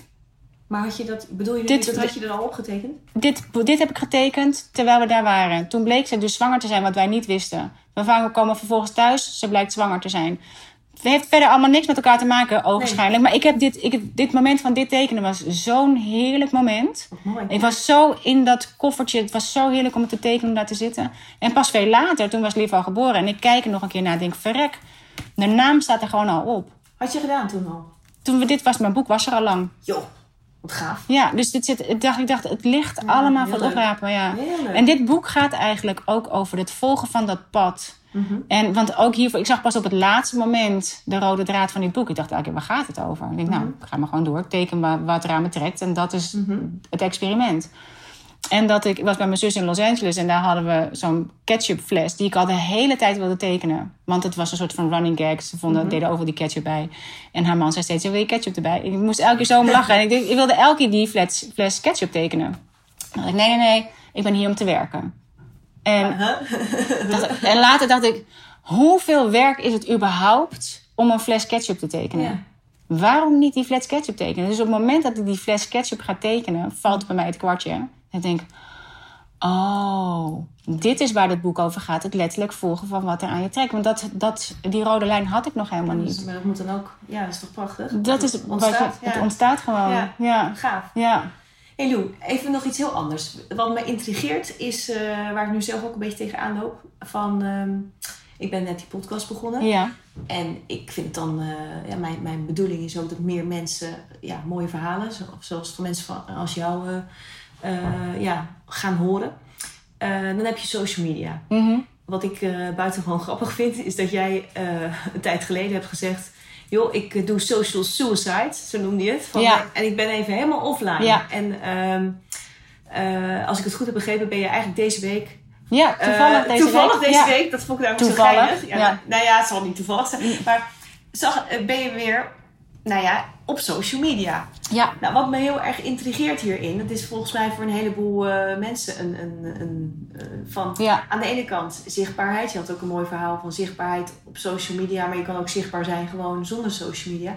[SPEAKER 2] Maar had je dat, bedoel je
[SPEAKER 3] Dit-
[SPEAKER 2] dat had je er al opgetekend?
[SPEAKER 3] Dit, dit heb ik getekend terwijl we daar waren. Toen bleek ze dus zwanger te zijn, wat wij niet wisten. We komen vervolgens thuis, ze blijkt zwanger te zijn. Het heeft verder allemaal niks met elkaar te maken, ogenschijnlijk. Maar ik heb dit, ik, dit moment van dit tekenen was zo'n heerlijk moment.
[SPEAKER 2] Mooi.
[SPEAKER 3] Ik was zo in dat koffertje. Het was zo heerlijk om het te tekenen, om daar te zitten. En pas veel later, toen was Liv al geboren. En ik kijk er nog een keer naar en denk, verrek. De naam staat er gewoon al op.
[SPEAKER 2] Had je gedaan toen al?
[SPEAKER 3] Toen we dit was, mijn boek was er al lang.
[SPEAKER 2] Joh, wat gaaf.
[SPEAKER 3] Ja, dus dit zit, ik, dacht, ik dacht, het ligt allemaal van oprapen. Ja. En dit boek gaat eigenlijk ook over het volgen van dat pad.
[SPEAKER 2] Mhm.
[SPEAKER 3] En, want ook hiervoor, ik zag pas op het laatste moment de rode draad van dit boek. Ik dacht, oké, waar gaat het over? Ik denk, nou,
[SPEAKER 2] Mhm.
[SPEAKER 3] ik ga maar gewoon door. Ik teken wa- wat er aan me trekt. En dat is
[SPEAKER 2] Mhm.
[SPEAKER 3] het experiment. En dat ik, ik was bij mijn zus in Los Angeles en daar hadden we zo'n ketchupfles die ik al de hele tijd wilde tekenen. Want het was een soort van running gag. Ze vonden,
[SPEAKER 2] Mhm.
[SPEAKER 3] deden over die ketchup bij. En haar man zei steeds, wil je ketchup erbij? Ik moest elke keer zo om lachen. En ik, ik wilde elke keer die fles, fles ketchup tekenen. Dan dacht ik, nee, nee, nee, ik ben hier om te werken. En, dacht- en later dacht ik, hoeveel werk is het überhaupt om een fles ketchup te tekenen?
[SPEAKER 2] Ja.
[SPEAKER 3] Waarom niet die fles ketchup tekenen? Dus op het moment dat ik die fles ketchup ga tekenen, valt bij mij het kwartje. En ik denk, oh, dit is waar dit boek over gaat. Het letterlijk volgen van wat er aan je trekt. Want dat, dat, die rode lijn had ik nog helemaal niet.
[SPEAKER 2] Maar dat moet dan ook, ja, dat is toch prachtig?
[SPEAKER 3] Dat is
[SPEAKER 2] ontstaat,
[SPEAKER 3] wat je,
[SPEAKER 2] ja.
[SPEAKER 3] het ontstaat gewoon.
[SPEAKER 2] Ja.
[SPEAKER 3] Ja.
[SPEAKER 2] Gaaf.
[SPEAKER 3] Ja.
[SPEAKER 2] Hey Lou, even nog iets heel anders. Wat me intrigeert is, eh, waar ik nu zelf ook een beetje tegenaan loop, van... ehm, ik ben net die podcast begonnen.
[SPEAKER 3] Ja.
[SPEAKER 2] En ik vind dan, eh, ja, mijn, mijn bedoeling is ook dat meer mensen ja, mooie verhalen, zo- zoals van mensen van, als jou, eh, ja, gaan horen. Dan heb je social media.
[SPEAKER 3] Mhm.
[SPEAKER 2] Wat ik buitengewoon grappig vind, is dat jij een tijd geleden hebt gezegd... joh, ik eh, doe social suicide, zo noemde je het. Van,
[SPEAKER 3] Ja.
[SPEAKER 2] En ik ben even helemaal offline.
[SPEAKER 3] Ja.
[SPEAKER 2] En ehm, eh, als ik het goed heb begrepen, ben je eigenlijk deze week...
[SPEAKER 3] Ja, toevallig
[SPEAKER 2] eh,
[SPEAKER 3] deze
[SPEAKER 2] toevallig
[SPEAKER 3] week.
[SPEAKER 2] deze
[SPEAKER 3] Ja.
[SPEAKER 2] week, dat vond ik namelijk zo geinig. Ja,
[SPEAKER 3] ja.
[SPEAKER 2] Nou ja, het zal niet toevallig zijn. Maar zag, ben je weer, nou ja, op social media.
[SPEAKER 3] Ja.
[SPEAKER 2] Nou, wat me heel erg intrigeert hierin, dat is volgens mij voor een heleboel eh, mensen een, een, een, eh, van
[SPEAKER 3] Ja.
[SPEAKER 2] aan de ene kant zichtbaarheid. Je had ook een mooi verhaal van zichtbaarheid op social media, maar je kan ook zichtbaar zijn gewoon zonder social media.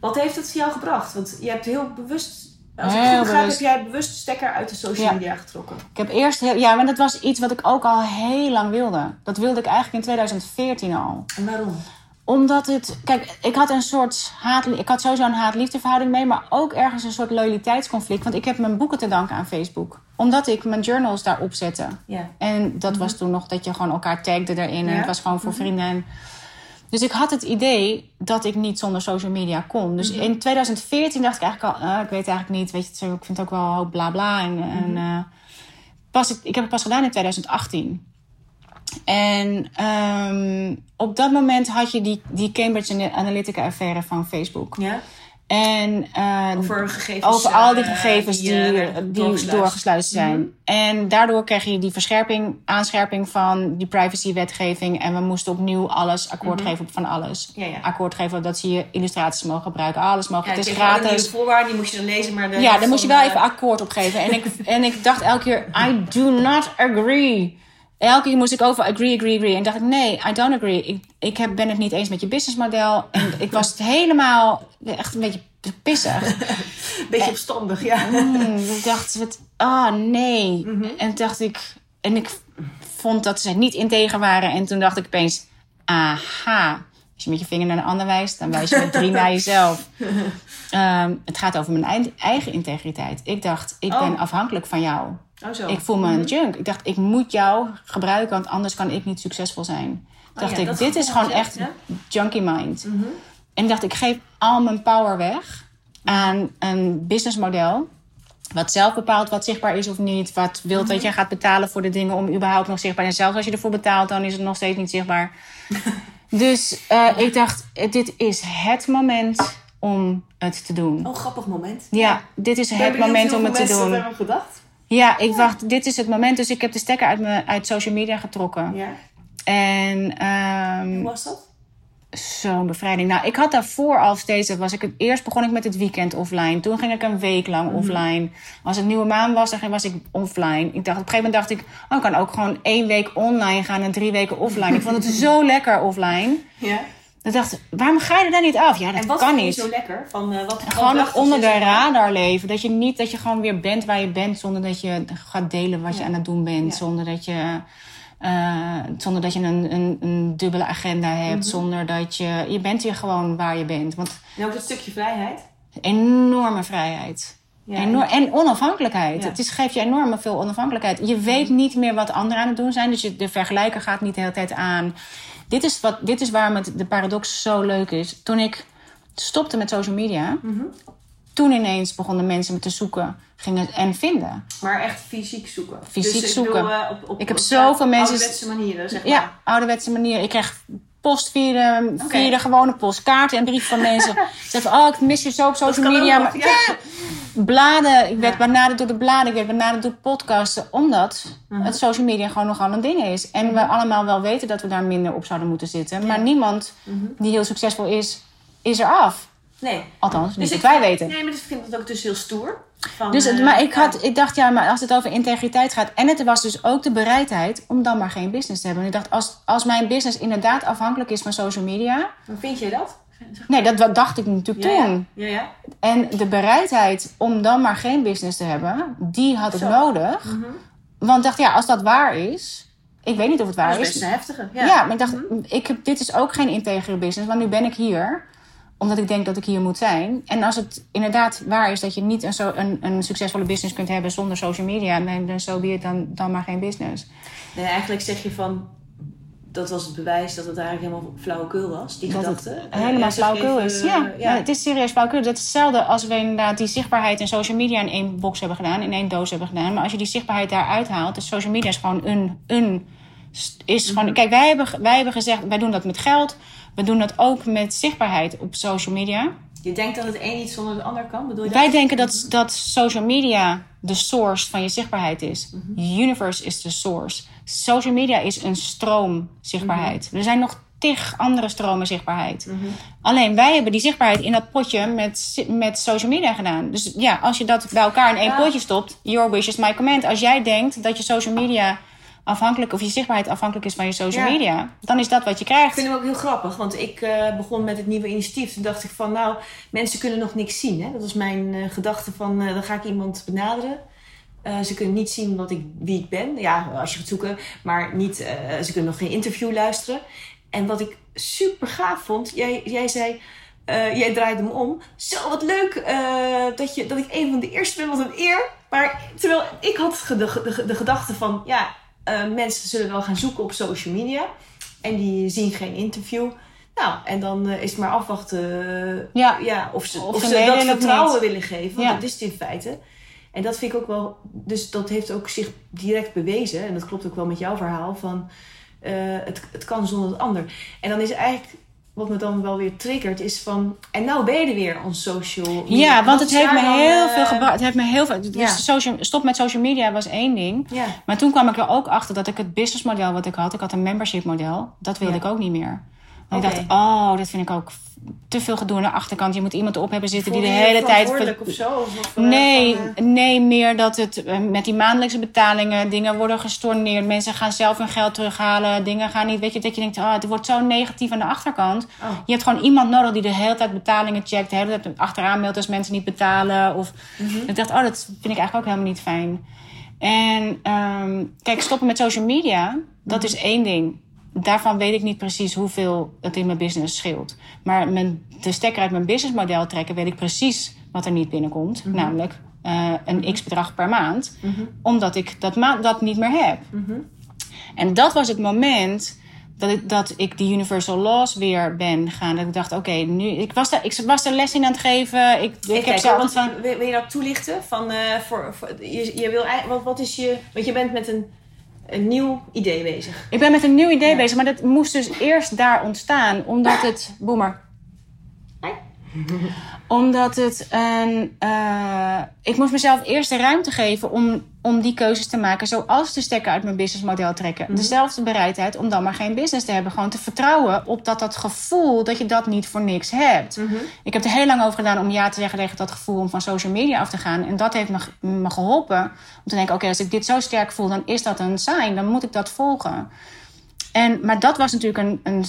[SPEAKER 2] Wat heeft het jou gebracht? Want je hebt heel bewust, als ik het goed begrijp, heb jij bewust de stekker uit de social
[SPEAKER 3] Ja.
[SPEAKER 2] media getrokken.
[SPEAKER 3] Ik heb eerst heel, ja, maar dat was iets wat ik ook al heel lang wilde. Dat wilde ik eigenlijk in 2014 al.
[SPEAKER 2] En waarom?
[SPEAKER 3] Omdat het, kijk, ik had een soort haat, ik had sowieso een haat-liefdeverhouding mee, maar ook ergens een soort loyaliteitsconflict. Want ik heb mijn boeken te danken aan Facebook. Omdat ik mijn journals daarop zette. En dat was toen nog dat je gewoon elkaar tagde erin. En
[SPEAKER 2] Mhm.
[SPEAKER 3] Het was gewoon voor vrienden. Dus ik had het idee dat ik niet zonder social media kon. Dus
[SPEAKER 2] Mhm.
[SPEAKER 3] in 2014 dacht ik eigenlijk al, eh, ik weet eigenlijk niet, weet je, ik vind het ook wel bla bla. En, en,
[SPEAKER 2] Mhm.
[SPEAKER 3] eh, pas, ik, ik heb het pas gedaan in 2018. En ehm, op dat moment had je die, die Cambridge Analytica affaire van Facebook.
[SPEAKER 2] Ja?
[SPEAKER 3] En eh,
[SPEAKER 2] Over gegevens.
[SPEAKER 3] over al die
[SPEAKER 2] eh,
[SPEAKER 3] gegevens die,
[SPEAKER 2] eh,
[SPEAKER 3] die,
[SPEAKER 2] doorgesluist.
[SPEAKER 3] doorgesluist zijn. En daardoor kreeg je die verscherping, aanscherping van die privacywetgeving. En we moesten opnieuw alles akkoord geven op van alles.
[SPEAKER 2] Ja, ja.
[SPEAKER 3] Akkoord geven dat ze je illustraties mogen gebruiken. Alles mogen.
[SPEAKER 2] Ja,
[SPEAKER 3] het is gratis.
[SPEAKER 2] nieuwe voorwaarden, die moest je dan lezen, maar... De
[SPEAKER 3] Ja, daar moest je wel
[SPEAKER 2] van,
[SPEAKER 3] even
[SPEAKER 2] eh,
[SPEAKER 3] akkoord op geven. En ik, en ik dacht elke keer, I do not agree. Elke keer moest ik over agree, agree, agree. En dacht ik, nee, I don't agree. Ik, ik heb, ben het niet eens met je businessmodel. En ik was het helemaal, echt een beetje pissig.
[SPEAKER 2] Een beetje opstandig, ja.
[SPEAKER 3] Mm, ik dacht, wat, ah nee. En toen dacht ik, en ik vond dat ze niet integer waren. En toen dacht ik opeens, aha. Als je met je vinger naar een ander wijst, dan wijs je met drie naar jezelf. Ehm, het gaat over mijn eigen- integriteit. Ik dacht, ik
[SPEAKER 2] Oh.
[SPEAKER 3] ben afhankelijk van jou.
[SPEAKER 2] Oh, zo.
[SPEAKER 3] Ik voel me een junk. Ik dacht, ik moet jou gebruiken, want anders kan ik niet succesvol zijn. dacht
[SPEAKER 2] Oh ja,
[SPEAKER 3] ik, dit is gewoon echt
[SPEAKER 2] ja?
[SPEAKER 3] junkie mind. En ik dacht, ik geef al mijn power weg aan een businessmodel. Wat zelf bepaalt wat zichtbaar is of niet. Wat wil dat jij gaat betalen voor de dingen om überhaupt nog zichtbaar te zijn. Zelfs als je ervoor betaalt, dan is het nog steeds niet zichtbaar. dus eh, ik dacht, dit is het moment om het te doen.
[SPEAKER 2] Oh, grappig moment.
[SPEAKER 3] Ja, dit is het moment om het te doen.
[SPEAKER 2] hebben gedacht.
[SPEAKER 3] Ja, ik dacht, dit is het moment. Dus ik heb de stekker uit, me, uit social media getrokken.
[SPEAKER 2] Ja.
[SPEAKER 3] En ehm,
[SPEAKER 2] Hoe was dat?
[SPEAKER 3] Zo'n bevrijding. Nou, ik had daarvoor al steeds... Was ik het, eerst begon ik met het weekend offline. Toen ging ik een week lang
[SPEAKER 2] Mhm.
[SPEAKER 3] offline. Als het nieuwe maan was, dan was ik offline. Ik dacht, op een gegeven moment dacht ik... Oh, ik kan ook gewoon één week online gaan en drie weken offline. ik vond het zo lekker offline.
[SPEAKER 2] Ja.
[SPEAKER 3] Ik dacht, waarom ga je er dan niet af? Ja, dat
[SPEAKER 2] En wat
[SPEAKER 3] kan niet.
[SPEAKER 2] zo lekker? Van, eh, wat,
[SPEAKER 3] Gewoon nog onder de radar leven. Dat je niet, dat je gewoon weer bent waar je bent. Zonder dat je gaat delen wat je aan het doen bent.
[SPEAKER 2] Ja.
[SPEAKER 3] Zonder dat je, eh, zonder dat je een, een, een dubbele agenda hebt.
[SPEAKER 2] Mhm.
[SPEAKER 3] Zonder dat je, je bent weer gewoon waar je bent. Want
[SPEAKER 2] En ook dat stukje vrijheid.
[SPEAKER 3] enorme vrijheid.
[SPEAKER 2] Ja,
[SPEAKER 3] Enorm, en onafhankelijkheid.
[SPEAKER 2] Ja.
[SPEAKER 3] Het is, geeft je enorm veel onafhankelijkheid. Je weet niet meer wat anderen aan het doen zijn. Dus je, de vergelijker gaat niet de hele tijd aan. Dit is, wat, dit is waarom het, de paradox zo leuk is. Toen ik stopte met social media...
[SPEAKER 2] Mhm.
[SPEAKER 3] Toen ineens begonnen mensen me te zoeken gingen, en vinden.
[SPEAKER 2] Maar echt fysiek zoeken.
[SPEAKER 3] Fysiek
[SPEAKER 2] dus, ik
[SPEAKER 3] zoeken.
[SPEAKER 2] bedoel, eh, op, op,
[SPEAKER 3] Ik heb
[SPEAKER 2] op
[SPEAKER 3] zoveel mensen-
[SPEAKER 2] ouderwetse manieren, zeg maar.
[SPEAKER 3] Ja, ouderwetse manier. Ik kreeg post via de, via de gewone post, kaarten en brieven van mensen. Ze van, oh, ik mis je zo op social
[SPEAKER 2] ook
[SPEAKER 3] media. Maar,
[SPEAKER 2] ja.
[SPEAKER 3] bladen. Ik werd
[SPEAKER 2] Ja.
[SPEAKER 3] benaderd door de bladen. Ik werd benaderd door podcasten. Omdat
[SPEAKER 2] Mhm.
[SPEAKER 3] het social media gewoon nogal een ding is. En we allemaal wel weten dat we daar minder op zouden moeten zitten. Maar niemand
[SPEAKER 2] Mhm.
[SPEAKER 3] die heel succesvol is, is er af.
[SPEAKER 2] Nee.
[SPEAKER 3] Althans, niet
[SPEAKER 2] Dus
[SPEAKER 3] dat wij weten.
[SPEAKER 2] Nee, maar ik vind het ook dus heel stoer. Van,
[SPEAKER 3] Dus, het-
[SPEAKER 2] eh,
[SPEAKER 3] maar ik, had, ik dacht, ja, maar als het over integriteit gaat. En het was dus ook de bereidheid om dan maar geen business te hebben. En ik dacht, als, als mijn business inderdaad afhankelijk is van social media.
[SPEAKER 2] Maar vind jij dat?
[SPEAKER 3] Nee, dat, dat dacht ik natuurlijk
[SPEAKER 2] Ja,
[SPEAKER 3] toen.
[SPEAKER 2] ja. ja.
[SPEAKER 3] En de bereidheid om dan maar geen business te hebben, die had ik
[SPEAKER 2] Zo.
[SPEAKER 3] nodig. Want ik dacht, ja, als dat waar is. Ik weet niet of het waar
[SPEAKER 2] Dat is
[SPEAKER 3] is.
[SPEAKER 2] best een heftige.
[SPEAKER 3] Ja,
[SPEAKER 2] Ja.
[SPEAKER 3] maar ik dacht, ik heb, dit is ook geen integere business. Want nu ben ik hier omdat ik denk dat ik hier moet zijn. En als het inderdaad waar is dat je niet een, zo, een, een succesvolle business kunt hebben zonder social media, dan, zo be it, dan, dan maar geen business.
[SPEAKER 2] Nee, eigenlijk zeg je van... dat was het bewijs dat het eigenlijk helemaal flauwekul was, die
[SPEAKER 3] Dat het
[SPEAKER 2] gedachte.
[SPEAKER 3] helemaal flauwekul is. Ja, ja. het is serieus flauwekul. Dat is hetzelfde als we inderdaad die zichtbaarheid en social media in één box hebben gedaan, in één doos hebben gedaan. Maar als je die zichtbaarheid daaruit haalt, dus social media is gewoon een. een is gewoon, Kijk, wij hebben, wij hebben gezegd, wij doen dat met geld. We doen dat ook met zichtbaarheid op social media.
[SPEAKER 2] Je denkt dat het een niet zonder het ander kan, bedoel je
[SPEAKER 3] Wij
[SPEAKER 2] dat?
[SPEAKER 3] denken dat, dat social media de source van je zichtbaarheid is. Universe is de source. Social media is een stroom zichtbaarheid. Er zijn nog tig andere stromen zichtbaarheid. Alleen wij hebben die zichtbaarheid in dat potje met, met social media gedaan. Dus ja, als je dat bij elkaar in één
[SPEAKER 2] Ja.
[SPEAKER 3] potje stopt, your wish is my command. Als jij denkt dat je social media afhankelijk of je zichtbaarheid afhankelijk is van je social
[SPEAKER 2] Ja.
[SPEAKER 3] media, dan is dat wat je
[SPEAKER 2] Ik
[SPEAKER 3] krijgt.
[SPEAKER 2] vind hem ook heel grappig, want ik eh, begon met het nieuwe initiatief. Toen dacht ik van, nou, mensen kunnen nog niks zien. Hè? Dat was mijn eh, gedachte van, eh, dan ga ik iemand benaderen. Ze kunnen niet zien wat ik, wie ik ben. Ja, als je gaat zoeken. Maar niet, ze kunnen nog geen interview luisteren. En wat ik super gaaf vond, jij, jij zei... jij draaide hem om. Zo, wat leuk dat, je, dat ik een van de eerste ben. Wat een eer. Maar terwijl ik had de, de, de gedachte van... Ja, eh, mensen zullen wel gaan zoeken op social media. En die zien geen interview. Nou, en dan eh, is het maar afwachten eh,
[SPEAKER 3] Ja.
[SPEAKER 2] ja, of ze,
[SPEAKER 3] Of
[SPEAKER 2] of
[SPEAKER 3] ze
[SPEAKER 2] dat vertrouwen
[SPEAKER 3] niet.
[SPEAKER 2] willen geven. Want
[SPEAKER 3] Ja.
[SPEAKER 2] dat is het in feite. En dat vind ik ook wel... Dus dat heeft ook zich direct bewezen. En dat klopt ook wel met jouw verhaal. Van, eh, het, het kan zonder het ander. En dan is eigenlijk... Wat me dan wel weer triggert is van... En nou ben je er weer on social media.
[SPEAKER 3] Ja, want
[SPEAKER 2] Wat
[SPEAKER 3] het heeft me
[SPEAKER 2] dan,
[SPEAKER 3] heel
[SPEAKER 2] eh,
[SPEAKER 3] veel gebracht. Het heeft me heel veel. Dus
[SPEAKER 2] Ja.
[SPEAKER 3] social, stop met social media was één ding.
[SPEAKER 2] Ja,
[SPEAKER 3] Maar toen kwam ik er ook achter dat ik het businessmodel wat ik had, ik had een membership model, dat wilde
[SPEAKER 2] Ja.
[SPEAKER 3] ik ook niet meer. Ik dacht, oh, dat vind ik ook te veel gedoe aan de achterkant. Je moet iemand op hebben zitten die de hele tijd.
[SPEAKER 2] of zo? Of, eh,
[SPEAKER 3] Nee,
[SPEAKER 2] van, eh,
[SPEAKER 3] nee, meer dat het eh, met die maandelijkse betalingen, dingen worden gestorneerd. Mensen gaan zelf hun geld terughalen. Dingen gaan niet, weet je, dat je denkt, oh, het wordt zo negatief aan de achterkant.
[SPEAKER 2] Oh.
[SPEAKER 3] Je hebt gewoon iemand nodig die de hele tijd betalingen checkt, de hele tijd achteraan meldt als mensen niet betalen. Of ik dacht, oh, dat vind ik eigenlijk ook helemaal niet fijn. En ehm, kijk, stoppen met social media, dat is één ding. Daarvan weet ik niet precies hoeveel het in mijn business scheelt. Maar mijn, de stekker uit mijn businessmodel trekken, weet ik precies wat er niet binnenkomt. Namelijk eh, een x bedrag per maand. Omdat ik dat, ma- dat niet meer heb. En dat was het moment dat ik, dat ik die Universal Laws weer ben gaan. Dat ik dacht, oké, nu... Ik was, daar, ik was er les in aan het geven. Ik, ik heb zelf van...
[SPEAKER 2] wil, wil je dat toelichten? Van, eh, voor, voor, je, je wil, wat, wat is je... Want je bent met een, een nieuw idee bezig.
[SPEAKER 3] Ik ben met een nieuw idee
[SPEAKER 2] Ja.
[SPEAKER 3] bezig, maar dat moest dus eerst daar ontstaan, omdat het. Boemer. Omdat het een. eh, ik moest mezelf eerst de ruimte geven om, om die keuzes te maken, zoals de stekker uit mijn businessmodel trekken. Dezelfde bereidheid om dan maar geen business te hebben. Gewoon te vertrouwen op dat dat gevoel dat je dat niet voor niks hebt. Ik heb er heel lang over gedaan om ja te zeggen tegen dat gevoel om van social media af te gaan. En dat heeft me, me geholpen om te denken: oké, als ik dit zo sterk voel, dan is dat een sign. Dan moet ik dat volgen. En, maar dat was natuurlijk een, een,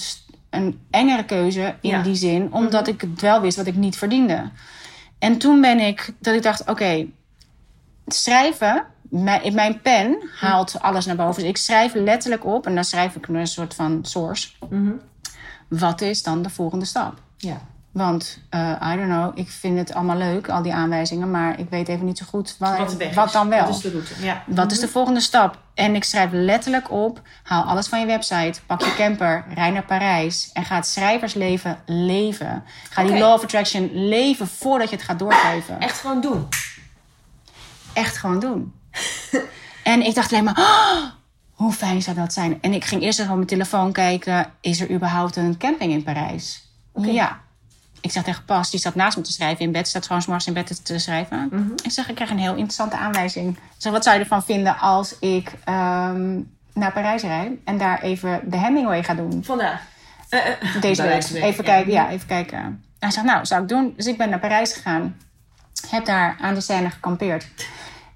[SPEAKER 3] een engere keuze in
[SPEAKER 2] Ja.
[SPEAKER 3] die zin, omdat ik het wel wist wat ik niet verdiende. En toen ben ik, dat ik dacht: oké, schrijven. Mijn, mijn pen haalt alles naar boven. Dus ik schrijf letterlijk op en dan schrijf ik een soort van source. Wat is dan de volgende stap?
[SPEAKER 2] Ja.
[SPEAKER 3] Want, eh, I don't know, ik vind het allemaal leuk, al die aanwijzingen, maar ik weet even niet zo goed wat, dan wel.
[SPEAKER 2] Wat is de route? Ja.
[SPEAKER 3] Wat is de volgende stap? En ik schrijf letterlijk op: haal alles van je website, pak je camper, rij naar Parijs en ga het schrijversleven leven. Ga die law of attraction leven voordat je het gaat doorgeven.
[SPEAKER 2] Echt gewoon doen.
[SPEAKER 3] Echt gewoon doen. en ik dacht alleen maar: "Oh, hoe fijn zou dat zijn? En ik ging eerst even op mijn telefoon kijken: is er überhaupt een camping in Parijs? Ja. Ik zeg tegen Pas, die staat naast me te schrijven in bed, staat gewoon 's morgens in bed te- schrijven. Ik zeg, ik krijg een heel interessante aanwijzing. Ik zeg, wat zou je ervan vinden als ik ehm, naar Parijs rijd en daar even de Hemingway ga doen?
[SPEAKER 2] Vandaag. Eh, eh,
[SPEAKER 3] Deze week. Even kijken, ja, even kijken. Hij zegt, nou, zou ik doen. Dus ik ben naar Parijs gegaan. Heb daar aan de Seine gekampeerd.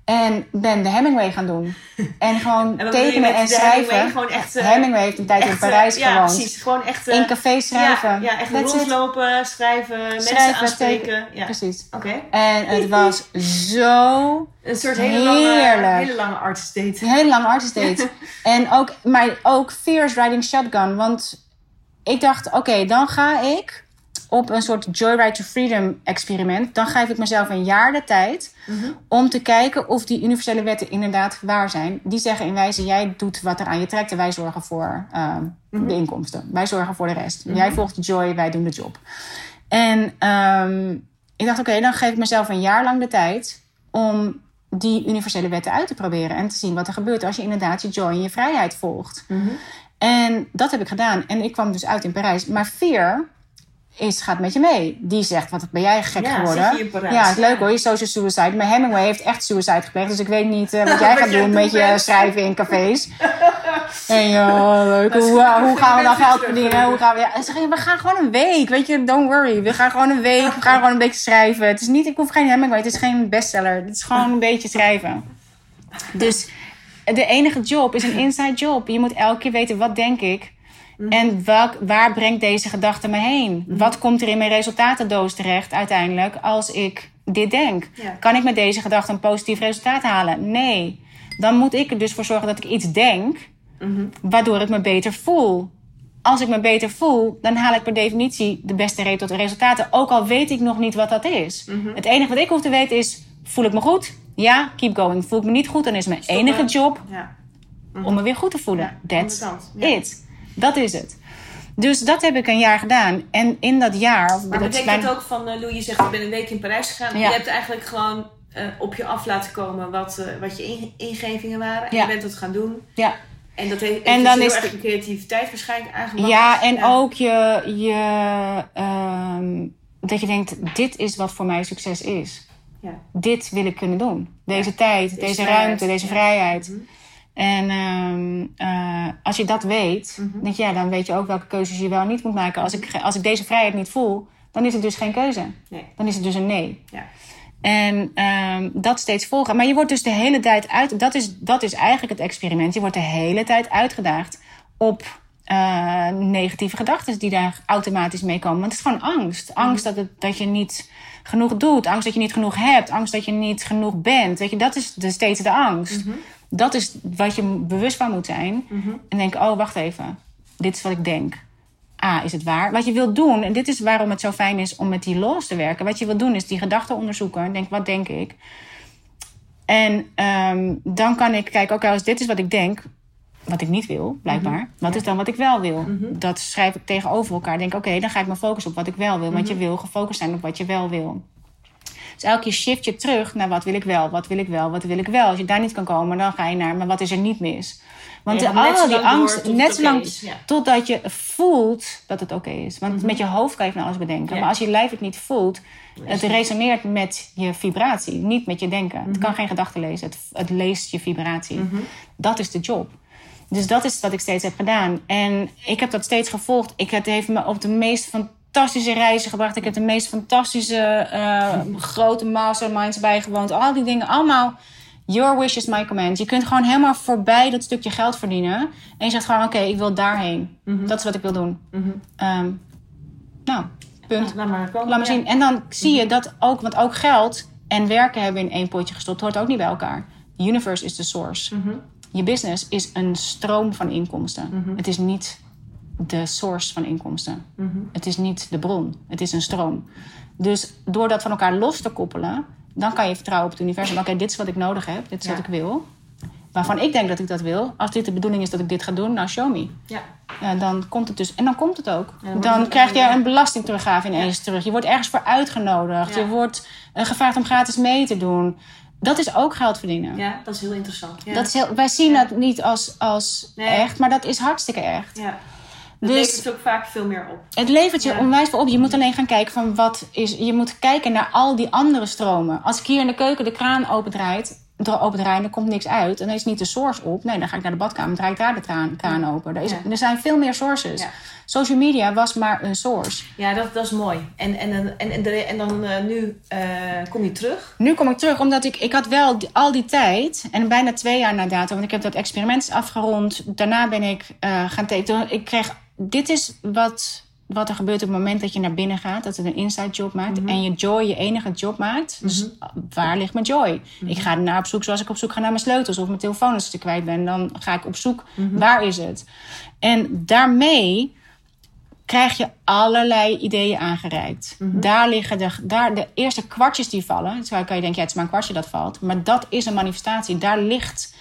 [SPEAKER 3] En ben de Hemingway gaan doen. En gewoon
[SPEAKER 2] En
[SPEAKER 3] tekenen en
[SPEAKER 2] Hemingway?
[SPEAKER 3] schrijven.
[SPEAKER 2] Gewoon echt, eh,
[SPEAKER 3] Hemingway heeft een tijd in
[SPEAKER 2] Echt, eh,
[SPEAKER 3] Parijs
[SPEAKER 2] ja,
[SPEAKER 3] gewoond.
[SPEAKER 2] precies. Gewoon echt... eh,
[SPEAKER 3] In café schrijven.
[SPEAKER 2] Ja, ja echt
[SPEAKER 3] That's it.
[SPEAKER 2] rondlopen, schrijven, mensen
[SPEAKER 3] Schrijven,
[SPEAKER 2] aanspreken. Ja.
[SPEAKER 3] Precies.
[SPEAKER 2] Oké.
[SPEAKER 3] En het was zo
[SPEAKER 2] Een soort hele lange, hele lange artist date.
[SPEAKER 3] Een hele lange artist date. en ook, maar ook Fierce Riding Shotgun. Want ik dacht, oké, dan ga ik op een soort Joyride to Freedom experiment, dan geef ik mezelf een jaar de tijd om te kijken of die universele wetten inderdaad waar zijn. Die zeggen in wijze, jij doet wat er aan je trekt en wij zorgen voor ehm, de inkomsten. Wij zorgen voor de rest. Jij volgt de joy, wij doen de job. En ehm, ik dacht, oké, dan geef ik mezelf een jaar lang de tijd om die universele wetten uit te proberen en te zien wat er gebeurt als je inderdaad je joy en je vrijheid volgt. En dat heb ik gedaan. En ik kwam dus uit in Parijs. Maar Veer is, gaat met je mee. Die zegt, wat ben jij gek
[SPEAKER 2] Ja,
[SPEAKER 3] geworden?
[SPEAKER 2] Parijs?
[SPEAKER 3] Ja, het is leuk hoor, je social suicide. Maar Hemingway heeft echt suicide gepleegd. Dus ik weet niet eh, wat jij gaat doen met je schrijven in cafés. en ja, leuk. Hoe, eh, hoe gaan we dan geld verdienen? Hoe gaan we, ja, en ze zeggen, we gaan gewoon een week. Weet je, don't worry. We gaan gewoon een week. We gaan gewoon een beetje schrijven. Het is niet, ik hoef geen Hemingway. Het is geen bestseller. Het is gewoon een beetje schrijven. Dus de enige job is een inside job. Je moet elke keer weten, wat denk ik? En welk, waar brengt deze gedachte me heen? Wat komt er in mijn resultatendoos terecht uiteindelijk als ik dit denk?
[SPEAKER 2] Ja.
[SPEAKER 3] Kan ik met deze gedachte een positief resultaat halen? Nee. Dan moet ik er dus voor zorgen dat ik iets denk, waardoor ik me beter voel. Als ik me beter voel, dan haal ik per definitie de beste resultaten. Ook al weet ik nog niet wat dat is. Het enige wat ik hoef te weten is: voel ik me goed? Ja, keep going. Voel ik me niet goed, dan is mijn
[SPEAKER 2] Stoppen.
[SPEAKER 3] enige job
[SPEAKER 2] Ja.
[SPEAKER 3] om me weer goed te voelen.
[SPEAKER 2] Ja,
[SPEAKER 3] That's it. Dat is het. Dus dat heb ik een jaar gedaan. En in dat jaar...
[SPEAKER 2] Maar
[SPEAKER 3] dat
[SPEAKER 2] betekent
[SPEAKER 3] mijn-
[SPEAKER 2] ook van, Lou, je zegt ik ben een week in Parijs gegaan.
[SPEAKER 3] Ja.
[SPEAKER 2] Je hebt eigenlijk gewoon eh, op je af laten komen wat, eh, wat je in- ingevingen waren. En
[SPEAKER 3] Ja.
[SPEAKER 2] je bent het gaan doen.
[SPEAKER 3] Ja.
[SPEAKER 2] En dat heeft,
[SPEAKER 3] En dan
[SPEAKER 2] dus heel
[SPEAKER 3] is
[SPEAKER 2] erg
[SPEAKER 3] de-
[SPEAKER 2] creativiteit waarschijnlijk aangemaakt.
[SPEAKER 3] Ja, en ook je, je, ehm, dat je denkt, dit is wat voor mij succes is.
[SPEAKER 2] Ja.
[SPEAKER 3] Dit wil ik kunnen doen. Deze tijd, deze, ruimte, deze vrijheid.
[SPEAKER 2] Mhm.
[SPEAKER 3] En ehm, eh, als je dat weet,
[SPEAKER 2] Mhm.
[SPEAKER 3] denk je, ja, dan weet je ook welke keuzes je wel en niet moet maken. Als ik, als ik deze vrijheid niet voel, dan is het dus geen keuze.
[SPEAKER 2] Nee.
[SPEAKER 3] Dan is het dus een nee.
[SPEAKER 2] Ja.
[SPEAKER 3] En ehm, dat steeds volgen. Maar je wordt dus de hele tijd uit. Dat is, dat is eigenlijk het experiment. Je wordt de hele tijd uitgedaagd op eh, negatieve gedachten die daar automatisch mee komen. Want het is gewoon angst. Angst dat, het, dat je niet genoeg doet. Angst dat je niet genoeg hebt. Angst dat je niet genoeg bent. Weet je, dat is de, steeds de angst. Dat is wat je bewust van moet zijn. En denk, oh, wacht even. Dit is wat ik denk. A, is het waar? Wat je wilt doen, en dit is waarom het zo fijn is om met die los te werken. Wat je wilt doen is die gedachten onderzoeken. Denk, wat denk ik? En ehm, dan kan ik kijken, oké, als dit is wat ik denk, wat ik niet wil, blijkbaar. Wat is dan wat ik wel wil? Dat schrijf ik tegenover elkaar. Denk, oké, dan ga ik me focussen op wat ik wel wil. Want je wil gefocust zijn op wat je wel wil. Dus elke keer shift je terug naar wat wil ik wel, wat wil ik wel, wat wil ik wel. Als je daar niet kan komen, dan ga je naar, maar wat is er niet mis? Want
[SPEAKER 2] Ja,
[SPEAKER 3] al die angst, net zo
[SPEAKER 2] oké
[SPEAKER 3] lang
[SPEAKER 2] is, ja.
[SPEAKER 3] totdat je voelt dat het oké is. Want met je hoofd kan je van alles bedenken.
[SPEAKER 2] Ja.
[SPEAKER 3] Maar als je lijf het niet voelt, het resoneert met je vibratie, niet met je denken. Het kan geen gedachten lezen, het, het leest je vibratie. Dat is de job. Dus dat is wat ik steeds heb gedaan. En ik heb dat steeds gevolgd. Ik, het heeft me op de meest fantastische reizen gebracht. Ik heb de meest fantastische eh, grote masterminds bijgewoond. Al die dingen, allemaal. Your wish is my command. Je kunt gewoon helemaal voorbij dat stukje geld verdienen. En je zegt gewoon, oké, ik wil daarheen. Dat is wat ik wil doen. Ehm, nou, punt.
[SPEAKER 2] Laat maar komen.
[SPEAKER 3] Laat maar
[SPEAKER 2] Ja.
[SPEAKER 3] zien. En dan zie je dat ook, want ook geld en werken hebben in één potje gestopt, hoort ook niet bij elkaar. The universe is de source. Je business is een stroom van inkomsten. Het is niet de source van inkomsten. Het is niet de bron. Het is een stroom. Dus door dat van elkaar los te koppelen, dan kan je vertrouwen op het universum. Oké, dit is wat ik nodig heb. Dit is
[SPEAKER 2] Ja.
[SPEAKER 3] wat ik wil. Waarvan ik denk dat ik dat wil. Als dit de bedoeling is dat ik dit ga doen, nou show me.
[SPEAKER 2] Ja.
[SPEAKER 3] Ja, dan komt het dus. En dan komt het ook.
[SPEAKER 2] dan
[SPEAKER 3] krijg je een belastingteruggave ineens terug. Je wordt ergens voor uitgenodigd. Je wordt eh, gevraagd om gratis mee te doen. Dat is ook geld verdienen.
[SPEAKER 2] ja, dat is heel interessant.
[SPEAKER 3] Dat is heel, wij zien dat niet als, als
[SPEAKER 2] Nee.
[SPEAKER 3] echt, maar dat is hartstikke echt.
[SPEAKER 2] ja. Dat
[SPEAKER 3] Dus-
[SPEAKER 2] levert ook vaak veel meer op.
[SPEAKER 3] Het levert je
[SPEAKER 2] Ja.
[SPEAKER 3] onwijs veel op. Je moet alleen gaan kijken van wat is. Je moet kijken naar al die andere stromen. Als ik hier in de keuken de kraan opendraait, dra- opendraai en er komt niks uit, dan is niet de source op. Nee, dan ga ik naar de badkamer, draai ik daar de kraan open. Er, is,
[SPEAKER 2] Ja.
[SPEAKER 3] er zijn veel meer sources.
[SPEAKER 2] Ja.
[SPEAKER 3] Social media was maar een source.
[SPEAKER 2] Ja, dat, dat is mooi. En, en, en, en, en, en dan eh, nu eh, kom je terug.
[SPEAKER 3] Nu kom ik terug, omdat ik, ik had wel die- al die tijd, en bijna twee jaar na dato, want ik heb dat experiment afgerond. Daarna ben ik eh, gaan tekenen. Ik kreeg, dit is wat, wat er gebeurt op het moment dat je naar binnen gaat, dat het een inside job maakt. En je joy je enige job maakt. Dus waar ligt mijn joy? Ik ga naar op zoek zoals ik op zoek ga naar mijn sleutels of mijn telefoon als ik ze kwijt ben. Dan ga ik op zoek, waar is het? En daarmee krijg je allerlei ideeën aangereikt. Daar liggen de, daar de eerste kwartjes die vallen. Zo kan je denken, ja, het is maar een kwartje dat valt. Maar dat is een manifestatie. Daar ligt,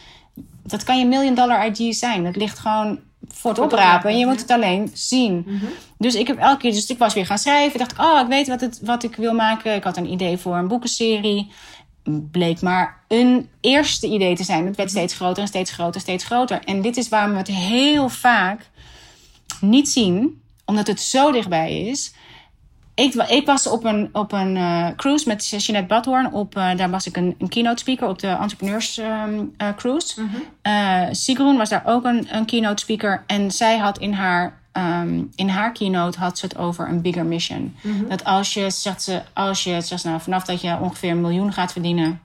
[SPEAKER 3] dat kan je million dollar idea zijn. Dat ligt gewoon voor het oprapen. En je moet het alleen zien. Dus ik heb elke keer, dus ik was weer gaan schrijven. Dacht ik, oh, ik weet wat, het, wat ik wil maken. Ik had een idee voor een boekenserie. Bleek maar een eerste idee te zijn. Het werd steeds groter en steeds groter en steeds groter. En dit is waarom we het heel vaak niet zien, omdat het zo dichtbij is. Ik, wa- ik was op een, op een eh, cruise met Jeanette Badhoorn. Op, eh, daar was ik een, een keynote speaker op de Entrepreneurs eh, Cruise. Sigrun was daar ook een, een keynote speaker. En zij had in haar, ehm, in haar keynote had ze het over een bigger mission. Dat als je, zegt ze, als je zegt ze, nou, vanaf dat je ongeveer een miljoen gaat verdienen.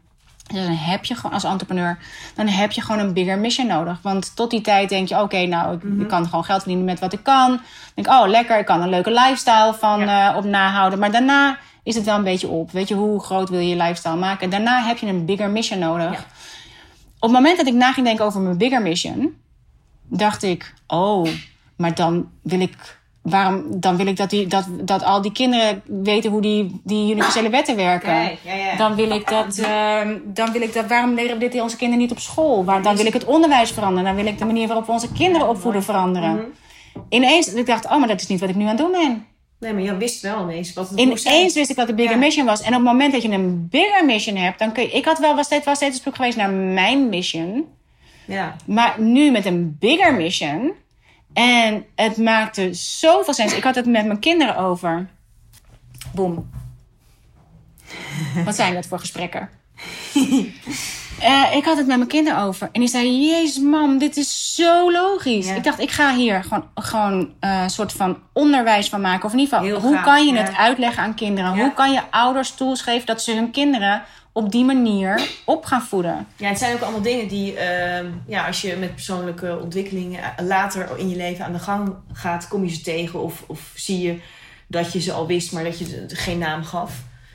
[SPEAKER 3] Dus dan heb je gewoon als entrepreneur, dan heb je gewoon een bigger mission nodig. Want tot die tijd denk je, oké, nou, ik, ik kan gewoon geld verdienen met wat ik kan. Dan denk ik, oh, lekker, ik kan een leuke lifestyle van eh, op nahouden. Maar daarna is het wel een beetje op. Weet je, hoe groot wil je je lifestyle maken? Daarna heb je een bigger mission nodig. Op het moment dat ik na ging denken over mijn bigger mission, dacht ik, oh, maar dan wil ik. Waarom, dan wil ik dat, die, dat, dat al die kinderen weten hoe die, die universele wetten werken.
[SPEAKER 2] Kijk, ja, ja.
[SPEAKER 3] Dan wil ik dat, ehm, dan wil ik dat, waarom leren we dit onze kinderen niet op school? Waar, dan wil ik het onderwijs veranderen. Dan wil ik de manier waarop we onze kinderen opvoeden veranderen. Ineens, ik dacht, oh, maar dat is niet wat ik nu aan het doen ben.
[SPEAKER 2] Nee, maar je wist wel ineens wat het zijn.
[SPEAKER 3] Ineens wist ik wat de bigger
[SPEAKER 2] Ja.
[SPEAKER 3] mission was. En op het moment dat je een bigger mission hebt, dan kun je, ik had wel, was steeds, was steeds op zoek geweest naar mijn mission.
[SPEAKER 2] Ja.
[SPEAKER 3] Maar nu met een bigger mission. En het maakte zoveel sens. Ik had het met mijn kinderen over. Boom. Wat zijn dat voor gesprekken? Eh, ik had het met mijn kinderen over. En die zei: Jezus, mam, dit is zo logisch.
[SPEAKER 2] Ja.
[SPEAKER 3] Ik dacht, ik ga hier gewoon, gewoon eh, een soort van onderwijs van maken. Of in ieder geval,
[SPEAKER 2] Heel
[SPEAKER 3] hoe
[SPEAKER 2] gaaf,
[SPEAKER 3] kan je
[SPEAKER 2] ja.
[SPEAKER 3] het uitleggen aan kinderen?
[SPEAKER 2] Ja.
[SPEAKER 3] Hoe kan je ouders tools geven dat ze hun kinderen op die manier op gaan voeden?
[SPEAKER 2] Ja, het zijn ook allemaal dingen die, ehm, ja, als je met persoonlijke ontwikkelingen eh, later in je leven aan de gang gaat, kom je ze tegen of, of zie je dat je ze al wist, maar dat je geen naam gaf.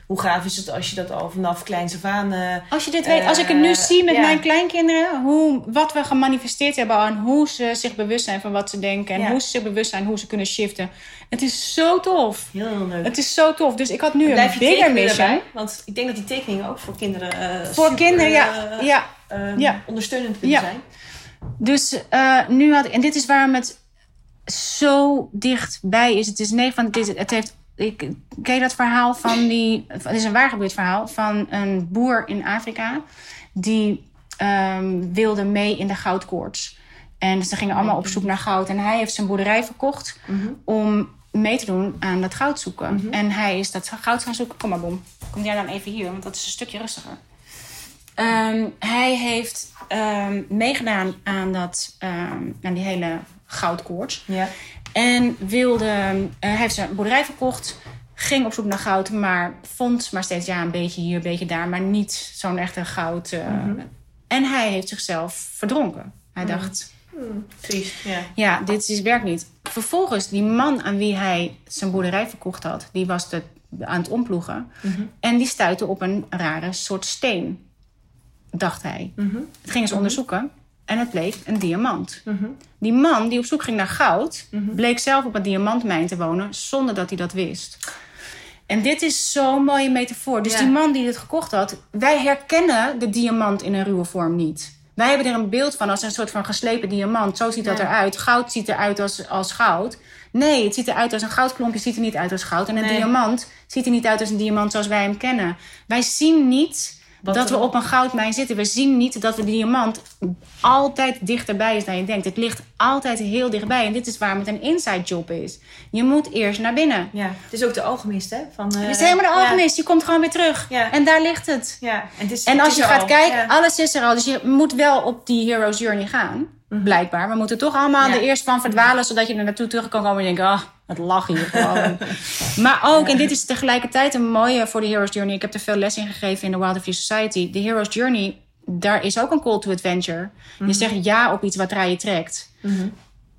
[SPEAKER 2] Hoe gaaf is het als je dat al vanaf kleins af aan... eh,
[SPEAKER 3] Als je dit weet, als ik het nu
[SPEAKER 2] Eh,
[SPEAKER 3] zie met
[SPEAKER 2] ja.
[SPEAKER 3] mijn kleinkinderen, hoe, wat we gemanifesteerd hebben en hoe ze zich bewust zijn van wat ze denken en
[SPEAKER 2] Ja.
[SPEAKER 3] hoe ze zich bewust zijn hoe ze kunnen shiften. Het is zo tof.
[SPEAKER 2] heel, heel leuk.
[SPEAKER 3] Het is zo tof. Dus ik had nu
[SPEAKER 2] Blijf
[SPEAKER 3] een bigger mission.
[SPEAKER 2] erbij? Want ik denk dat die tekeningen ook voor kinderen eh,
[SPEAKER 3] Voor
[SPEAKER 2] super,
[SPEAKER 3] kinderen, ja.
[SPEAKER 2] eh,
[SPEAKER 3] ja.
[SPEAKER 2] ehm,
[SPEAKER 3] Ja.
[SPEAKER 2] ondersteunend kunnen
[SPEAKER 3] Ja.
[SPEAKER 2] zijn.
[SPEAKER 3] Dus eh, nu had ik, en dit is waarom het zo dichtbij is. Het is nee van, het, is, het heeft, ik ken je dat verhaal van die, het is een waargebeurd verhaal van een boer in Afrika die ehm, wilde mee in de goudkoorts. En ze gingen allemaal op zoek naar goud. En hij heeft zijn boerderij verkocht om mee te doen aan dat goud zoeken. En hij is dat goud gaan zoeken. Kom maar, Bom. Kom jij dan even hier, want dat is een stukje rustiger. Ehm, hij heeft ehm, meegedaan aan, dat, ehm, aan die hele goudkoorts.
[SPEAKER 2] Ja.
[SPEAKER 3] En wilde, eh, hij heeft zijn boerderij verkocht. Ging op zoek naar goud, maar vond maar steeds ja, een beetje hier, een beetje daar. Maar niet zo'n echte goud. eh. En hij heeft zichzelf verdronken. Hij dacht,
[SPEAKER 2] Triest, ja.
[SPEAKER 3] ja, dit is, werkt niet. Vervolgens, die man aan wie hij zijn boerderij verkocht had, die was de, aan het omploegen. En die stuitte op een rare soort steen, dacht hij. Het gingen ze onderzoeken en het bleek een diamant. Die man die op zoek ging naar goud, bleek zelf op een diamantmijn te wonen zonder dat hij dat wist. En dit is zo'n mooie metafoor. Dus
[SPEAKER 2] Ja.
[SPEAKER 3] die man die het gekocht had, wij herkennen de diamant in een ruwe vorm niet. Wij hebben er een beeld van als een soort van geslepen diamant. Zo ziet dat
[SPEAKER 2] Ja.
[SPEAKER 3] eruit. Goud ziet eruit als, als goud. Nee, het ziet eruit als een goudklompje, ziet er niet uit als goud. En een
[SPEAKER 2] Nee.
[SPEAKER 3] diamant ziet er niet uit als een diamant zoals wij hem kennen. Wij zien niet
[SPEAKER 2] Wat
[SPEAKER 3] dat we op een goudmijn zitten. We zien niet dat de diamant altijd dichterbij is dan je denkt. Het ligt altijd heel dichtbij. En dit is waarom het een inside job is. Je moet eerst naar binnen.
[SPEAKER 2] ja. Het is ook de alchemist, hè? Van, eh,
[SPEAKER 3] Het is helemaal de
[SPEAKER 2] ja.
[SPEAKER 3] alchemist. Je komt gewoon weer terug.
[SPEAKER 2] Ja.
[SPEAKER 3] En daar ligt het.
[SPEAKER 2] Ja, en, het is,
[SPEAKER 3] En
[SPEAKER 2] het
[SPEAKER 3] als
[SPEAKER 2] is
[SPEAKER 3] je gaat
[SPEAKER 2] al.
[SPEAKER 3] kijken,
[SPEAKER 2] Ja.
[SPEAKER 3] alles is er al. Dus je moet wel op die hero's journey gaan. Blijkbaar. We moeten toch allemaal er eerst van verdwalen... zodat je er naartoe terug kan komen en denken... ah, het lag hier gewoon. maar ook, en dit is tegelijkertijd een mooie voor de hero's journey... ik heb er veel les in gegeven in de Wild of Free Society. De hero's journey, daar is ook een call to adventure. Je zegt ja op iets wat naar je trekt.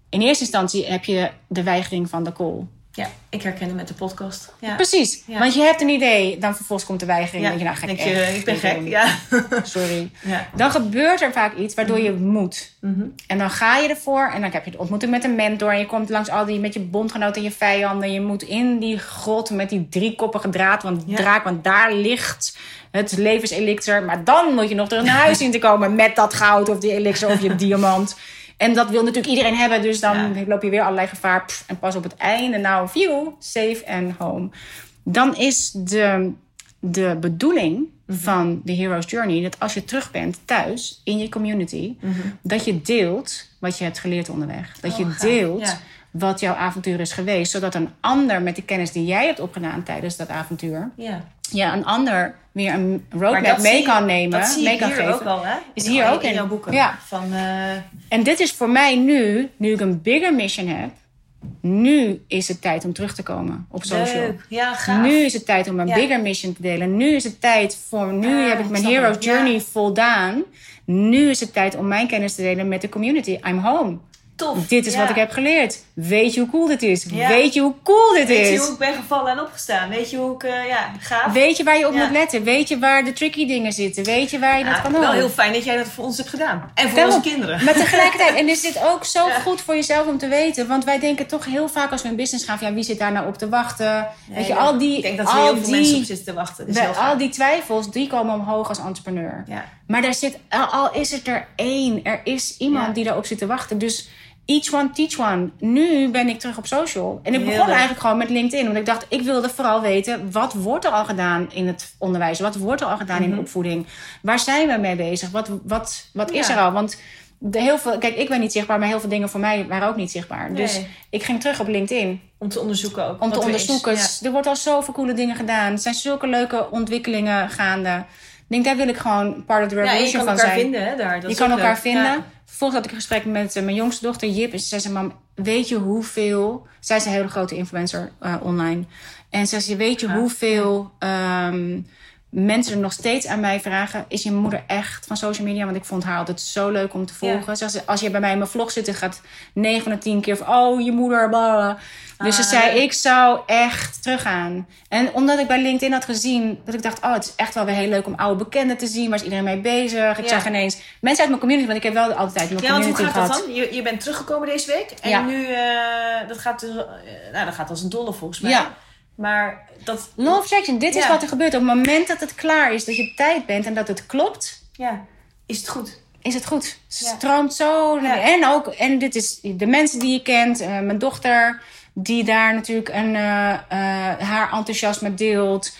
[SPEAKER 3] In eerste instantie heb je de weigering van de call.
[SPEAKER 2] Ja, ik herken het met de podcast. Ja.
[SPEAKER 3] Precies.
[SPEAKER 2] Ja.
[SPEAKER 3] Want je hebt een idee, dan vervolgens komt de weigering.
[SPEAKER 2] Ja,
[SPEAKER 3] denk je, nou, ga ik
[SPEAKER 2] denk je,
[SPEAKER 3] echt
[SPEAKER 2] ik ben gek.
[SPEAKER 3] doen.
[SPEAKER 2] Ja.
[SPEAKER 3] Sorry. Dan gebeurt er vaak iets waardoor je moet.
[SPEAKER 2] Mhm.
[SPEAKER 3] En dan ga je ervoor en dan heb je de ontmoeting met een mentor. En je komt langs al die met je bondgenoten en je vijanden. Je moet in die grot met die driekoppige draad, want, draak, want daar ligt het levenselixer. Maar dan moet je nog terug naar huis zien te komen met dat goud of die elixir of je diamant. En dat wil natuurlijk iedereen hebben, dus dan
[SPEAKER 2] Ja.
[SPEAKER 3] loop je weer allerlei gevaar. Pff, en pas op het einde, nou, view, safe and home. Dan is de, de bedoeling
[SPEAKER 2] Mhm.
[SPEAKER 3] van de Hero's Journey dat als je terug bent thuis in je community, dat je deelt wat je hebt geleerd onderweg. Dat
[SPEAKER 2] Oh,
[SPEAKER 3] je deelt
[SPEAKER 2] Ja.
[SPEAKER 3] wat jouw avontuur is geweest, zodat een ander met de kennis die jij hebt opgedaan tijdens dat avontuur,
[SPEAKER 2] ja.
[SPEAKER 3] ja, een ander weer een roadmap mee
[SPEAKER 2] je-
[SPEAKER 3] kan nemen,
[SPEAKER 2] Dat zie
[SPEAKER 3] mee kan
[SPEAKER 2] hier
[SPEAKER 3] geven.
[SPEAKER 2] ook al, hè?
[SPEAKER 3] Is
[SPEAKER 2] In-
[SPEAKER 3] hier ook
[SPEAKER 2] in
[SPEAKER 3] in.
[SPEAKER 2] jouw boeken.
[SPEAKER 3] Ja.
[SPEAKER 2] Van, eh,
[SPEAKER 3] En dit is voor mij nu, nu ik een bigger mission heb, nu is het tijd om terug te komen op social.
[SPEAKER 2] leuk. Ja, gaaf.
[SPEAKER 3] Nu is het tijd om een
[SPEAKER 2] Ja.
[SPEAKER 3] bigger mission te delen. Nu is het tijd voor. Nu heb ik mijn
[SPEAKER 2] ik.
[SPEAKER 3] Journey
[SPEAKER 2] Ja.
[SPEAKER 3] voldaan. Nu is het tijd om mijn kennis te delen met de community. I'm home.
[SPEAKER 2] Tof.
[SPEAKER 3] Dit is
[SPEAKER 2] Ja.
[SPEAKER 3] wat ik heb geleerd. Weet je hoe cool dit is?
[SPEAKER 2] Ja.
[SPEAKER 3] Weet je hoe cool dit
[SPEAKER 2] Weet je
[SPEAKER 3] is?
[SPEAKER 2] hoe ik ben gevallen en opgestaan? Weet je hoe ik, eh, ja, gaaf.
[SPEAKER 3] Weet je waar je op
[SPEAKER 2] Ja.
[SPEAKER 3] moet letten? Weet je waar de tricky dingen zitten? Weet je waar je dat kan doen?
[SPEAKER 2] wel heel fijn dat jij dat voor ons hebt gedaan. En voor
[SPEAKER 3] Daarom.
[SPEAKER 2] onze kinderen.
[SPEAKER 3] Maar tegelijkertijd, en is dit ook zo goed voor jezelf om te weten. Want wij denken toch heel vaak als we een business gaan: van, ja, wie zit daar nou op te wachten? Weet je, al die,
[SPEAKER 2] Ik denk dat er heel veel mensen op
[SPEAKER 3] die,
[SPEAKER 2] zitten te wachten. Dus
[SPEAKER 3] al die twijfels, die komen omhoog als entrepreneur. Maar daar zit, al- al is het er één, er is iemand die daarop zit te wachten. Dus each one teach one. Nu ben ik terug op social. En ik begon eigenlijk gewoon met LinkedIn. Want ik dacht, ik wilde vooral weten, wat wordt er al gedaan in het onderwijs? Wat wordt er al gedaan in de opvoeding? Waar zijn we mee bezig? Wat, wat, wat is
[SPEAKER 2] Mhm.
[SPEAKER 3] Er al? Want de heel veel, kijk, ik ben niet zichtbaar, maar heel veel dingen voor mij waren ook niet zichtbaar. Dus ik ging terug op LinkedIn
[SPEAKER 2] Om te onderzoeken ook.
[SPEAKER 3] om te
[SPEAKER 2] er is.
[SPEAKER 3] onderzoeken.
[SPEAKER 2] Ja.
[SPEAKER 3] Er wordt al zoveel coole dingen gedaan. Er zijn zulke leuke ontwikkelingen gaande. Ik denk, daar wil ik gewoon part of the revolution
[SPEAKER 2] kan
[SPEAKER 3] van
[SPEAKER 2] elkaar
[SPEAKER 3] zijn.
[SPEAKER 2] vinden hè, daar. Dat
[SPEAKER 3] je kan elkaar
[SPEAKER 2] leuk.
[SPEAKER 3] vinden.
[SPEAKER 2] Ja.
[SPEAKER 3] Vervolgens had ik een gesprek met eh, mijn jongste dochter Jip. En ze zei, ze, mam, weet je hoeveel... Zij is een hele grote influencer eh, online. En ze zei, weet je hoeveel ehm, mensen er nog steeds aan mij vragen... is je moeder echt van social media? Want ik vond haar altijd zo leuk om te volgen. Ze zei, als je bij mij in mijn vlog zit... dan gaat 9 van de 10 keer van... oh, je moeder, bla, bla. Dus ze
[SPEAKER 2] Ah,
[SPEAKER 3] zei, ik zou echt teruggaan. En omdat ik bij LinkedIn had gezien... dat ik dacht, oh, het is echt wel weer heel leuk om oude bekenden te zien. Waar is iedereen mee bezig? Ik
[SPEAKER 2] Ja.
[SPEAKER 3] zag ineens mensen uit mijn community... want ik heb wel altijd mijn
[SPEAKER 2] Ja, want hoe
[SPEAKER 3] community
[SPEAKER 2] gaat dat
[SPEAKER 3] gehad.
[SPEAKER 2] dan? Je, je bent teruggekomen deze week. En
[SPEAKER 3] Ja.
[SPEAKER 2] nu, eh, dat gaat, dus, eh, nou, dat gaat als een dolle volgens mij.
[SPEAKER 3] Ja.
[SPEAKER 2] Maar dat,
[SPEAKER 3] Law of attraction, dit is wat er gebeurt. Op het moment dat het klaar is, dat je tijd bent en dat het klopt,
[SPEAKER 2] ja, is het goed.
[SPEAKER 3] is het goed. Het
[SPEAKER 2] Ja.
[SPEAKER 3] stroomt zo.
[SPEAKER 2] Ja.
[SPEAKER 3] En ook, en dit is de mensen die je kent, eh, mijn dochter, die daar natuurlijk een, eh, eh, haar enthousiasme deelt.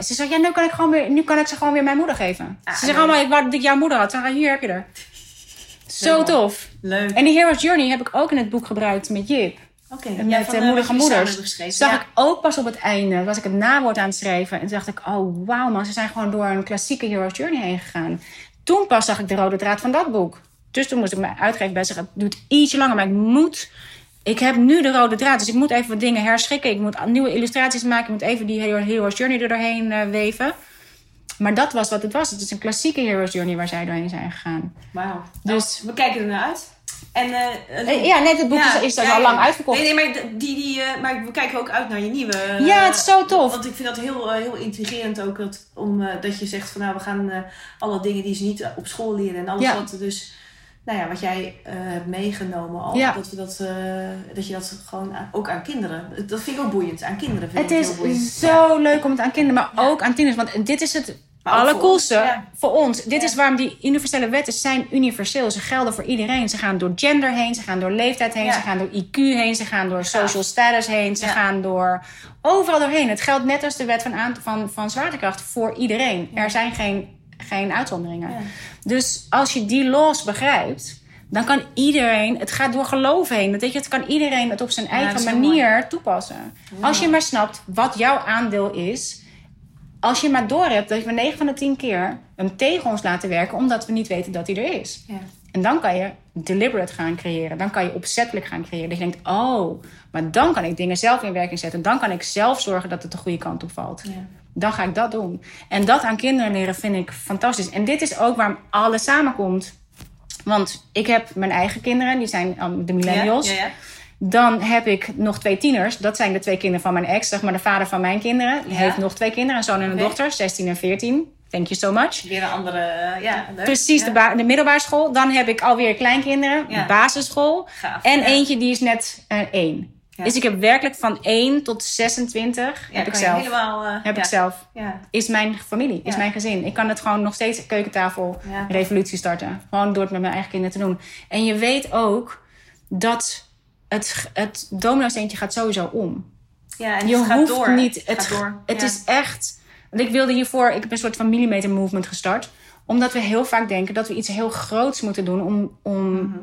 [SPEAKER 3] Ze zegt, ja, nu kan ik gewoon weer, nu kan ik ze gewoon weer mijn moeder geven.
[SPEAKER 2] Ah,
[SPEAKER 3] ze zegt allemaal, ik wou dat ik jouw moeder had. Ze hier heb je er. Zo tof.
[SPEAKER 2] Leuk.
[SPEAKER 3] En die Hero's Journey heb ik ook in het boek gebruikt met Jip.
[SPEAKER 2] Oké.
[SPEAKER 3] En
[SPEAKER 2] Ja,
[SPEAKER 3] met
[SPEAKER 2] van,
[SPEAKER 3] eh, moedige moeders.
[SPEAKER 2] geschreven.
[SPEAKER 3] Zag
[SPEAKER 2] Ja.
[SPEAKER 3] ik ook pas op het einde. Was ik het nawoord aan het schrijven. En toen dacht ik, oh wauw man. Ze zijn gewoon door een klassieke Hero's Journey heen gegaan. Toen pas zag ik de rode draad van dat boek. Dus toen moest ik mijn uitgever bij zeggen. Het duurt ietsje langer. Maar ik moet... Ik heb nu de rode draad. Dus ik moet even wat dingen herschikken. Ik moet nieuwe illustraties maken. Ik moet even die Hero- Hero's Journey er doorheen eh, weven. Maar dat was wat het was. Het is een klassieke Hero's Journey waar zij doorheen zijn gegaan.
[SPEAKER 2] Wauw.
[SPEAKER 3] Dus-
[SPEAKER 2] Dus we kijken er naar uit. En, eh, eh,
[SPEAKER 3] Ja, net het boek is, is al lang uitverkocht.
[SPEAKER 2] Nee, nee, maar, die, die, eh, maar we kijken ook uit naar je nieuwe.
[SPEAKER 3] Ja, het is zo tof.
[SPEAKER 2] Want ik vind dat heel, heel intrigerend ook. Dat, om, dat je zegt van nou, we gaan alle dingen die ze niet op school leren. En alles
[SPEAKER 3] Ja.
[SPEAKER 2] wat dus, nou ja, wat jij hebt meegenomen al. Dat, we dat, dat je dat gewoon aan- ook aan kinderen. Dat vind ik ook boeiend. Aan kinderen vind
[SPEAKER 3] Het
[SPEAKER 2] ik
[SPEAKER 3] is
[SPEAKER 2] heel boeiend.
[SPEAKER 3] zo leuk om het aan kinderen, maar ook aan tieners. Want dit is het
[SPEAKER 2] Maar ook voor ons, ja.
[SPEAKER 3] voor ons. Dit
[SPEAKER 2] Ja.
[SPEAKER 3] is waarom die universele wetten zijn universeel. Ze gelden voor iedereen. Ze gaan door gender heen, ze gaan door leeftijd heen,
[SPEAKER 2] Ja.
[SPEAKER 3] ze gaan door IQ heen, ze gaan door social status heen, ze gaan door overal doorheen. Het geldt net als de wet van, aant- van, van zwaartekracht voor iedereen. Er zijn geen, geen uitzonderingen. Dus als je die laws begrijpt, dan kan iedereen, het gaat door geloof heen. Dat weet je, het kan iedereen het op zijn eigen manier toepassen. Als je maar snapt wat jouw aandeel is. Als je maar doorhebt dat we 9 van de 10 keer hem tegen ons laten werken, omdat we niet weten dat hij er is.
[SPEAKER 2] Ja.
[SPEAKER 3] En dan kan je deliberate gaan creëren. Dan kan je opzettelijk gaan creëren. Dat je denkt, oh, maar dan kan ik dingen zelf in werking zetten. Dan kan ik zelf zorgen dat het de goede kant op valt.
[SPEAKER 2] Ja.
[SPEAKER 3] Dan ga ik dat doen. En dat aan kinderen leren vind ik fantastisch. En dit is ook waarom alles samenkomt. Want ik heb mijn eigen kinderen, die zijn um, de millennials.
[SPEAKER 2] Ja.
[SPEAKER 3] Dan heb ik nog twee tieners. Dat zijn de twee kinderen van mijn ex, zeg maar de vader van mijn kinderen. Die
[SPEAKER 2] Ja.
[SPEAKER 3] heeft nog twee kinderen, een zoon en een dochter, 16 en 14. Thank you so much.
[SPEAKER 2] Weer een andere, eh, ja, leuk.
[SPEAKER 3] Precies,
[SPEAKER 2] ja.
[SPEAKER 3] de, de middelbare school. Dan heb ik alweer kleinkinderen,
[SPEAKER 2] Ja.
[SPEAKER 3] basisschool.
[SPEAKER 2] Gaaf,
[SPEAKER 3] En
[SPEAKER 2] ja.
[SPEAKER 3] eentje die is net eh, één. Dus ik heb werkelijk van 1 tot 26
[SPEAKER 2] Ja,
[SPEAKER 3] heb ik zelf.
[SPEAKER 2] Helemaal, eh,
[SPEAKER 3] Heb ik zelf.
[SPEAKER 2] Ja.
[SPEAKER 3] Is mijn familie, is mijn gezin. Ik kan het gewoon nog steeds keukentafel revolutie starten. Gewoon door het met mijn eigen kinderen te doen. En je weet ook dat het, het domino-steentje gaat sowieso om.
[SPEAKER 2] ja, en
[SPEAKER 3] Je
[SPEAKER 2] het gaat
[SPEAKER 3] hoeft
[SPEAKER 2] door.
[SPEAKER 3] niet.
[SPEAKER 2] Het,
[SPEAKER 3] Het,
[SPEAKER 2] gaat door.
[SPEAKER 3] het
[SPEAKER 2] Ja.
[SPEAKER 3] is echt. Want ik wilde hiervoor. Ik heb een soort van millimeter movement gestart. Omdat we heel vaak denken dat we iets heel groots moeten doen om, om
[SPEAKER 2] Mhm.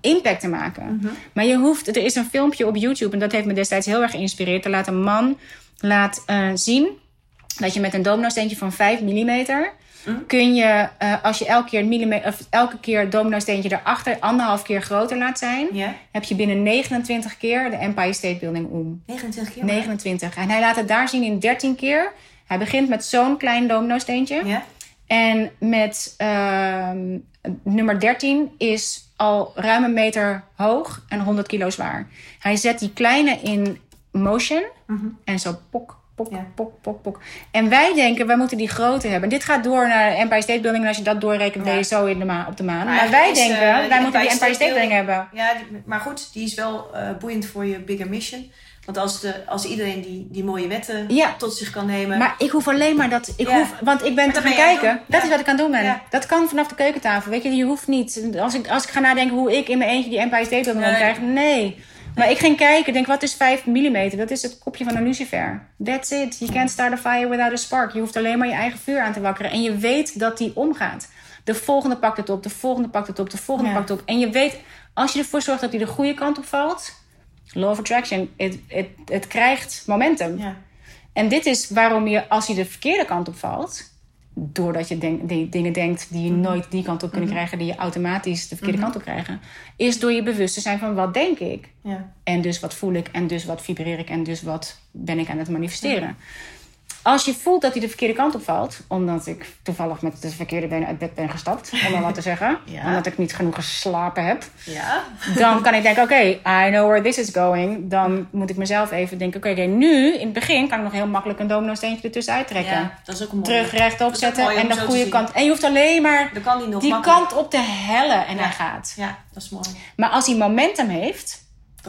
[SPEAKER 3] impact te maken. Maar je hoeft. Er is een filmpje op YouTube en dat heeft me destijds heel erg geïnspireerd. Er laat een man laat eh, zien dat je met een domino-steentje van 5 mm. Kun je, eh, als je elke keer, een millimeter, of elke keer het domino-steentje erachter anderhalf keer groter laat zijn, heb je binnen 29 keer de Empire State Building om.
[SPEAKER 2] 29 keer.
[SPEAKER 3] 29. En hij laat het daar zien in 13 keer. Hij begint met zo'n klein domino-steentje. En met ehm, nummer 13 is al ruim een meter hoog en 100 kilo zwaar. Hij zet die kleine in motion en zo pok, pok,
[SPEAKER 2] Ja.
[SPEAKER 3] pok, pok, pok. En wij denken, wij moeten die grote hebben. Dit gaat door naar de Empire State Building. En als je dat doorrekent, ben je zo in de ma op de maan. Maar, wij
[SPEAKER 2] is,
[SPEAKER 3] denken,
[SPEAKER 2] eh,
[SPEAKER 3] wij moeten die
[SPEAKER 2] Empire
[SPEAKER 3] State Building hebben.
[SPEAKER 2] Ja, die- maar goed, die is wel eh, boeiend voor je bigger mission. Want als, de, als iedereen die, die mooie wetten
[SPEAKER 3] Ja.
[SPEAKER 2] tot zich kan nemen.
[SPEAKER 3] Maar ik hoef alleen maar dat. Ik
[SPEAKER 2] Ja.
[SPEAKER 3] hoef, want ik ben te gaan kijken.
[SPEAKER 2] doen.
[SPEAKER 3] Dat
[SPEAKER 2] Ja.
[SPEAKER 3] is wat ik aan het doen ben. Dat kan vanaf de keukentafel. Weet je, je hoeft niet. Als ik, als ik ga nadenken hoe ik in mijn eentje die Empire State Building
[SPEAKER 2] Nee.
[SPEAKER 3] krijg. Nee. Maar ik ging kijken. Denk, wat is 5 mm? Dat is het kopje van een lucifer. That's it. You can't start a fire without a spark. Je hoeft alleen maar je eigen vuur aan te wakkeren. En je weet dat die omgaat. De volgende pakt het op. De volgende pakt het op. De volgende
[SPEAKER 2] Ja.
[SPEAKER 3] pakt het op. En je weet, als je ervoor zorgt dat hij de goede kant op valt. Law of attraction. Het, krijgt momentum.
[SPEAKER 2] ja.
[SPEAKER 3] En dit is waarom je, als je de verkeerde kant op valt, doordat je denk, die dingen denkt die je
[SPEAKER 2] Mhm.
[SPEAKER 3] nooit die kant op kunnen krijgen, die je automatisch de verkeerde kant op krijgen, is door je bewust te zijn van wat denk ik.
[SPEAKER 2] ja.
[SPEAKER 3] En dus wat voel ik, en dus wat vibreer ik, en dus wat ben ik aan het manifesteren. Als je voelt dat hij de verkeerde kant op valt, omdat ik toevallig met de verkeerde benen uit bed ben gestapt, om maar wat te zeggen,
[SPEAKER 2] Ja.
[SPEAKER 3] omdat ik niet genoeg geslapen heb,
[SPEAKER 2] Ja.
[SPEAKER 3] dan kan ik denken, oké, I know where this is going. Dan moet ik mezelf even denken, oké, nu, in het begin kan ik nog heel makkelijk een domino-steentje ertussen uittrekken.
[SPEAKER 2] ja, dat is ook een mooie.
[SPEAKER 3] Terug rechtop zetten
[SPEAKER 2] mooi
[SPEAKER 3] en de goede kant. En je hoeft alleen maar
[SPEAKER 2] Dan kan die nog
[SPEAKER 3] die
[SPEAKER 2] makkelijk.
[SPEAKER 3] kant op te hellen en hij gaat.
[SPEAKER 2] Ja, dat is mooi.
[SPEAKER 3] Maar als hij momentum heeft,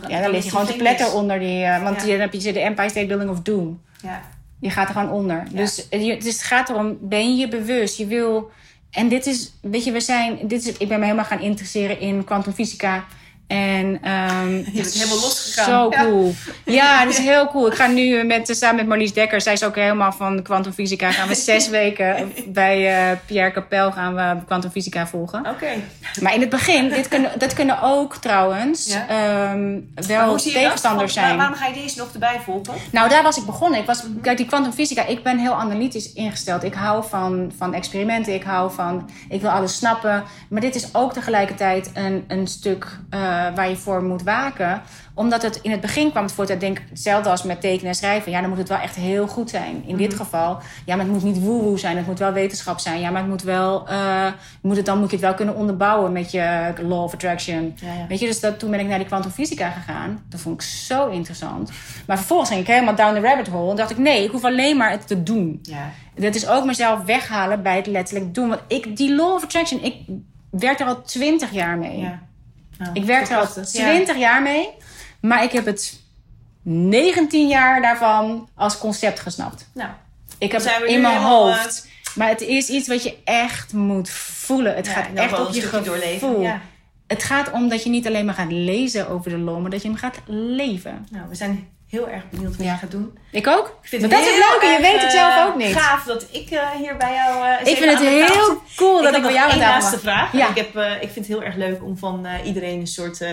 [SPEAKER 3] ja, dan ligt hij gewoon te pletter onder die... eh, want dan heb je de Empire State Building of Doom.
[SPEAKER 2] Ja.
[SPEAKER 3] Je gaat er gewoon onder. Dus, eh, je- dus het gaat erom, ben je je bewust? Je wil... En dit is, weet je, we zijn... Dit is, ik ben me helemaal gaan interesseren in kwantumfysica. En ehm je
[SPEAKER 2] bent helemaal losgegaan.
[SPEAKER 3] Zo cool. Ja, dat is heel cool. Ik ga nu met, samen met Marlies Dekker, zij is ook helemaal van kwantumfysica, gaan we zes weken bij eh, Pierre Capel gaan we kwantumfysica volgen.
[SPEAKER 2] Oké.
[SPEAKER 3] Maar in het begin, dit kunnen, dat kunnen ook trouwens
[SPEAKER 2] Ja.
[SPEAKER 3] ehm, wel tegenstanders zijn.
[SPEAKER 2] Waarom ga je deze nog erbij volgen?
[SPEAKER 3] Nou, daar was ik begonnen. Ik was, kijk, die kwantumfysica, ik ben heel analytisch ingesteld. Ik hou van, van experimenten, ik hou van, ik wil alles snappen. Maar dit is ook tegelijkertijd een, een stuk eh, waar je voor moet waken. Omdat het in het begin kwam het voort, ik denk hetzelfde als met tekenen en schrijven. Ja, dan moet het wel echt heel goed zijn. In dit geval, ja, maar het moet niet woe-woe zijn. Het moet wel wetenschap zijn. Ja, maar het moet wel, eh, moet het, dan moet je het wel kunnen onderbouwen met je law of attraction.
[SPEAKER 2] Ja, ja.
[SPEAKER 3] Weet je, dus dat, toen ben ik naar die kwantumfysica gegaan. Dat vond ik zo interessant. Maar vervolgens ging ik helemaal down the rabbit hole. En dacht ik, nee, ik hoef alleen maar het te doen.
[SPEAKER 2] Ja.
[SPEAKER 3] Dat is ook mezelf weghalen bij het letterlijk doen. Want ik, die law of attraction, ik werk er al twintig jaar mee.
[SPEAKER 2] ja. Nou,
[SPEAKER 3] Ik werk er al
[SPEAKER 2] prachtig. Ja.
[SPEAKER 3] twintig jaar mee. Maar ik heb het 19 jaar daarvan als concept gesnapt.
[SPEAKER 2] Nou,
[SPEAKER 3] Ik heb het in mijn hoofd. Maar het is iets wat je echt moet voelen. Het
[SPEAKER 2] ja,
[SPEAKER 3] gaat echt op je gevoel.
[SPEAKER 2] doorleven. Ja.
[SPEAKER 3] Het gaat om dat je niet alleen maar gaat lezen over de law, maar dat je hem gaat leven.
[SPEAKER 2] Nou, we zijn heel erg benieuwd wat
[SPEAKER 3] Ja.
[SPEAKER 2] je gaat doen.
[SPEAKER 3] Ik ook.
[SPEAKER 2] Ik vind
[SPEAKER 3] Maar
[SPEAKER 2] het
[SPEAKER 3] dat is het leuke, je weet het
[SPEAKER 2] eh,
[SPEAKER 3] zelf ook niet.
[SPEAKER 2] Gaaf dat ik eh, hier bij jou. eh, eens
[SPEAKER 3] Ik vind het
[SPEAKER 2] tafel
[SPEAKER 3] heel cool dat ik bij jou aan tafel
[SPEAKER 2] laatste vraag.
[SPEAKER 3] Ja.
[SPEAKER 2] Ik, heb, eh, ik vind het heel erg leuk om van eh, iedereen een soort eh,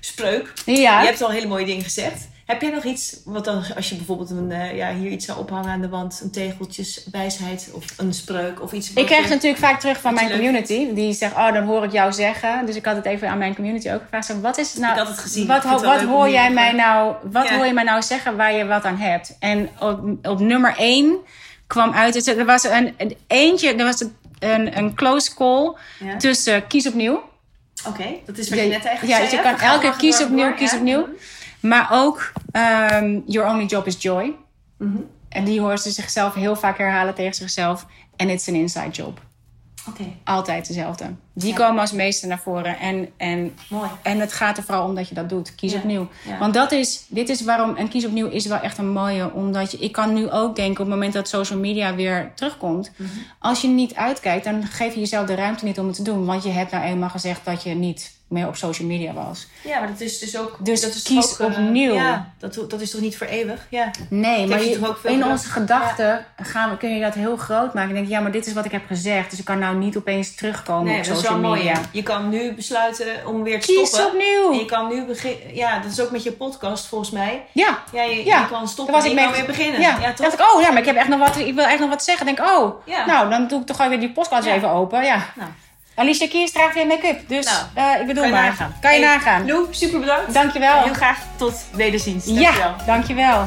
[SPEAKER 2] spreuk.
[SPEAKER 3] Ja.
[SPEAKER 2] Je hebt al hele mooie dingen gezegd. Heb jij nog iets, wat dan, als je bijvoorbeeld een, eh, ja, hier iets zou ophangen aan de wand, een tegeltjes, wijsheid of een spreuk of iets?
[SPEAKER 3] Ik krijg
[SPEAKER 2] je-
[SPEAKER 3] natuurlijk vaak terug van
[SPEAKER 2] je
[SPEAKER 3] mijn
[SPEAKER 2] leuk
[SPEAKER 3] community. Die zegt, oh, dan hoor ik jou zeggen. Dus ik had het even aan mijn community ook gevraagd. Zeg, Wat is nou,
[SPEAKER 2] Ik had het gezien.
[SPEAKER 3] Wat, ho- hoor jij mij nou, wat
[SPEAKER 2] Ja.
[SPEAKER 3] hoor je mij nou zeggen waar je wat aan hebt? En op, op nummer één kwam uit, er was een, een eentje, er was een, een close call
[SPEAKER 2] Ja.
[SPEAKER 3] tussen kies opnieuw
[SPEAKER 5] Oké, dat is wat je
[SPEAKER 3] Ja,
[SPEAKER 5] net eigenlijk
[SPEAKER 3] ja,
[SPEAKER 5] zei.
[SPEAKER 3] je
[SPEAKER 5] hè?
[SPEAKER 3] kan
[SPEAKER 5] Ga
[SPEAKER 3] elke keer
[SPEAKER 5] door,
[SPEAKER 3] opnieuw,
[SPEAKER 5] door, ja.
[SPEAKER 3] opnieuw. Maar ook ehm, Your Only Job is Joy.
[SPEAKER 5] Mhm.
[SPEAKER 3] En die hoort ze zichzelf heel vaak herhalen tegen zichzelf. En it's an inside job.
[SPEAKER 5] Oké,
[SPEAKER 3] Altijd dezelfde. Die
[SPEAKER 5] Ja.
[SPEAKER 3] komen als meeste naar voren. En, en,
[SPEAKER 5] mooi.
[SPEAKER 3] en het gaat er vooral om dat je dat doet. Kies
[SPEAKER 5] Ja.
[SPEAKER 3] opnieuw.
[SPEAKER 5] Ja.
[SPEAKER 3] Want dat is, dit is waarom, en kies opnieuw is wel echt een mooie. Omdat je, ik kan nu ook denken op het moment dat social media weer terugkomt.
[SPEAKER 5] Mhm.
[SPEAKER 3] Als je niet uitkijkt, dan geef je jezelf de ruimte niet om het te doen. Want je hebt nou eenmaal gezegd dat je niet meer op social media was.
[SPEAKER 5] Ja, maar dat is dus ook...
[SPEAKER 3] Dus
[SPEAKER 5] dat is
[SPEAKER 3] kies
[SPEAKER 5] ook, eh,
[SPEAKER 3] opnieuw.
[SPEAKER 5] Ja, dat, dat is toch niet voor eeuwig? Ja.
[SPEAKER 3] Nee, maar
[SPEAKER 5] je
[SPEAKER 3] je-
[SPEAKER 5] toch ook veel
[SPEAKER 3] in onze gedachten gaan kun je dat heel groot maken. Ik denk, ja, maar dit is wat ik heb gezegd. Dus ik kan nou niet opeens terugkomen
[SPEAKER 5] Nee,
[SPEAKER 3] op
[SPEAKER 5] is
[SPEAKER 3] social
[SPEAKER 5] mooi. hè. Je kan nu besluiten om weer te
[SPEAKER 3] Kies
[SPEAKER 5] stoppen.
[SPEAKER 3] opnieuw.
[SPEAKER 5] En je kan nu beginnen. Ja, dat is ook met je podcast volgens mij.
[SPEAKER 3] Ja,
[SPEAKER 5] Ja, je,
[SPEAKER 3] Ja,
[SPEAKER 5] je kan stoppen en
[SPEAKER 3] ik
[SPEAKER 5] je
[SPEAKER 3] mee
[SPEAKER 5] kan weer beginnen.
[SPEAKER 3] Ja,
[SPEAKER 5] Ja,
[SPEAKER 3] dacht ik, oh ja, maar ik, heb echt nog wat, ik wil echt nog wat zeggen. Denk, oh,
[SPEAKER 5] Ja.
[SPEAKER 3] nou, dan doe ik toch gewoon weer die podcast
[SPEAKER 5] Ja.
[SPEAKER 3] even open. Ja.
[SPEAKER 5] Nou.
[SPEAKER 3] Alicia Kiers draagt weer make-up. Dus
[SPEAKER 5] Nou,
[SPEAKER 3] eh, ik bedoel
[SPEAKER 5] Kan je
[SPEAKER 3] maar.
[SPEAKER 5] nagaan.
[SPEAKER 3] Kan je
[SPEAKER 5] Hey,
[SPEAKER 3] nagaan.
[SPEAKER 5] Lou, super bedankt.
[SPEAKER 3] Dankjewel.
[SPEAKER 5] Heel graag tot wederziens. Dankjewel.
[SPEAKER 3] Ja, dankjewel.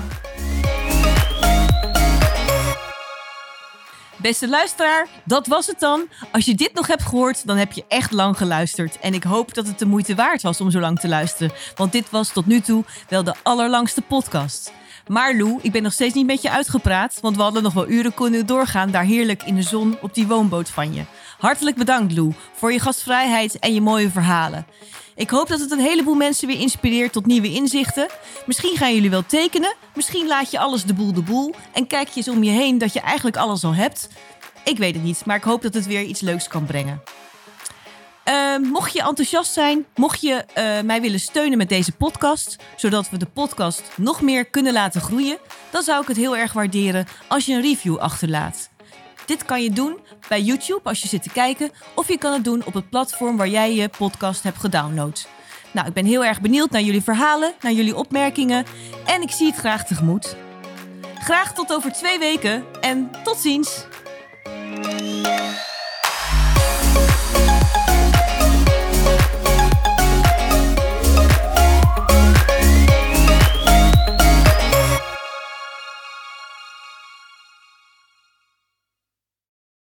[SPEAKER 2] Beste luisteraar, dat was het dan. Als je dit nog hebt gehoord, dan heb je echt lang geluisterd. En ik hoop dat het de moeite waard was om zo lang te luisteren. Want dit was tot nu toe wel de allerlangste podcast. Maar Lou, ik ben nog steeds niet met je uitgepraat. Want we hadden nog wel uren kunnen doorgaan daar heerlijk in de zon op die woonboot van je. Hartelijk bedankt Lou voor je gastvrijheid en je mooie verhalen. Ik hoop dat het een heleboel mensen weer inspireert tot nieuwe inzichten. Misschien gaan jullie wel tekenen. Misschien laat je alles de boel de boel. En kijk je eens om je heen dat je eigenlijk alles al hebt. Ik weet het niet, maar ik hoop dat het weer iets leuks kan brengen. Eh, mocht je enthousiast zijn, mocht je eh, mij willen steunen met deze podcast, zodat we de podcast nog meer kunnen laten groeien, dan zou ik het heel erg waarderen als je een review achterlaat. Dit kan je doen bij YouTube als je zit te kijken, of je kan het doen op het platform waar jij je podcast hebt gedownload. Nou, ik ben heel erg benieuwd naar jullie verhalen, naar jullie opmerkingen en ik zie het graag tegemoet. Graag tot over twee weken en tot ziens!